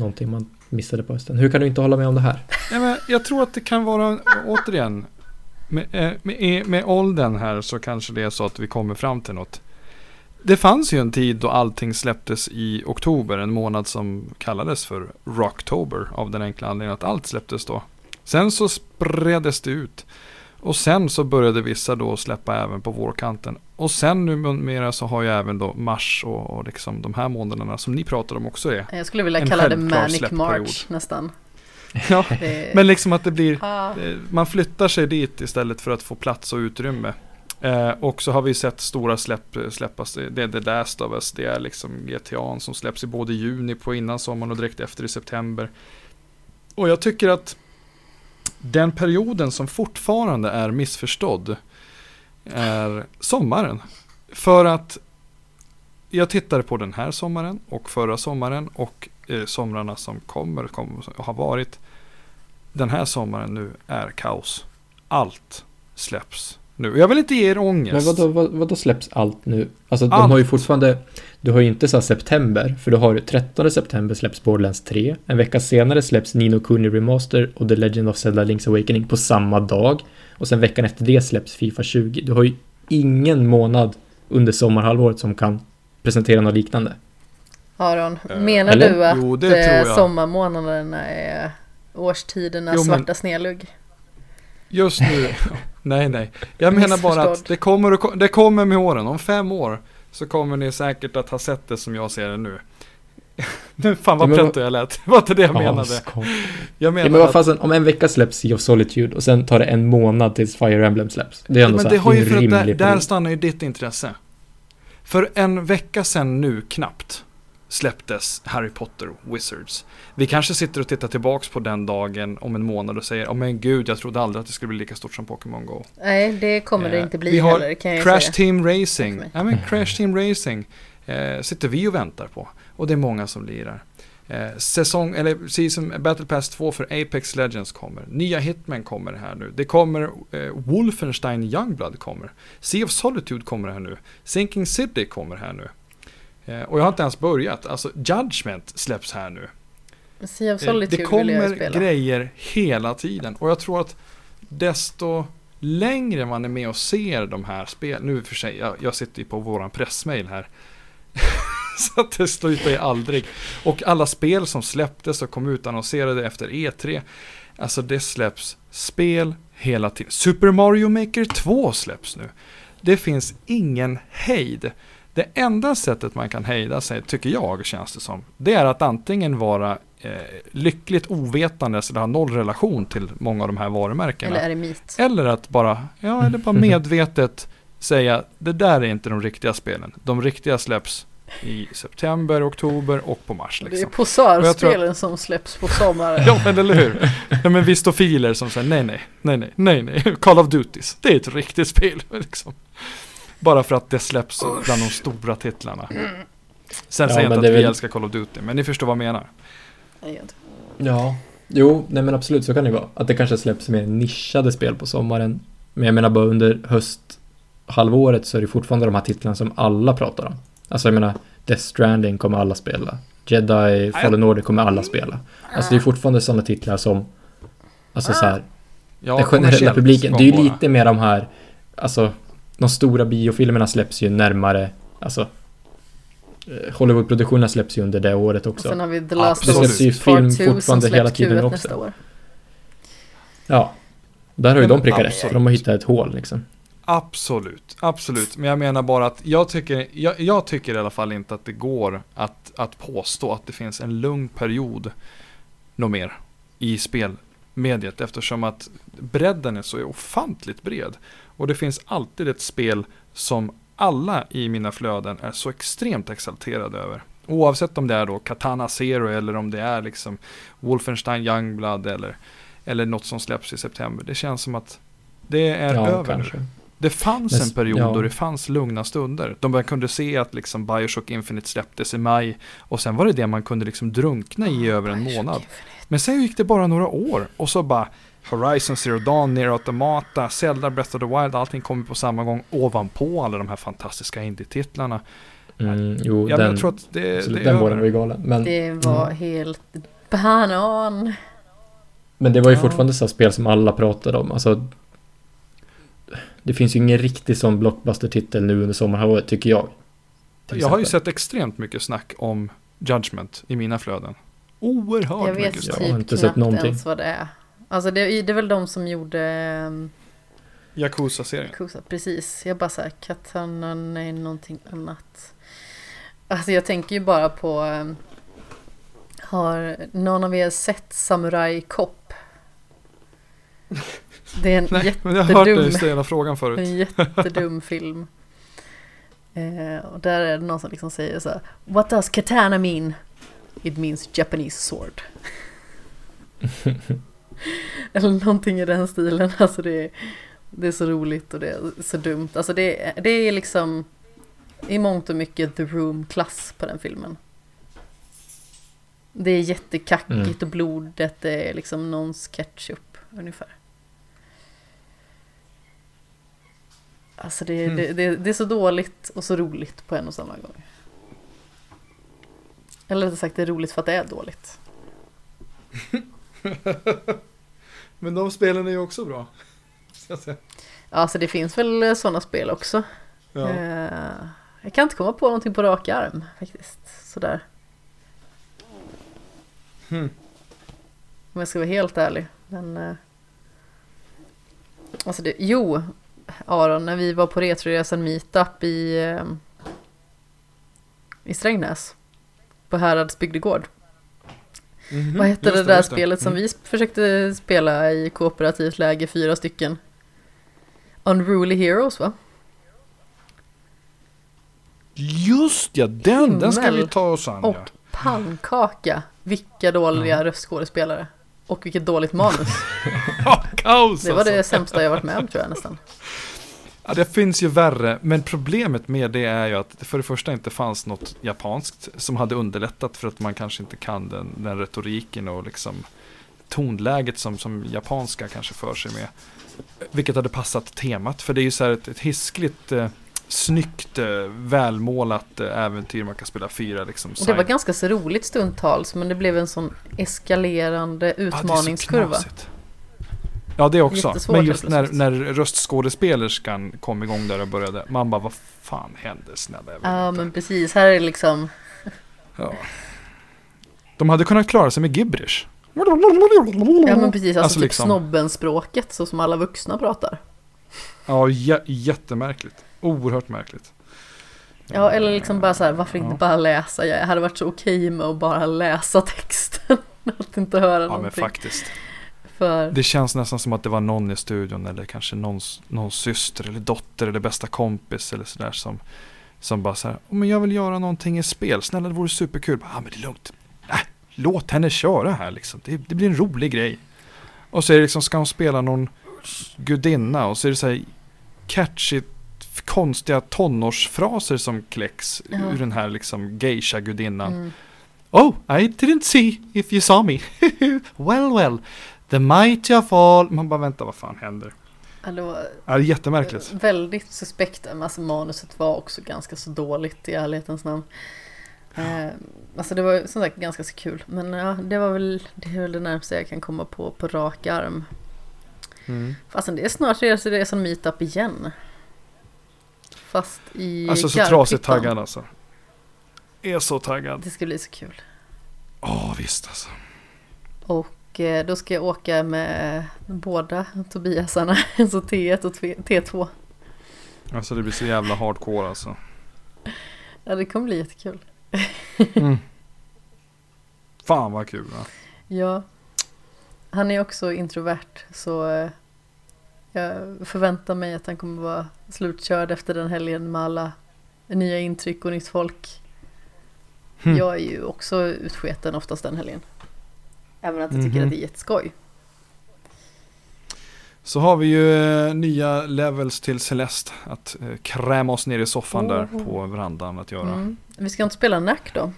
någonting man missade på hösten. Hur kan du inte hålla med om det här? Ja, men jag tror att det kan vara, återigen, med, eh, med, med åldern här så kanske det är så att vi kommer fram till något. Det fanns ju en tid då allting släpptes i oktober, en månad som kallades för Rocktober av den enkla anledningen att allt släpptes då. Sen så spreddes det ut. Och sen så började vissa då släppa även på vårkanten. Och sen numera så har ju även då mars och, och liksom de här månaderna som ni pratar om också är Jag skulle vilja kalla det Manic March nästan. Ja, det... men liksom att det blir, ah. man flyttar sig dit istället för att få plats och utrymme. Eh, och så har vi sett stora släpp släppas. Det är The Last of Us, det är liksom GTA som släpps i både juni på innan sommaren och direkt efter i september. Och jag tycker att den perioden som fortfarande är missförstådd är sommaren. För att jag tittade på den här sommaren och förra sommaren och eh, somrarna som kommer, kommer har varit. Den här sommaren nu är kaos. Allt släpps nu. Jag vill inte ge er ångest. Men vadå, vad, vadå släpps allt nu? Alltså allt. de har ju fortfarande, du har ju inte så september, för du har 13 september släpps Borderlands 3. En vecka senare släpps Nino Kuni Remaster och The Legend of Zelda Link's Awakening på samma dag. Och sen veckan efter det släpps Fifa 20. Du har ju ingen månad under sommarhalvåret som kan presentera något liknande. Aron, eh, menar Eller? du att jo, eh, sommarmånaderna är årstidernas jo, men... svarta snedlugg? Just nu, nej nej. Jag menar bara att det kommer, det kommer med åren. Om fem år så kommer ni säkert att ha sett det som jag ser det nu. nu fan vad pretto jag lät. Det var inte det jag menade. Jag menar ja, men vad fasen, om en vecka släpps Sea of Solitude och sen tar det en månad tills Fire Emblem släpps. Det är ändå ja, men det har ju för att där, där stannar ju ditt intresse. För en vecka sedan nu knappt släpptes Harry Potter Wizards. Vi kanske sitter och tittar tillbaks på den dagen om en månad och säger, oh, men gud, jag trodde aldrig att det skulle bli lika stort som Pokémon Go. Nej, det kommer det eh, inte bli vi har heller, kan jag Crash säga. Team Racing. Ja, men Crash Team Racing eh, sitter vi och väntar på. Och det är många som lirar. Eh, säsong, eller season, Battle Pass 2 för Apex Legends kommer. Nya Hitman kommer här nu. Det kommer eh, Wolfenstein Youngblood kommer. Sea of Solitude kommer här nu. Sinking City kommer här nu. Eh, och jag har inte ens börjat. Alltså Judgment släpps här nu. Sea of Solitude Det kommer grejer hela tiden. Och jag tror att desto längre man är med och ser de här spelen. Nu för sig, jag, jag sitter ju på våran pressmail här. så att det slutar ju aldrig. Och alla spel som släpptes och kom ut annonserade efter E3. Alltså det släpps spel hela tiden. Super Mario Maker 2 släpps nu. Det finns ingen hejd. Det enda sättet man kan hejda sig, tycker jag, känns det som, det är att antingen vara eh, lyckligt ovetandes eller ha noll relation till många av de här varumärkena. Eller eremit. Eller att bara, ja, eller bara medvetet säga, det där är inte de riktiga spelen. De riktiga släpps i september, oktober och på mars. Liksom. Det är liksom. posörspelen som släpps på sommaren. ja, men eller hur? Ja, men vistofiler som säger nej, nej, nej, nej, nej, nej, Call of Duties, det är ett riktigt spel. Liksom. Bara för att det släpps Usch. bland de stora titlarna. Sen ja, säger jag inte att vi älskar Call of Duty, men ni förstår vad jag menar. Ja, jo, nej men absolut så kan det vara. Att det kanske släpps mer nischade spel på sommaren. Men jag menar bara under hösthalvåret så är det fortfarande de här titlarna som alla pratar om. Alltså jag menar, Death Stranding kommer alla spela. Jedi Fallen Order kommer alla spela. Alltså det är fortfarande sådana titlar som, alltså så här, ja, den generella publiken. Det är ju lite mer de här, alltså de stora biofilmerna släpps ju närmare, alltså eh, Hollywoodproduktionerna släpps ju under det året också. Och sen har vi The Last Us Det släpps ju film fortfarande hela tiden också. Nästa år. Ja. Där har ju de prickat rätt, för de har hittat ett hål liksom. Absolut, absolut. Men jag menar bara att jag tycker, jag, jag, tycker i alla fall inte att det går att, att påstå att det finns en lugn period något mer i spel mediet eftersom att bredden är så ofantligt bred. Och det finns alltid ett spel som alla i mina flöden är så extremt exalterade över. Oavsett om det är då Katana Zero eller om det är liksom Wolfenstein Youngblood eller, eller något som släpps i september. Det känns som att det är ja, över kanske. Det fanns Men, en period ja. då det fanns lugna stunder. Man kunde se att liksom Bioshock Infinite släpptes i maj. Och sen var det det man kunde liksom drunkna i över en månad. Men sen gick det bara några år. Och så bara Horizon Zero Dawn, Nier Automata, Zelda Breath of the Wild. Allting kommer på samma gång ovanpå alla de här fantastiska indie-titlarna. Mm, jo, ja, den, jag tror att det, det den våren var ju galen. Men, det var mm. helt banan. Men det var ju ja. fortfarande så spel som alla pratade om. Alltså, det finns ju ingen riktig sån blockbuster-titel nu under sommarhalvåret tycker jag. Jag har ju sett extremt mycket snack om Judgment i mina flöden. Oerhört jag vet mycket snack. Jag har inte sett någonting. ens vad det är. Alltså det, det är väl de som gjorde um, Yakuza-serien. Yakuza, precis. Jag bara såhär, Katana, nej någonting annat. Alltså jag tänker ju bara på um, Har någon av er sett Samurai Cop? Det är en Nej, jättedum, men jag har hört dig ställa frågan förut. En jättedum film. Eh, och där är det någon som liksom säger så här, What does katana mean? It means Japanese sword. Eller någonting i den stilen. Alltså det är, det är så roligt och det är så dumt. Alltså det, det är liksom i mångt och mycket The Room-klass på den filmen. Det är jättekackigt mm. och blodet är liksom någons ketchup ungefär. Alltså det, mm. det, det, det, är så dåligt och så roligt på en och samma gång. Eller rättare sagt det är roligt för att det är dåligt. Men de spelen är ju också bra. Ja, alltså det finns väl sådana spel också. Ja. Eh, jag kan inte komma på någonting på rak arm faktiskt. Sådär. Hmm. Om jag ska vara helt ärlig. Men, eh, alltså det, jo, Aron, när vi var på Retroresan Meetup i, eh, i Strängnäs. På Härads bygdegård. Mm -hmm. Vad hette det, det där spelet som mm. vi försökte spela i kooperativt läge, fyra stycken? Unruly Heroes va? Just ja, den, Himmel den ska vi ta oss an. Och ja. pannkaka. Vilka dåliga mm. röstskådespelare. Och vilket dåligt manus. Kaos Det var det alltså. sämsta jag varit med om tror jag nästan. Ja, det finns ju värre, men problemet med det är ju att det för det första inte fanns något japanskt som hade underlättat för att man kanske inte kan den, den retoriken och liksom tonläget som, som japanska kanske för sig med. Vilket hade passat temat, för det är ju så här ett, ett hiskligt eh, snyggt, eh, välmålat eh, äventyr man kan spela fyra. Liksom, och det var ganska så roligt stundtals, men det blev en sån eskalerande utmaningskurva. Ja, Ja det också. Men just när, när röstskådespelerskan kom igång där och började. Man bara vad fan hände snälla. Ja inte. men precis. Här är det liksom. Ja. De hade kunnat klara sig med gibberish. Ja men precis. Alltså, alltså typ liksom. snobbenspråket så som alla vuxna pratar. Ja jättemärkligt. Oerhört märkligt. Ja eller liksom bara så här. Varför inte ja. bara läsa? Jag hade varit så okej okay med att bara läsa texten. att inte höra ja, någonting. Ja men faktiskt. För... Det känns nästan som att det var någon i studion eller kanske någons, någons syster eller dotter eller bästa kompis eller sådär som, som bara så här, men jag vill göra någonting i spel, snälla det vore superkul. Ja ah, men det är lugnt, äh, låt henne köra här liksom, det, det, blir en rolig grej. Och så är det liksom, ska hon spela någon gudinna och så är det så här catchy konstiga tonårsfraser som kläcks ja. ur den här liksom geisha-gudinnan. Mm. Oh, I didn't see if you saw me. well, well. The mighty of all. Man bara vänta, vad fan händer? Ja, var ja, det är jättemärkligt. Väldigt suspekt. Alltså manuset var också ganska så dåligt i ärlighetens namn. Eh, alltså det var som sagt ganska så kul. Men ja, det var väl det, är väl det närmaste jag kan komma på på rak arm. Mm. Fastän det är snart det är som meetup igen. Fast i Alltså så trasigt taggad alltså. Är så taggad. Det ska bli så kul. Ja oh, visst alltså. Och Eh, då ska jag åka med båda Tobiasarna, alltså T1 och T2. Alltså det blir så jävla hardcore alltså. Ja det kommer bli jättekul. Mm. Fan vad kul va? Ja. Han är också introvert så eh, jag förväntar mig att han kommer vara slutkörd efter den helgen med alla nya intryck och nytt folk. Mm. Jag är ju också utsketen oftast den helgen. Även att jag tycker mm -hmm. att det är jätteskoj. Så har vi ju eh, nya levels till Celeste att eh, kräma oss ner i soffan oh. där på verandan att göra. Mm. Vi ska inte spela Nack då?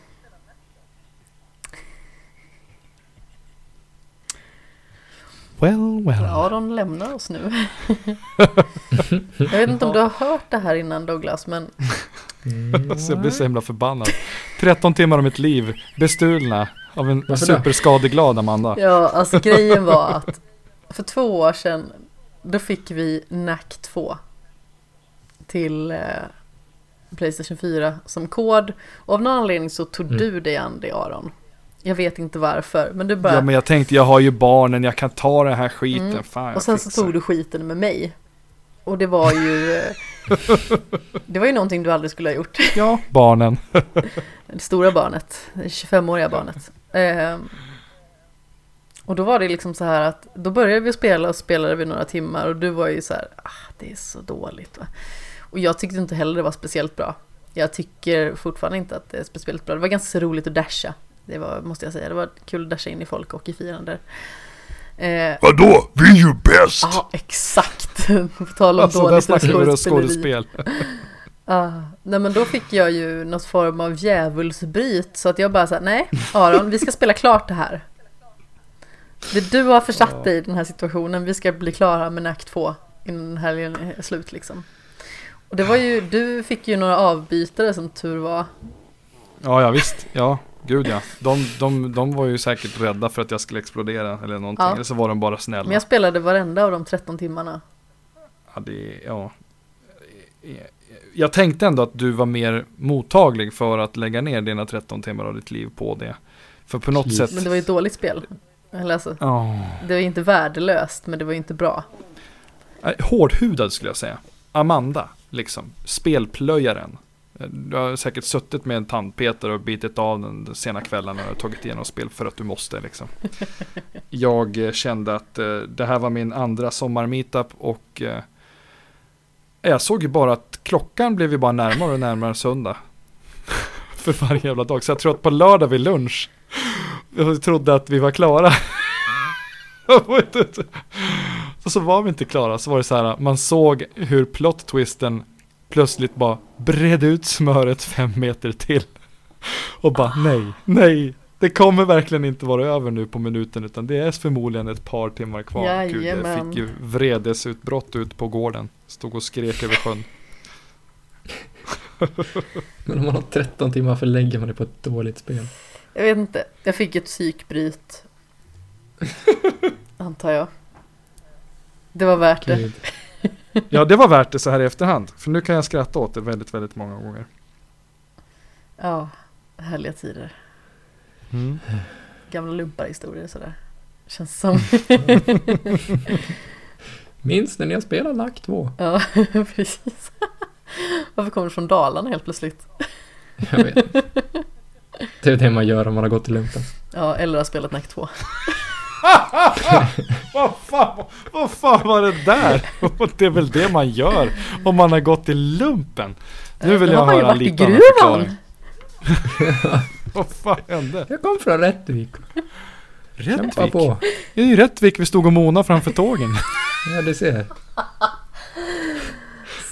Well, well. Aron lämnar oss nu. jag vet inte om du har hört det här innan Douglas, men... Mm. jag blir så himla förbannad. 13 timmar av mitt liv bestulna av en Varför superskadeglad Amanda. Ja, alltså grejen var att för två år sedan då fick vi NAC 2 till eh, Playstation 4 som kod. Och av någon anledning så tog mm. du dig an det Aron. Jag vet inte varför, men du bara... Ja, men jag tänkte jag har ju barnen, jag kan ta den här skiten. Mm. Fan, och sen så tog du skiten med mig. Och det var ju... det var ju någonting du aldrig skulle ha gjort. Ja, barnen. det stora barnet, det 25-åriga barnet. Eh, och då var det liksom så här att då började vi spela och spelade vi några timmar och du var ju så här, ah, det är så dåligt. Va? Och jag tyckte inte heller det var speciellt bra. Jag tycker fortfarande inte att det är speciellt bra. Det var ganska roligt att dasha. Det var, måste jag säga, det var kul att dasha in i folk och i fiender. Eh, Vadå? Vi är ju bäst! Ja, exakt. På tal om alltså, dåligt skådespeleri. skådespel. ah, nej men då fick jag ju något form av djävulsbryt så att jag bara sa nej Aron, vi ska spela klart det här. Det du har försatt dig i den här situationen, vi ska bli klara med akt 2 innan helgen är slut liksom. Och det var ju, du fick ju några avbytare som tur var. Ja, ja visst, ja, gud ja. De, de, de var ju säkert rädda för att jag skulle explodera eller någonting, ja. eller så var de bara snälla. Men jag spelade varenda av de 13 timmarna. Ja, det, ja. Jag tänkte ändå att du var mer mottaglig för att lägga ner dina 13 timmar av ditt liv på det. För på något sätt. Men det var ju ett dåligt spel. Eller alltså, oh. Det var inte värdelöst, men det var inte bra. Hårdhudad skulle jag säga. Amanda, liksom. Spelplöjaren. Du har säkert suttit med en tandpetare och bitit av den sena kvällen och tagit igenom spel för att du måste. Liksom. Jag kände att eh, det här var min andra sommar-meetup och eh, jag såg ju bara att klockan blev ju bara närmare och närmare söndag. för varje jävla dag. Så jag tror att på lördag vid lunch jag trodde att vi var klara. och så var vi inte klara, så var det så här, man såg hur plot-twisten plötsligt bara bredde ut smöret fem meter till. Och bara nej, nej, det kommer verkligen inte vara över nu på minuten utan det är förmodligen ett par timmar kvar. Jajamän. Gud, jag fick ju vredesutbrott ut på gården. Stod och skrek över sjön. Men om man har 13 timmar förlägger man det på ett dåligt spel. Jag vet inte. Jag fick ett psykbryt. Antar jag. Det var värt det. Ja, det var värt det så här i efterhand. För nu kan jag skratta åt det väldigt, väldigt många gånger. Ja, härliga tider. Mm. Gamla lumparhistorier sådär. Känns som. Minns när ni har spelat Lack 2? Ja, precis. Varför kommer du från Dalarna helt plötsligt? Jag vet det är det man gör om man har gått i lumpen. Ja, eller har spelat NAC 2. vad, fan, vad fan var det där? det är väl det man gör om man har gått i lumpen. Nu vill jag höra lite annan förklaring. vad fan hände? Jag kom från Rättvik. Rättvik? På. Det är ju Rättvik vi stod och mona framför tågen. ja, du ser.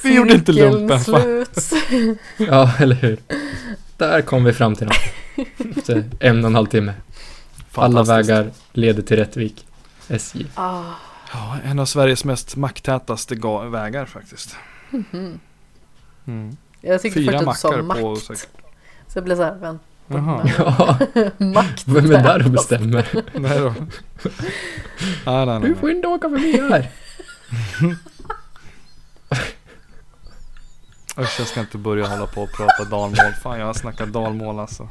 Vi gjorde inte lumpen. ja, eller hur. Där kom vi fram till något. en och en halv timme. Alla vägar leder till Rättvik. SJ. Ah. Ja, en av Sveriges mest makttätaste vägar faktiskt. Mm -hmm. mm. Jag tyckte Fyra först att du sa makt. På, så... så jag blev så här, vänta. Jaha. Ja. makt. Vem är där och bestämmer? nej då. nej, nej, nej. Du får inte åka förbi här. Usch, jag ska inte börja hålla på och prata dalmål. Fan, jag har snackat dalmål alltså.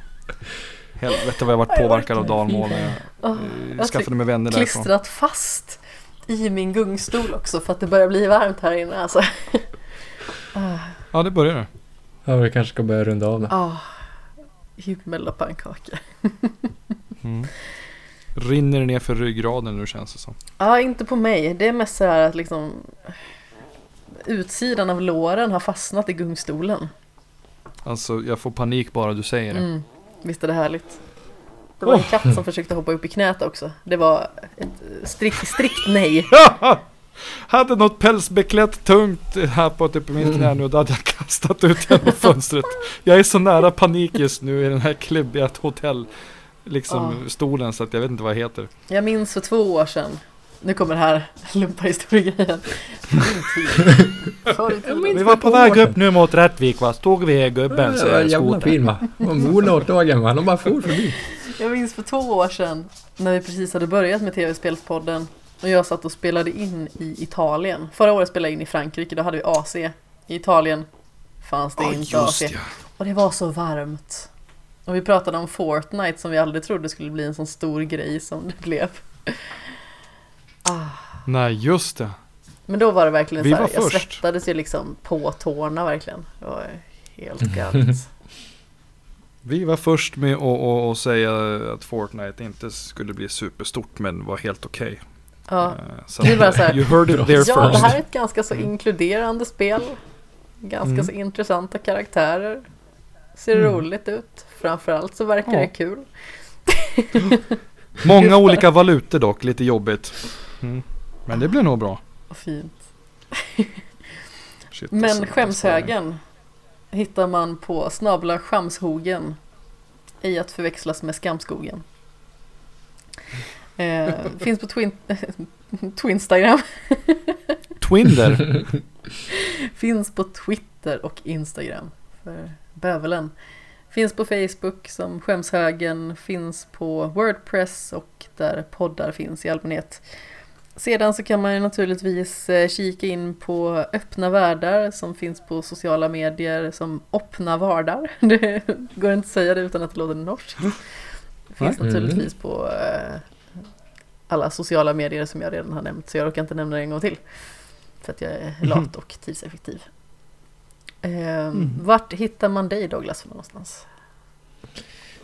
Helvete vad jag varit påverkad av dalmål när jag, oh, jag skaffade mig vänner därifrån. klistrat fast i min gungstol också för att det börjar bli varmt här inne alltså. Ja, det börjar det. Ja, vi kanske ska börja runda av nu. Ja, himmel och pannkaka. mm. rinner det ner för ryggraden nu känns det som. Ja, inte på mig. Det är mest så här att liksom utsidan av låren har fastnat i gungstolen. Alltså jag får panik bara du säger det. Mm, visst är det härligt. Det var en katt som försökte hoppa upp i knät också. Det var ett strikt, strikt nej. hade något pälsbeklätt tungt här på typ min knä nu, då hade jag kastat ut genom fönstret. Jag är så nära panik just nu i den här klibbiga hotell, liksom ja. stolen, så att jag vet inte vad det heter. Jag minns för två år sedan, nu kommer det här lumparhistoriegrejen. Vi var på väg upp nu mot Rättvik va, stod vi gubbens skoter. Jävla fin va, mornårtågen va, de bara for förbi. Jag minns för två år sedan, när vi precis hade börjat med tv-spelspodden, och jag satt och spelade in i Italien. Förra året spelade jag in i Frankrike, då hade vi AC. I Italien fanns det oh, inte AC. Ja. Och det var så varmt. Och vi pratade om Fortnite som vi aldrig trodde skulle bli en sån stor grej som det blev. Nej, just det. Men då var det verkligen vi så här, jag först. svettades ju liksom på tårna verkligen. Det var helt galet. vi var först med att säga att Fortnite inte skulle bli superstort men var helt okej. Okay. Ja. Eh, så det var så här, you heard it there ja, first. det här är ett ganska så inkluderande spel. Ganska mm. så intressanta karaktärer. Ser mm. roligt ut. Framförallt så verkar ja. det kul. Många olika valutor dock, lite jobbigt. Mm. Men det blir nog bra. Fint. Shit, Men alltså, skämshögen hittar man på snabla skamshogen. Ej att förväxlas med skamskogen. Eh, finns på Twin Twinstagram. Twinder? finns på Twitter och Instagram för bövelen. Finns på Facebook som Skämshögen, finns på Wordpress och där poddar finns i allmänhet. Sedan så kan man ju naturligtvis eh, kika in på öppna världar som finns på sociala medier som öppna vardar. Det går inte att säga det utan att det låter norskt. Det finns mm. naturligtvis på eh, alla sociala medier som jag redan har nämnt så jag råkar inte nämna det en gång till. För att jag är mhm. lat och tidseffektiv. Eh, mm. Vart hittar man dig Douglas för någonstans?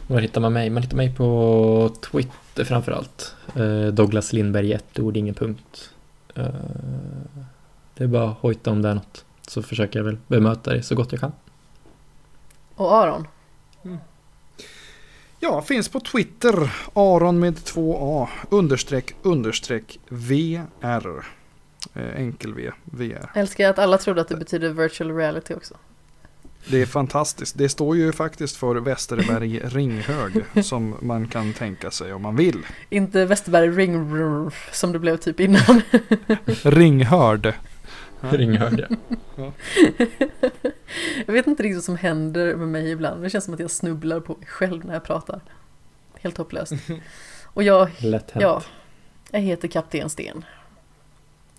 Var hittar man mig? Man hittar mig på Twitter framförallt. Eh, Douglas Lindberg, ett ord, ingen punkt. Eh, det är bara att hojta om det är något. Så försöker jag väl bemöta det så gott jag kan. Och Aron? Mm. Ja, finns på Twitter. Aron med två A. Understreck understreck VR. Eh, enkel V. VR. älskar att alla trodde att det betyder virtual reality också. Det är fantastiskt. Det står ju faktiskt för Västerberg Ringhög som man kan tänka sig om man vill. Inte Västerberg Ring som det blev typ innan. Ringhörd. Ringhörd ja. jag vet inte riktigt vad som händer med mig ibland. Det känns som att jag snubblar på mig själv när jag pratar. Helt hopplöst. Och jag, ja, jag heter Kapten Sten.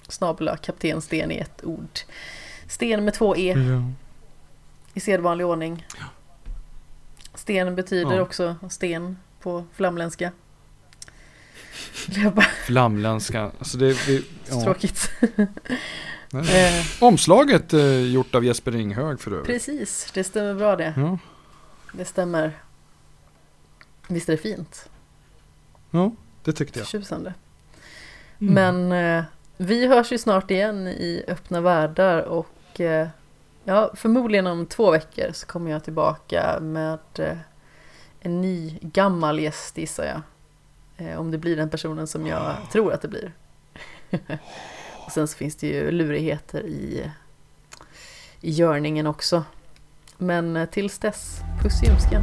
Snabla Kapten Sten i ett ord. Sten med två E. Ja. I sedvanlig ordning. Sten betyder ja. också sten på flamländska. Flamländska, alltså det, det ja. Tråkigt. Eh. Omslaget eh, gjort av Jesper Ringhög för övrigt. Precis, det stämmer bra det. Ja. Det stämmer. Visst är det fint? Ja, det tyckte jag. Tjusande. Mm. Men eh, vi hörs ju snart igen i öppna världar och eh, ja, förmodligen om två veckor så kommer jag tillbaka med eh, en ny gammal gäst gissar jag. Eh, om det blir den personen som jag oh. tror att det blir. Och sen så finns det ju lurigheter i, i görningen också. Men eh, tills dess, puss i ljumsken.